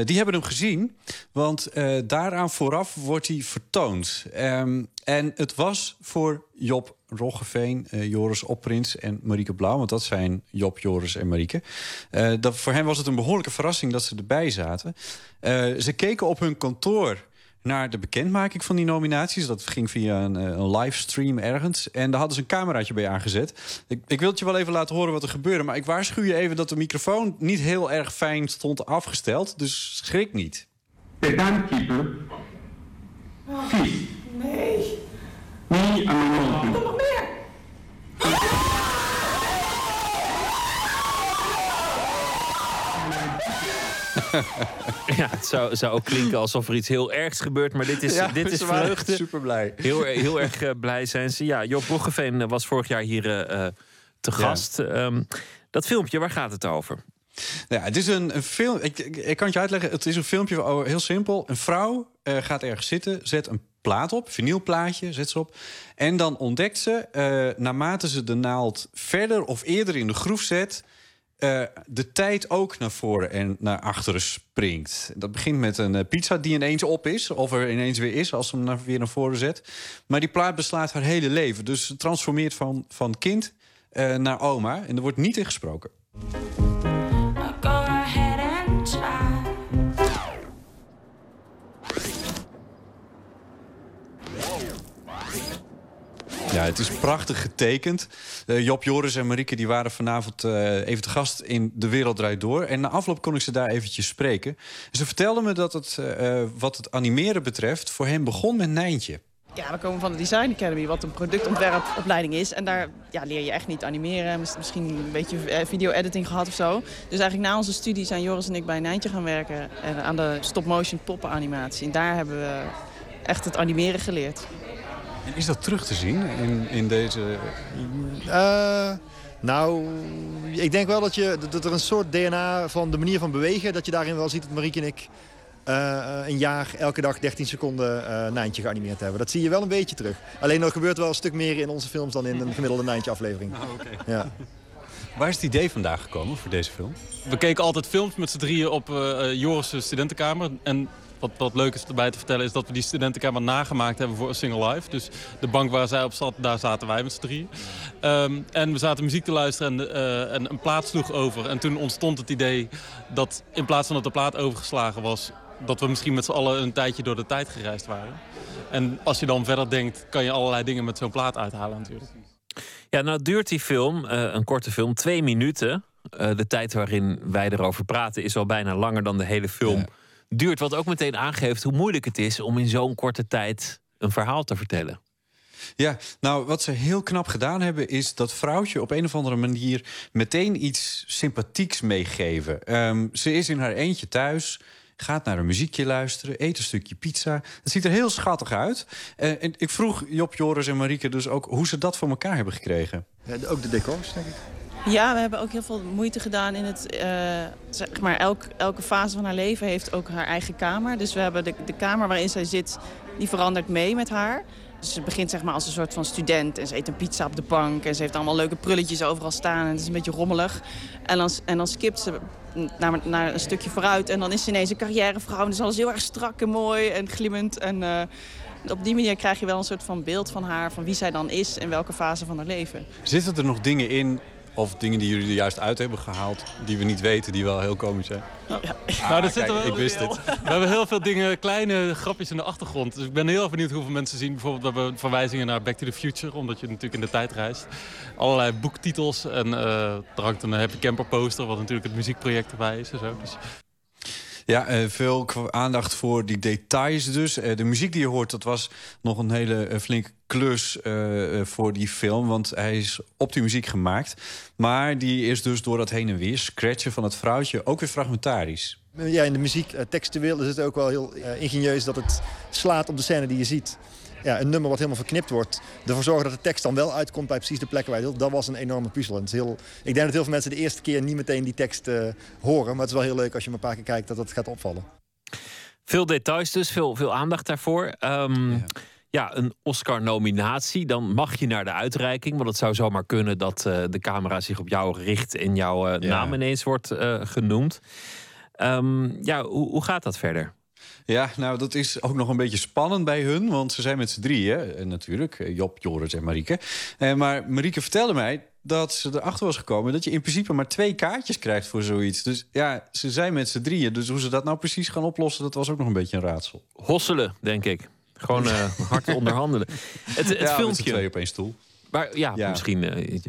die hebben hem gezien. Want daaraan vooraf wordt hij vertoond. Um, en het was voor Job Roggeveen, uh, Joris Opprins en Marieke Blauw... want dat zijn Job, Joris en Marieke. Uh, dat, voor hen was het een behoorlijke verrassing dat ze erbij zaten. Uh, ze keken op hun kantoor naar de bekendmaking van die nominaties. Dat ging via een, een livestream ergens. En daar hadden ze een cameraatje bij aangezet. Ik, ik wil het je wel even laten horen wat er gebeurde... maar ik waarschuw je even dat de microfoon niet heel erg fijn stond afgesteld. Dus schrik niet. De timekeeper... Vies. Nee. Nee, aan mijn mond. Kom nog meer. ja, het zou, zou ook klinken alsof er iets heel ergs gebeurt. Maar dit is, Ja, dit is vreugde. super blij. Heel, heel erg eh, blij zijn ze. Ja, Job Roggeveen was vorig jaar hier eh, eh, te gast. Ehm, dat filmpje, waar gaat het over? Nou ja, het is een, een film. Ik, ik, ik kan het je uitleggen. Het is een filmpje heel simpel. Een vrouw eh, gaat ergens zitten, zet een plaat op, vinylplaatje, zet ze op. En dan ontdekt ze, eh, naarmate ze de naald verder of eerder in de groef zet, eh, de tijd ook naar voren en naar achteren springt. Dat begint met een eh, pizza die ineens op is, of er ineens weer is als ze hem weer naar voren zet. Maar die plaat beslaat haar hele leven. Dus ze transformeert van, van kind naar oma. En er wordt niet in gesproken. Ja, het is prachtig getekend. Eh, Job, Joris en Marieke die waren vanavond eh, even te gast in De Wereld Draait Door. En na afloop kon ik ze daar eventjes spreken. Ze vertelden me dat het, eh, wat het animeren betreft... voor hen begon met Nijntje. Ja, we komen van de Design Academy, wat een productontwerpopleiding is. En daar ja, leer je echt niet animeren. Mis- Misschien een beetje video-editing gehad of zo. Dus eigenlijk na onze studie zijn Joris en ik bij Nijntje gaan werken. En aan de stop-motion poppenanimatie. En daar hebben we echt het animeren geleerd. En is dat terug te zien in, in deze... Eh, nou, ik denk wel dat, je, dat er een soort DNA van de manier van bewegen... dat je daarin wel ziet dat Marieke en ik eh, een jaar elke dag 13 seconden eh Nijntje geanimeerd hebben. Dat zie je wel een beetje terug. Alleen er gebeurt wel een stuk meer in onze films dan in een gemiddelde Nijntje aflevering. Ja. Waar is het idee vandaan gekomen voor deze film? We keken altijd films met z'n drieën op eh eh, Joris' studentenkamer. En wat, wat leuk is erbij te vertellen is dat we die studentenkamer nagemaakt hebben voor A Single Life. Dus de bank waar zij op zat, daar zaten wij met z'n drieën. Ehm, en we zaten muziek te luisteren en, eh, en een plaat sloeg over. En toen ontstond het idee dat in plaats van dat de plaat overgeslagen was... dat we misschien met z'n allen een tijdje door de tijd gereisd waren. En als je dan verder denkt, kan je allerlei dingen met zo'n plaat uithalen natuurlijk. Ja, nou duurt die film, eh, een korte film, twee minuten. Eh, de tijd waarin wij erover praten is al bijna langer dan de hele film duurt. Wat ook meteen aangeeft hoe moeilijk het is om in zo'n korte tijd een verhaal te vertellen. Ja, nou, wat ze heel knap gedaan hebben... is dat vrouwtje op een of andere manier... meteen iets sympathieks meegeven. Ehm, ze is in haar eentje thuis... Gaat naar een muziekje luisteren, eet een stukje pizza. Het ziet er heel schattig uit. Eh, en ik vroeg Job, Joris en Marieke dus ook hoe ze dat voor elkaar hebben gekregen. ook de decors, denk ik. Ja, we hebben ook heel veel moeite gedaan in het... eh, zeg maar, elk, elke fase van haar leven heeft ook haar eigen kamer. Dus we hebben de, de kamer waarin zij zit, die verandert mee met haar. Dus ze begint zeg maar als een soort van student en ze eet een pizza op de bank. En ze heeft allemaal leuke prulletjes overal staan en het is een beetje rommelig. En dan, en dan skipt ze naar, naar een stukje vooruit en dan is ze ineens een carrièrevrouw. En is alles heel erg strak en mooi en glimmend. En eh, op die manier krijg je wel een soort van beeld van haar, van wie zij dan is en welke fase van haar leven. Zitten er nog dingen in, of dingen die jullie er juist uit hebben gehaald... die we niet weten, die wel heel komisch zijn? nou, Ah, dat kijk, zitten we ik wist het. We hebben heel veel dingen, kleine grapjes in de achtergrond. Dus ik ben heel benieuwd hoeveel mensen zien. Bijvoorbeeld, we hebben verwijzingen naar Back to the Future, omdat je natuurlijk in de tijd reist. Allerlei boektitels en eh er hangt een Happy Camper poster, wat natuurlijk het muziekproject erbij is en zo. Dus Ja, eh, veel aandacht voor die details dus. Eh, de muziek die je hoort, dat was nog een hele eh, flinke klus voor die film. Want hij is op die muziek gemaakt. Maar die is dus door dat heen en weer scratchen van het vrouwtje ook weer fragmentarisch. Ja, in de muziek, eh, textueel is het ook wel heel ingenieus dat het slaat op de scène die je ziet. Ja, een nummer wat helemaal verknipt wordt. Ervoor zorgen dat de tekst dan wel uitkomt bij precies de plekken waar je het wil. Dat was een enorme puzzel. En het is heel, ik denk dat heel veel mensen de eerste keer niet meteen die tekst eh, horen. Maar het is wel heel leuk als je een paar keer kijkt dat het gaat opvallen. Veel details dus, veel, veel aandacht daarvoor. Ehm, ja. een Oscar-nominatie. Dan mag je naar de uitreiking. Want het zou zomaar kunnen dat eh, de camera zich op jou richt... en jouw eh, Ja. naam ineens wordt eh, genoemd. Ehm, ja, hoe, hoe gaat dat verder? Ja, nou, dat is ook nog een beetje spannend bij hun. Want ze zijn met z'n drieën, natuurlijk. eh, Job, Joris en Marieke. Eh, maar Marieke vertelde mij dat ze erachter was gekomen... dat je in principe maar twee kaartjes krijgt voor zoiets. Dus ja, ze zijn met z'n drieën. Dus hoe ze dat nou precies gaan oplossen... dat was ook nog een beetje een raadsel. Hosselen, denk ik. Gewoon eh, hard onderhandelen. Het, het Ja, filmpje. tweeën op één stoel. Maar ja, Ja. misschien,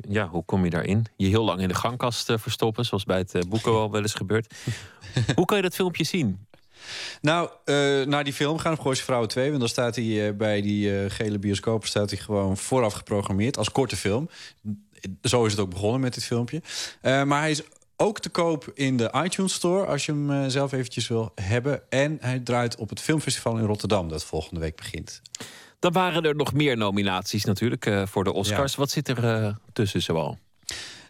ja, hoe kom je daarin? Je heel lang in de gangkast verstoppen, zoals bij het boeken wel wel eens gebeurt. hoe kan je dat filmpje zien? Nou, eh, naar die film gaan, of Gooise Vrouwen 2... want dan staat hij eh, bij die eh, gele bioscoop staat hij gewoon vooraf geprogrammeerd... als korte film. Zo is het ook begonnen met dit filmpje. Maar hij is ook te koop in de iTunes Store... als je hem zelf eventjes wil hebben. En hij draait op het filmfestival in Rotterdam... dat volgende week begint. Dan waren er nog meer nominaties natuurlijk voor de Oscars. Wat zit er tussen zoal?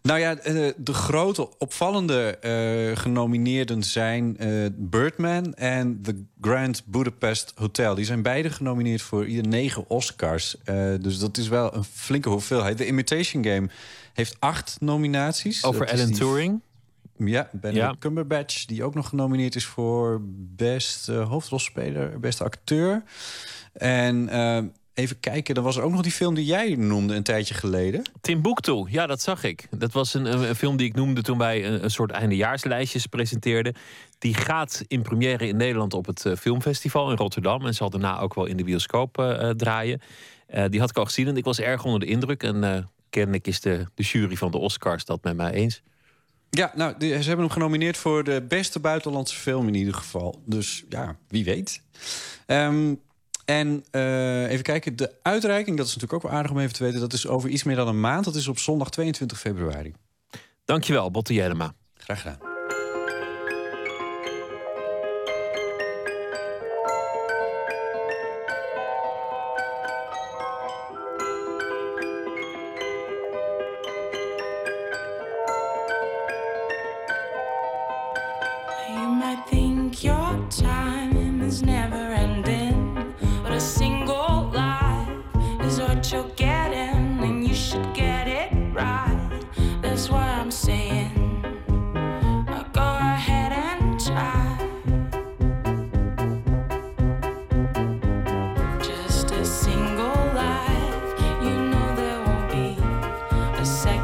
Nou ja, eh, de grote opvallende eh, genomineerden zijn eh, Birdman en The Grand Budapest Hotel. Die zijn beide genomineerd voor ieder negen Oscars. Dus dat is wel een flinke hoeveelheid. The Imitation Game heeft acht nominaties. Over Alan die- Turing? Ja, Benedict Ja. Cumberbatch, die ook nog genomineerd is voor beste hoofdrolspeler, beste acteur. En even kijken, dan was er ook nog die film die jij noemde een tijdje geleden. Timbuktu, ja, dat zag ik. Dat was een, een, film die ik noemde toen wij een, een soort eindejaarslijstjes presenteerden. Die gaat in première in Nederland op het eh, filmfestival in Rotterdam. En zal daarna ook wel in de bioscoop eh, eh, draaien. Die had ik al gezien en ik was erg onder de indruk. En kennelijk is de, de jury van de Oscars dat met mij eens. Ja, nou, ze hebben hem genomineerd voor de beste buitenlandse film in ieder geval. Dus ja, wie weet. Ehm, en eh, even kijken, de uitreiking, dat is natuurlijk ook wel aardig om even te weten... dat is over iets meer dan een maand. Dat is op zondag 22 februari. Dankjewel, Botte Jellema. Graag gedaan. a second.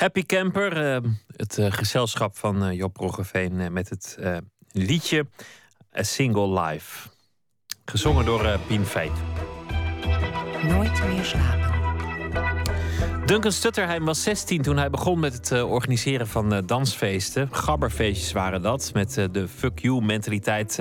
Happy Camper, eh, het eh, gezelschap van eh, Job Roggeveen met het liedje A Single Life. Gezongen door Pien Feit. Nooit meer slapen. Duncan Stutterheim was 16 toen hij begon met het organiseren van dansfeesten. Gabberfeestjes waren dat, met de fuck you mentaliteit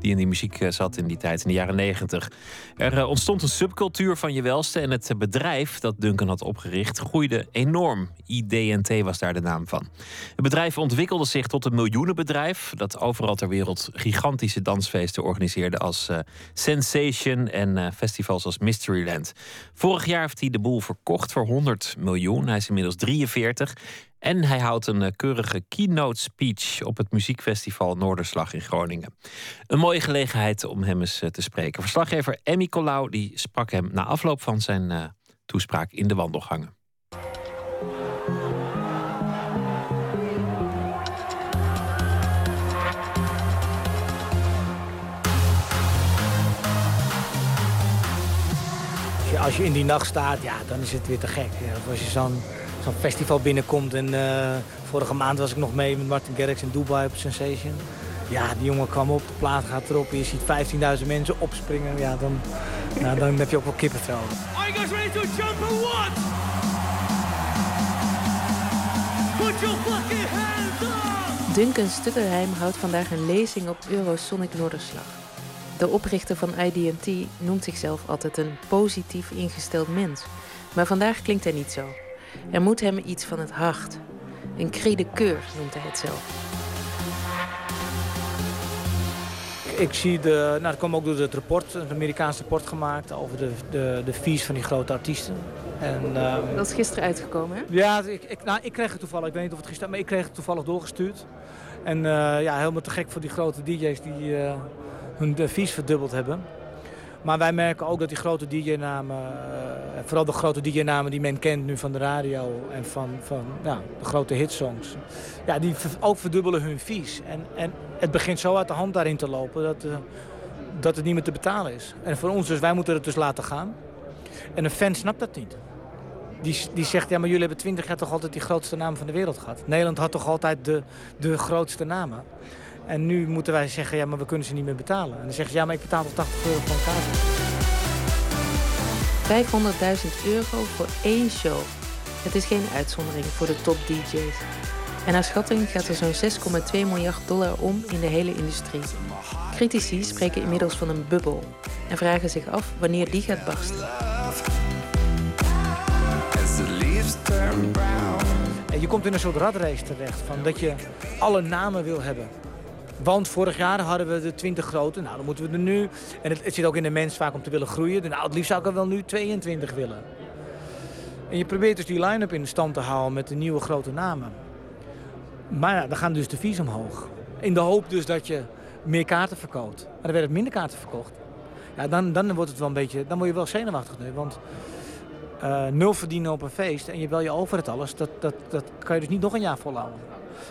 die in die muziek eh, zat in die tijd, in de jaren 90. Er eh, ontstond een subcultuur van je welste en het bedrijf dat Duncan had opgericht groeide enorm. IDNT was daar de naam van. Het bedrijf ontwikkelde zich tot een miljoenenbedrijf dat overal ter wereld gigantische dansfeesten organiseerde als eh, Sensation en festivals als Mysteryland. Vorig jaar heeft hij de boel verkocht voor 100 miljoen. Hij is inmiddels 43 en hij houdt een eh, keurige keynote speech op het muziekfestival Noorderslag in Groningen. Een mooie gelegenheid om hem eens eh, te spreken. Verslaggever Emmy Colau die sprak hem na afloop van zijn eh, toespraak in de wandelgangen. Als je, in die nacht staat, ja, dan is het weer te gek. Als je zo'n zo'n festival binnenkomt en eh, vorige maand was ik nog mee met Martin Garrix in Dubai op Sensation. Ja, die jongen kwam op, de plaat gaat erop, je ziet 15.000 mensen opspringen. Ja, dan, nou, dan heb je ook wel kippenvel. Are you guys ready to jump or what? Put your fucking hands up! Duncan Stutterheim houdt vandaag een lezing op Eurosonic Noorderslag. De oprichter van IDT noemt zichzelf altijd een positief ingesteld mens. Maar vandaag klinkt hij niet zo. Er moet hem iets van het hart. Een cri de coeur noemt hij het zelf. Ik zie de, nou dat kwam ook door het rapport, het Amerikaanse rapport gemaakt over de, de, de fees van die grote artiesten. En, ehm, Dat is gisteren uitgekomen, hè? Ja, ik, ik, nou, ik kreeg het toevallig, ik weet niet of het gisteren, maar ik kreeg het toevallig doorgestuurd. En eh, ja, helemaal te gek voor die grote DJ's die eh, hun de fees verdubbeld hebben. Maar wij merken ook dat die grote DJ-namen, eh, vooral de grote DJ-namen die men kent nu van de radio en van, van ja, de grote hitsongs, ja, die ook verdubbelen hun fees. En, en het begint zo uit de hand daarin te lopen dat, eh, dat het niet meer te betalen is. En voor ons dus, wij moeten het dus laten gaan. En een fan snapt dat niet. Die, die zegt, ja, maar jullie hebben twintig jaar toch altijd die grootste namen van de wereld gehad. Nederland had toch altijd de, de grootste namen. En nu moeten wij zeggen, ja, maar we kunnen ze niet meer betalen. En dan zeggen ze, ja, maar ik betaal toch 80 euro voor een kaart. 500.000 euro voor één show. Het is geen uitzondering voor de top DJ's. En naar schatting gaat er zo'n 6,2 miljard dollar om in de hele industrie. Critici spreken inmiddels van een bubbel en vragen zich af wanneer die gaat barsten. En je komt in een soort ratrace terecht, van dat je alle namen wil hebben. Want vorig jaar hadden we de 20 grote, nou dan moeten we er nu... En het, het zit ook in de mens vaak om te willen groeien. Nou, het liefst zou ik er wel nu 22 willen. En je probeert dus die line-up in stand te houden met de nieuwe grote namen. Maar ja, dan gaan dus de fees omhoog. In de hoop dus dat je meer kaarten verkoopt. Maar dan werden minder kaarten verkocht. Ja, dan, dan wordt het wel een beetje... Dan word je wel zenuwachtig nu, want... eh, nul verdienen op een feest en je bel je over het alles, dat, dat, dat kan je dus niet nog een jaar volhouden.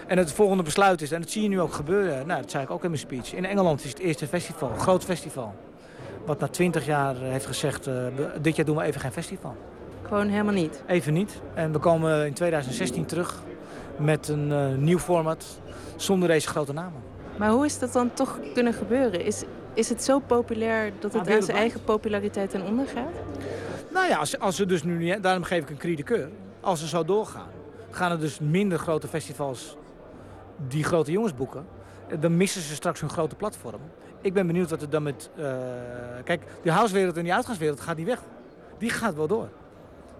En het volgende besluit is, en dat zie je nu ook gebeuren, nou, dat zei ik ook in mijn speech. In Engeland is het eerste festival, een groot festival. Wat na twintig jaar eh, heeft gezegd, eh, dit jaar doen we even geen festival. Gewoon helemaal niet. Even niet. En we komen in 2016 terug met een eh, nieuw format zonder deze grote namen. Maar hoe is dat dan toch kunnen gebeuren? Is, is het zo populair dat het aan zijn eigen populariteit ten onder gaat? Nou ja, als, als ze dus nu niet, daarom geef ik een cri de coeur. Als ze zo doorgaan, gaan er dus minder grote festivals die grote jongens boeken. Dan missen ze straks hun grote platform. Ik ben benieuwd wat er dan met... eh, kijk, die housewereld en die uitgaanswereld gaat niet weg. Die gaat wel door.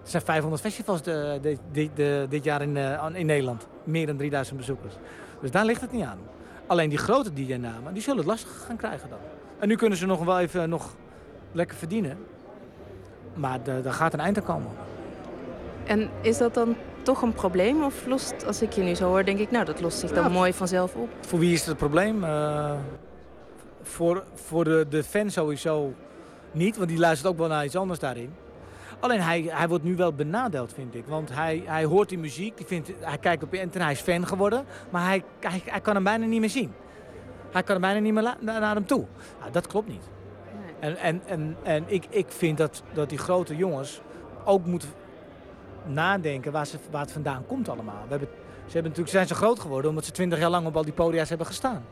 Er zijn 500 festivals de, de- de- de- dit jaar in, eh, in Nederland. Meer dan 3000 bezoekers. Dus daar ligt het niet aan. Alleen die grote DJ-namen, die zullen het lastig gaan krijgen dan. En nu kunnen ze nog wel even nog lekker verdienen. Maar daar gaat een eind aan komen. En is dat dan toch een probleem? Of lost, als ik je nu zo hoor, denk ik, nou, dat lost zich dan Ja. mooi vanzelf op. Voor wie is het probleem? Eh, voor voor de, de fan sowieso niet, want die luistert ook wel naar iets anders daarin. Alleen hij, hij wordt nu wel benadeeld, vind ik. Want hij, hij hoort die muziek, die vindt, hij kijkt op internet, hij is fan geworden. Maar hij, hij, hij kan hem bijna niet meer zien. Hij kan hem bijna niet meer naar, naar hem toe. Nou, dat klopt niet. En, en, en, en ik, ik vind dat, dat die grote jongens ook moeten, nadenken waar, ze, waar het vandaan komt allemaal. We hebben, ze hebben natuurlijk, zijn zo groot geworden omdat ze twintig jaar lang op al die podia's hebben gestaan.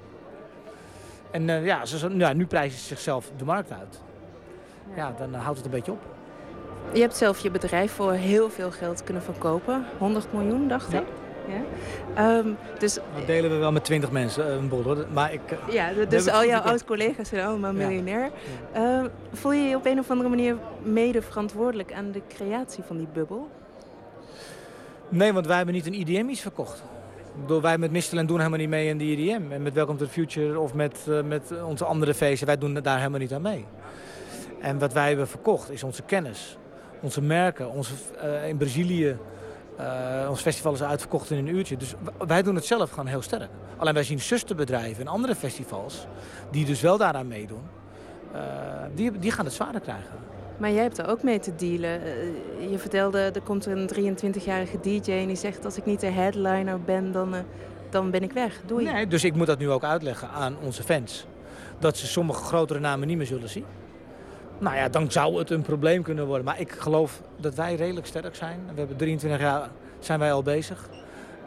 En eh, ja, ze, ja, nu prijzen ze zichzelf de markt uit. Ja, dan eh, houdt het een beetje op. Je hebt zelf je bedrijf voor heel veel geld kunnen verkopen. 100 miljoen, dacht ik. Ja. Ehm, dus, Dat delen we wel met 20 mensen, eh, een bol hoor. Maar ik, ja, dus al jouw oud-collega's zijn allemaal miljonair. Ehm, voel je je op een of andere manier mede verantwoordelijk aan de creatie van die bubbel? Nee, want wij hebben niet een IDM iets verkocht. Bedoel, wij met Michelin doen helemaal niet mee in de IDM. En met Welcome to the Future of met, eh, met onze andere feesten, wij doen daar helemaal niet aan mee. En wat wij hebben verkocht is onze kennis, onze merken. Onze, eh, in Brazilië, eh, ons festival is uitverkocht in een uurtje. Dus wij doen het zelf gewoon heel sterk. Alleen wij zien zusterbedrijven en andere festivals, die dus wel daaraan meedoen, die, die gaan het zwaarder krijgen. Maar jij hebt er ook mee te dealen. Eh, je vertelde, er komt een 23-jarige DJ en die zegt... als ik niet de headliner ben, dan, eh, dan ben ik weg. Doei. Nee, dus ik moet dat nu ook uitleggen aan onze fans. Dat ze sommige grotere namen niet meer zullen zien. Nou ja, dan zou het een probleem kunnen worden. Maar ik geloof dat wij redelijk sterk zijn. We hebben 23 jaar zijn wij al bezig.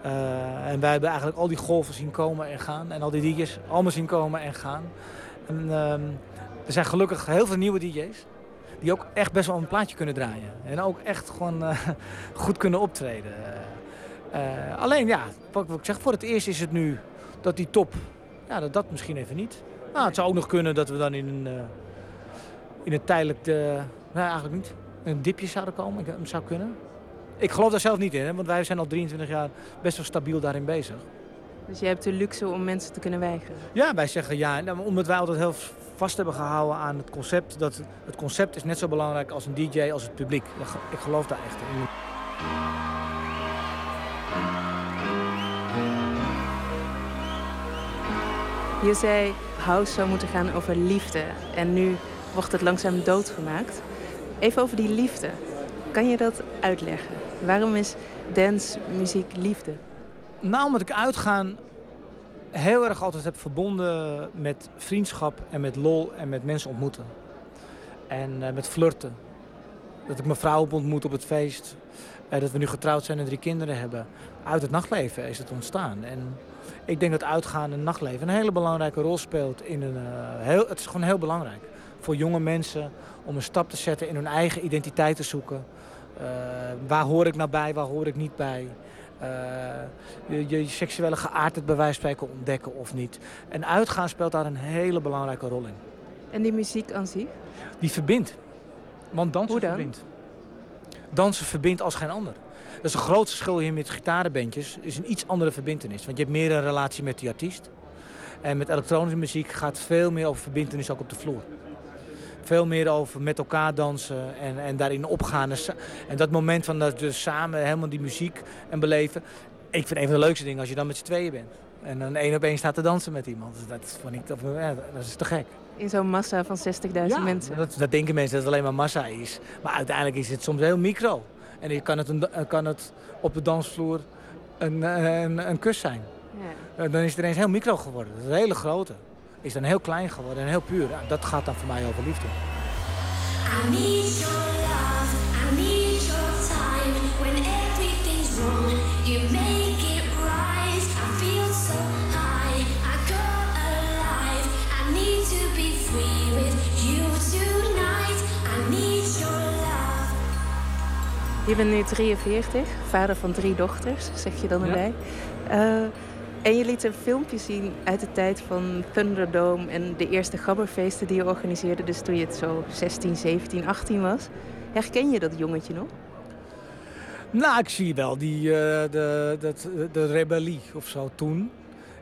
Eh, en wij hebben eigenlijk al die golven zien komen en gaan. En al die DJ's allemaal zien komen en gaan. En, ehm, er zijn gelukkig heel veel nieuwe DJ's. Die ook echt best wel een plaatje kunnen draaien. En ook echt gewoon eh, goed kunnen optreden. Eh, alleen ja, wat, wat ik zeg, voor het eerst is het nu dat die top, ja, dat dat misschien even niet. Nou, het zou ook nog kunnen dat we dan in een, eh, in een tijdelijk, de, nou eigenlijk niet, een dipje zouden komen. Ik, zou kunnen. Ik geloof daar zelf niet in, hè, want wij zijn al 23 jaar best wel stabiel daarin bezig. Dus je hebt de luxe om mensen te kunnen weigeren. Ja, wij zeggen ja, nou, omdat wij altijd heel vast hebben gehouden aan het concept. Dat het concept is net zo belangrijk als een DJ, als het publiek. Ik geloof daar echt in. Je zei, house zou moeten gaan over liefde. En nu wordt het langzaam doodgemaakt. Even over die liefde. Kan je dat uitleggen? Waarom is dance, muziek, liefde? Nou, omdat ik uitgaan heel erg altijd heb verbonden met vriendschap en met lol en met mensen ontmoeten. En eh, met flirten. Dat ik mijn vrouw heb ontmoet op het feest. Eh, dat we nu getrouwd zijn en drie kinderen hebben. Uit het nachtleven is het ontstaan. En ik denk dat uitgaan en nachtleven een hele belangrijke rol speelt. In een, eh, heel, het is gewoon heel belangrijk voor jonge mensen om een stap te zetten in hun eigen identiteit te zoeken. Waar hoor ik nou bij, waar hoor ik niet bij? Eh, je, je seksuele geaardheid bij wijze van spreken ontdekken of niet. En uitgaan speelt daar een hele belangrijke rol in. En die muziek aan zich? Die verbindt. Want dansen verbindt. Dansen verbindt als geen ander. Dat is een groot verschil hier met gitarenbandjes. is een iets andere verbindenis. Want je hebt meer een relatie met die artiest. En met elektronische muziek gaat het veel meer over verbindenis ook op de vloer. Veel meer over met elkaar dansen en, en daarin opgaan. En, dat moment van dat dus samen helemaal die muziek en beleven. Ik vind een van de leukste dingen als je dan met z'n tweeën bent. En dan één op één staat te dansen met iemand. Dat, vond ik, dat, ja, dat is te gek. In zo'n massa van 60.000 mensen. Dat, dat denken mensen dat het alleen maar massa is. Maar uiteindelijk is het soms heel micro. En je kan het, een, kan het op de dansvloer een, een, een kus zijn. Eh, Dan is het ineens heel micro geworden. Dat is een hele grote. Is dan heel klein geworden en heel puur. Ja, dat gaat dan voor mij over liefde. I need your love, I need your time. When everything's wrong, you make it right. I feel so high, I go alive. I need to be free with you tonight. I need your love. Je bent nu 43, vader van drie dochters, zeg je dan erbij. Eh, en je liet een filmpje zien uit de tijd van Thunderdome en de eerste gabberfeesten die je organiseerde. Dus toen je het zo 16, 17, 18 was. Herken je dat jongetje nog? Nou, ik zie wel die, eh, de, de rebellie of zo toen.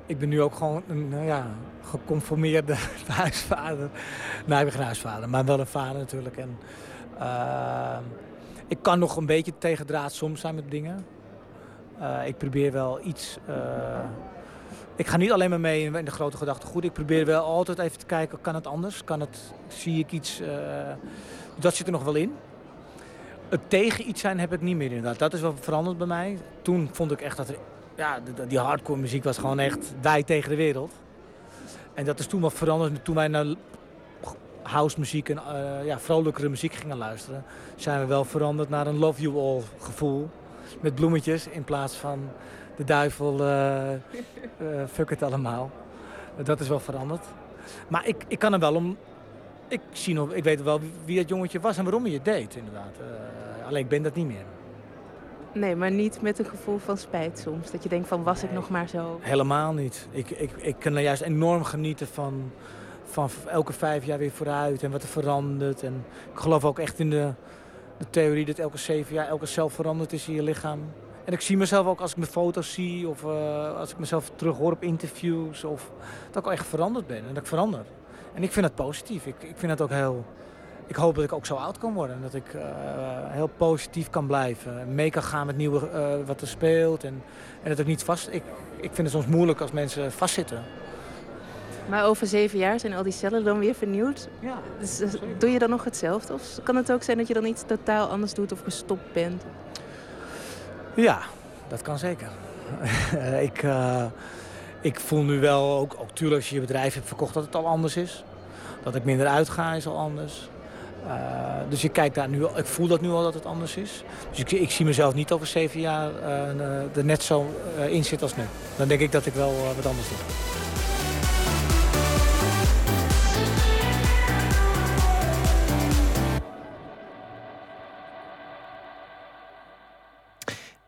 Ik ben nu ook gewoon een nou ja, geconformeerde huisvader. Nou, ik ben geen huisvader, maar wel een vader natuurlijk. En, eh, ik kan nog een beetje tegendraad soms zijn met dingen. Eh, ik probeer wel iets... eh, ik ga niet alleen maar mee in de grote gedachtegoed. Ik probeer wel altijd even te kijken, kan het anders? Kan het, zie ik iets... eh, dat zit er nog wel in. Het tegen iets zijn heb ik niet meer inderdaad. Dat is wel veranderd bij mij. Toen vond ik echt dat ja, die hardcore muziek was gewoon echt wij tegen de wereld. En dat is toen wel veranderd toen wij naar house muziek en ja, vrolijkere muziek gingen luisteren, zijn we wel veranderd naar een love you all gevoel. Met bloemetjes in plaats van de duivel, eh, eh, fuck het allemaal. Dat is wel veranderd. Maar ik, ik kan er wel om. Ik, zie nog, ik weet wel wie dat jongetje was en waarom hij het deed, inderdaad. Eh, alleen ik ben dat niet meer. Nee, maar niet met een gevoel van spijt soms. Dat je denkt van was ik nog maar zo. Helemaal niet. Ik, ik, ik kan er juist enorm genieten van, van elke vijf jaar weer vooruit en wat er verandert. En ik geloof ook echt in de, de theorie dat elke zeven jaar elke cel veranderd is in je lichaam. En ik zie mezelf ook als ik mijn foto's zie of eh, als ik mezelf terug hoor op interviews. Of dat ik al echt veranderd ben en dat ik verander. En ik vind dat positief. Ik, ik vind dat ook heel... Ik hoop dat ik ook zo oud kan worden. En dat ik eh, heel positief kan blijven. En mee kan gaan met nieuwe, eh, wat er speelt. En, en dat ik niet vast... Ik, ik vind het soms moeilijk als mensen vastzitten. Maar over zeven jaar zijn al die cellen dan weer vernieuwd. Ja. Dus eh, doe je dan nog hetzelfde? Of kan het ook zijn dat je dan iets totaal anders doet of gestopt bent? Ja, dat kan zeker. ik, eh, ik voel nu wel, ook, ook tuurlijk als je je bedrijf hebt verkocht, dat het al anders is. Dat ik minder uitga is al anders. Eh, dus ik kijk daar nu, ik voel dat nu al dat het anders is. Dus ik, ik zie mezelf niet over zeven jaar er net zo in zitten als nu. Dan denk ik dat ik wel wat anders doe.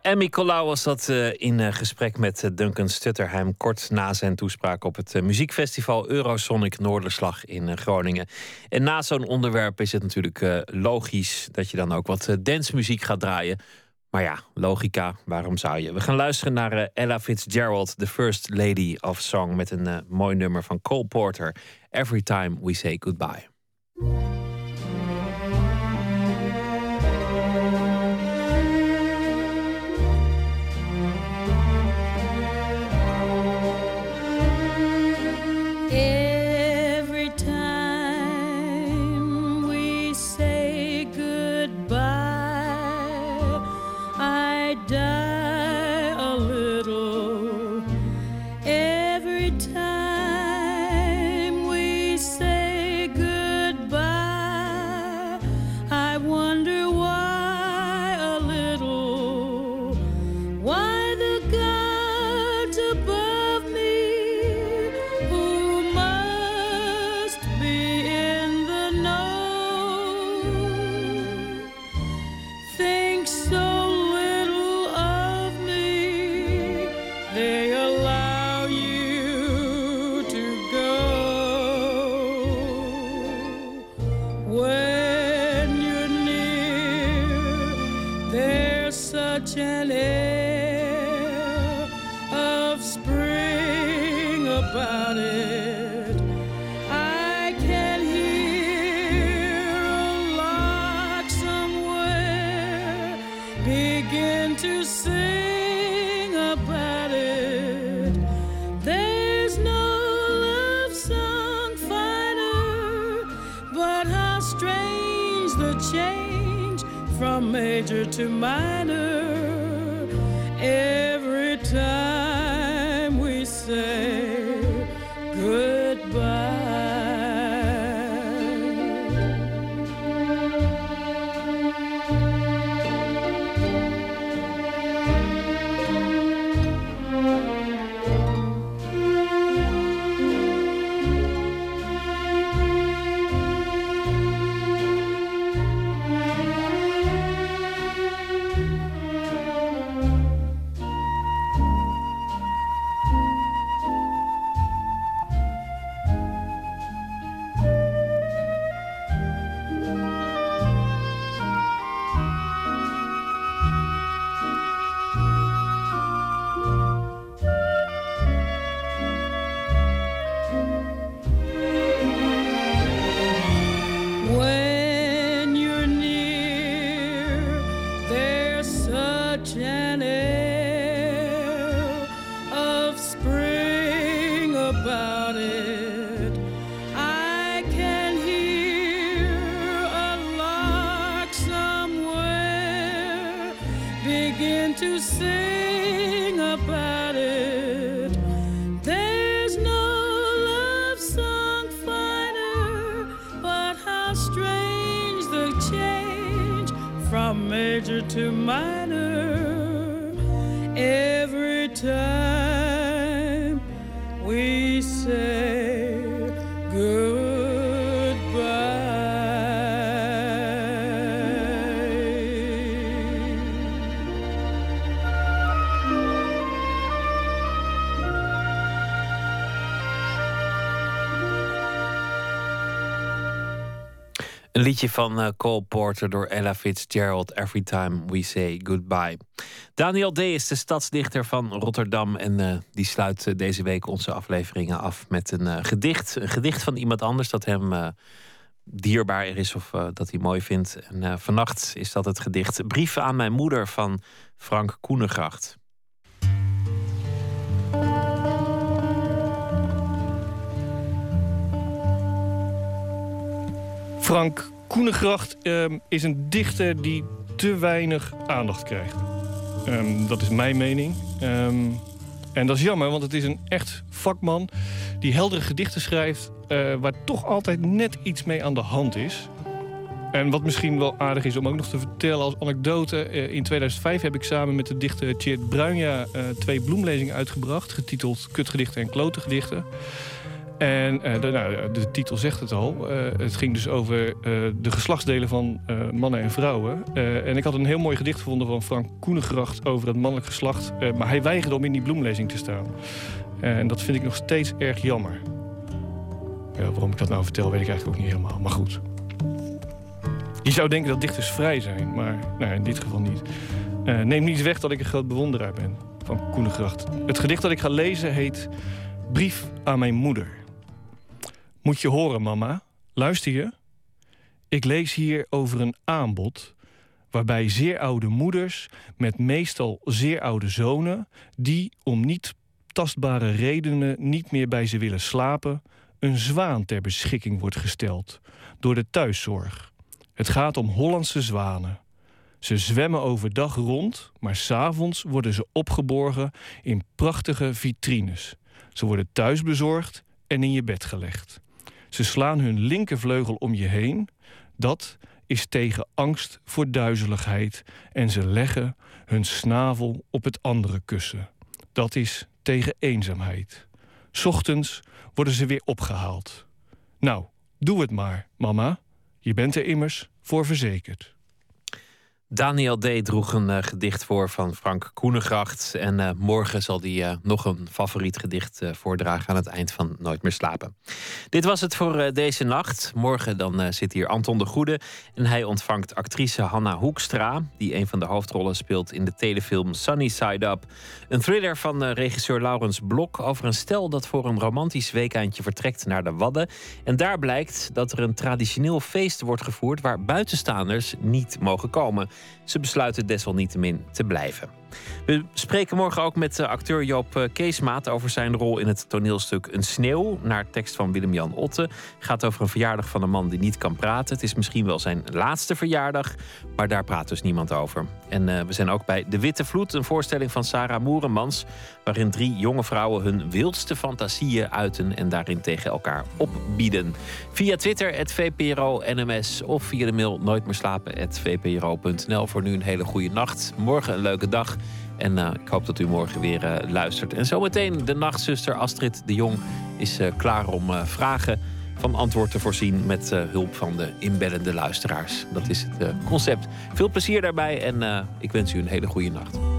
Emmy Colau was dat eh, in eh, gesprek met eh, Duncan Stutterheim kort na zijn toespraak op het muziekfestival Eurosonic Noorderslag in Groningen. En na zo'n onderwerp is het natuurlijk logisch dat je dan ook wat dancemuziek gaat draaien. Maar ja, logica, waarom zou je? We gaan luisteren naar Ella Fitzgerald, the First Lady of Song, met een mooi nummer van Cole Porter, Every Time We Say Goodbye. Een liedje van eh, Cole Porter door Ella Fitzgerald, Every Time We Say Goodbye. Daniel D. is de stadsdichter van Rotterdam. En eh, die sluit eh, deze week onze afleveringen af met een gedicht. Een gedicht van iemand anders dat hem dierbaar is of dat hij mooi vindt. En vannacht is dat het gedicht Brief aan mijn moeder van Frank Koenegracht. Frank Koenegracht ehm, is een dichter die te weinig aandacht krijgt. Ehm, dat is mijn mening. Ehm, en dat is jammer, want het is een echt vakman die heldere gedichten schrijft... eh, waar toch altijd net iets mee aan de hand is. En wat misschien wel aardig is om ook nog te vertellen als anekdote... eh, in 2005 heb ik samen met de dichter Tjeerd Bruinja... eh, twee bloemlezingen uitgebracht, getiteld Kutgedichten en Klote Gedichten. En eh, de, nou, de titel zegt het al. Eh, het ging dus over eh, de geslachtsdelen van mannen en vrouwen. En ik had een heel mooi gedicht gevonden van Frank Koenegracht over het mannelijk geslacht. Maar hij weigerde om in die bloemlezing te staan. en dat vind ik nog steeds erg jammer. Ja, waarom ik dat nou vertel, weet ik eigenlijk ook niet helemaal. Maar goed. Je zou denken dat dichters vrij zijn, maar nou, in dit geval niet. Neem niet weg dat ik een groot bewonderaar ben van Koenegracht. Het gedicht dat ik ga lezen heet Brief aan mijn moeder. Moet je horen, mama. Luister je? Ik lees hier over een aanbod waarbij zeer oude moeders met meestal zeer oude zonen... die om niet tastbare redenen niet meer bij ze willen slapen... een zwaan ter beschikking wordt gesteld door de thuiszorg. Het gaat om Hollandse zwanen. Ze zwemmen overdag rond, maar s'avonds worden ze opgeborgen in prachtige vitrines. Ze worden thuis bezorgd en in je bed gelegd. Ze slaan hun linkervleugel om je heen. Dat is tegen angst voor duizeligheid. En ze leggen hun snavel op het andere kussen. Dat is tegen eenzaamheid. Ochtends worden ze weer opgehaald. Nou, doe het maar, mama. Je bent er immers voor verzekerd. Daniel D. droeg een eh, gedicht voor van Frank Koenegracht. En eh, morgen zal hij eh, nog een favoriet gedicht voordragen aan het eind van Nooit meer slapen. Dit was het voor deze nacht. Morgen dan zit hier Anton de Goede. En hij ontvangt actrice Hanna Hoekstra. Die een van de hoofdrollen speelt in de telefilm Sunny Side Up. Een thriller van regisseur Laurens Blok over een stel dat voor een romantisch weekendje vertrekt naar de Wadden. En daar blijkt dat er een traditioneel feest wordt gevoerd waar buitenstaanders niet mogen komen. Ze besluiten desalniettemin te blijven. We spreken morgen ook met eh, acteur Joop eh, Keesmaat over zijn rol in het toneelstuk Een Sneeuw. Naar tekst van Willem-Jan Otte. Gaat over een verjaardag van een man die niet kan praten. Het is misschien wel zijn laatste verjaardag, maar daar praat dus niemand over. En eh, we zijn ook bij De Witte Vloed, een voorstelling van Sarah Moeremans. Waarin drie jonge vrouwen hun wildste fantasieën uiten en daarin tegen elkaar opbieden. Via Twitter, het VPRO NMS of via de mail nooit meer. Voor nu een hele goede nacht. Morgen een leuke dag. En eh, ik hoop dat u morgen weer eh, luistert. En zometeen de nachtzuster Astrid de Jong is eh, klaar om vragen van antwoord te voorzien met hulp van de inbellende luisteraars. Dat is het concept. Veel plezier daarbij en ik wens u een hele goede nacht.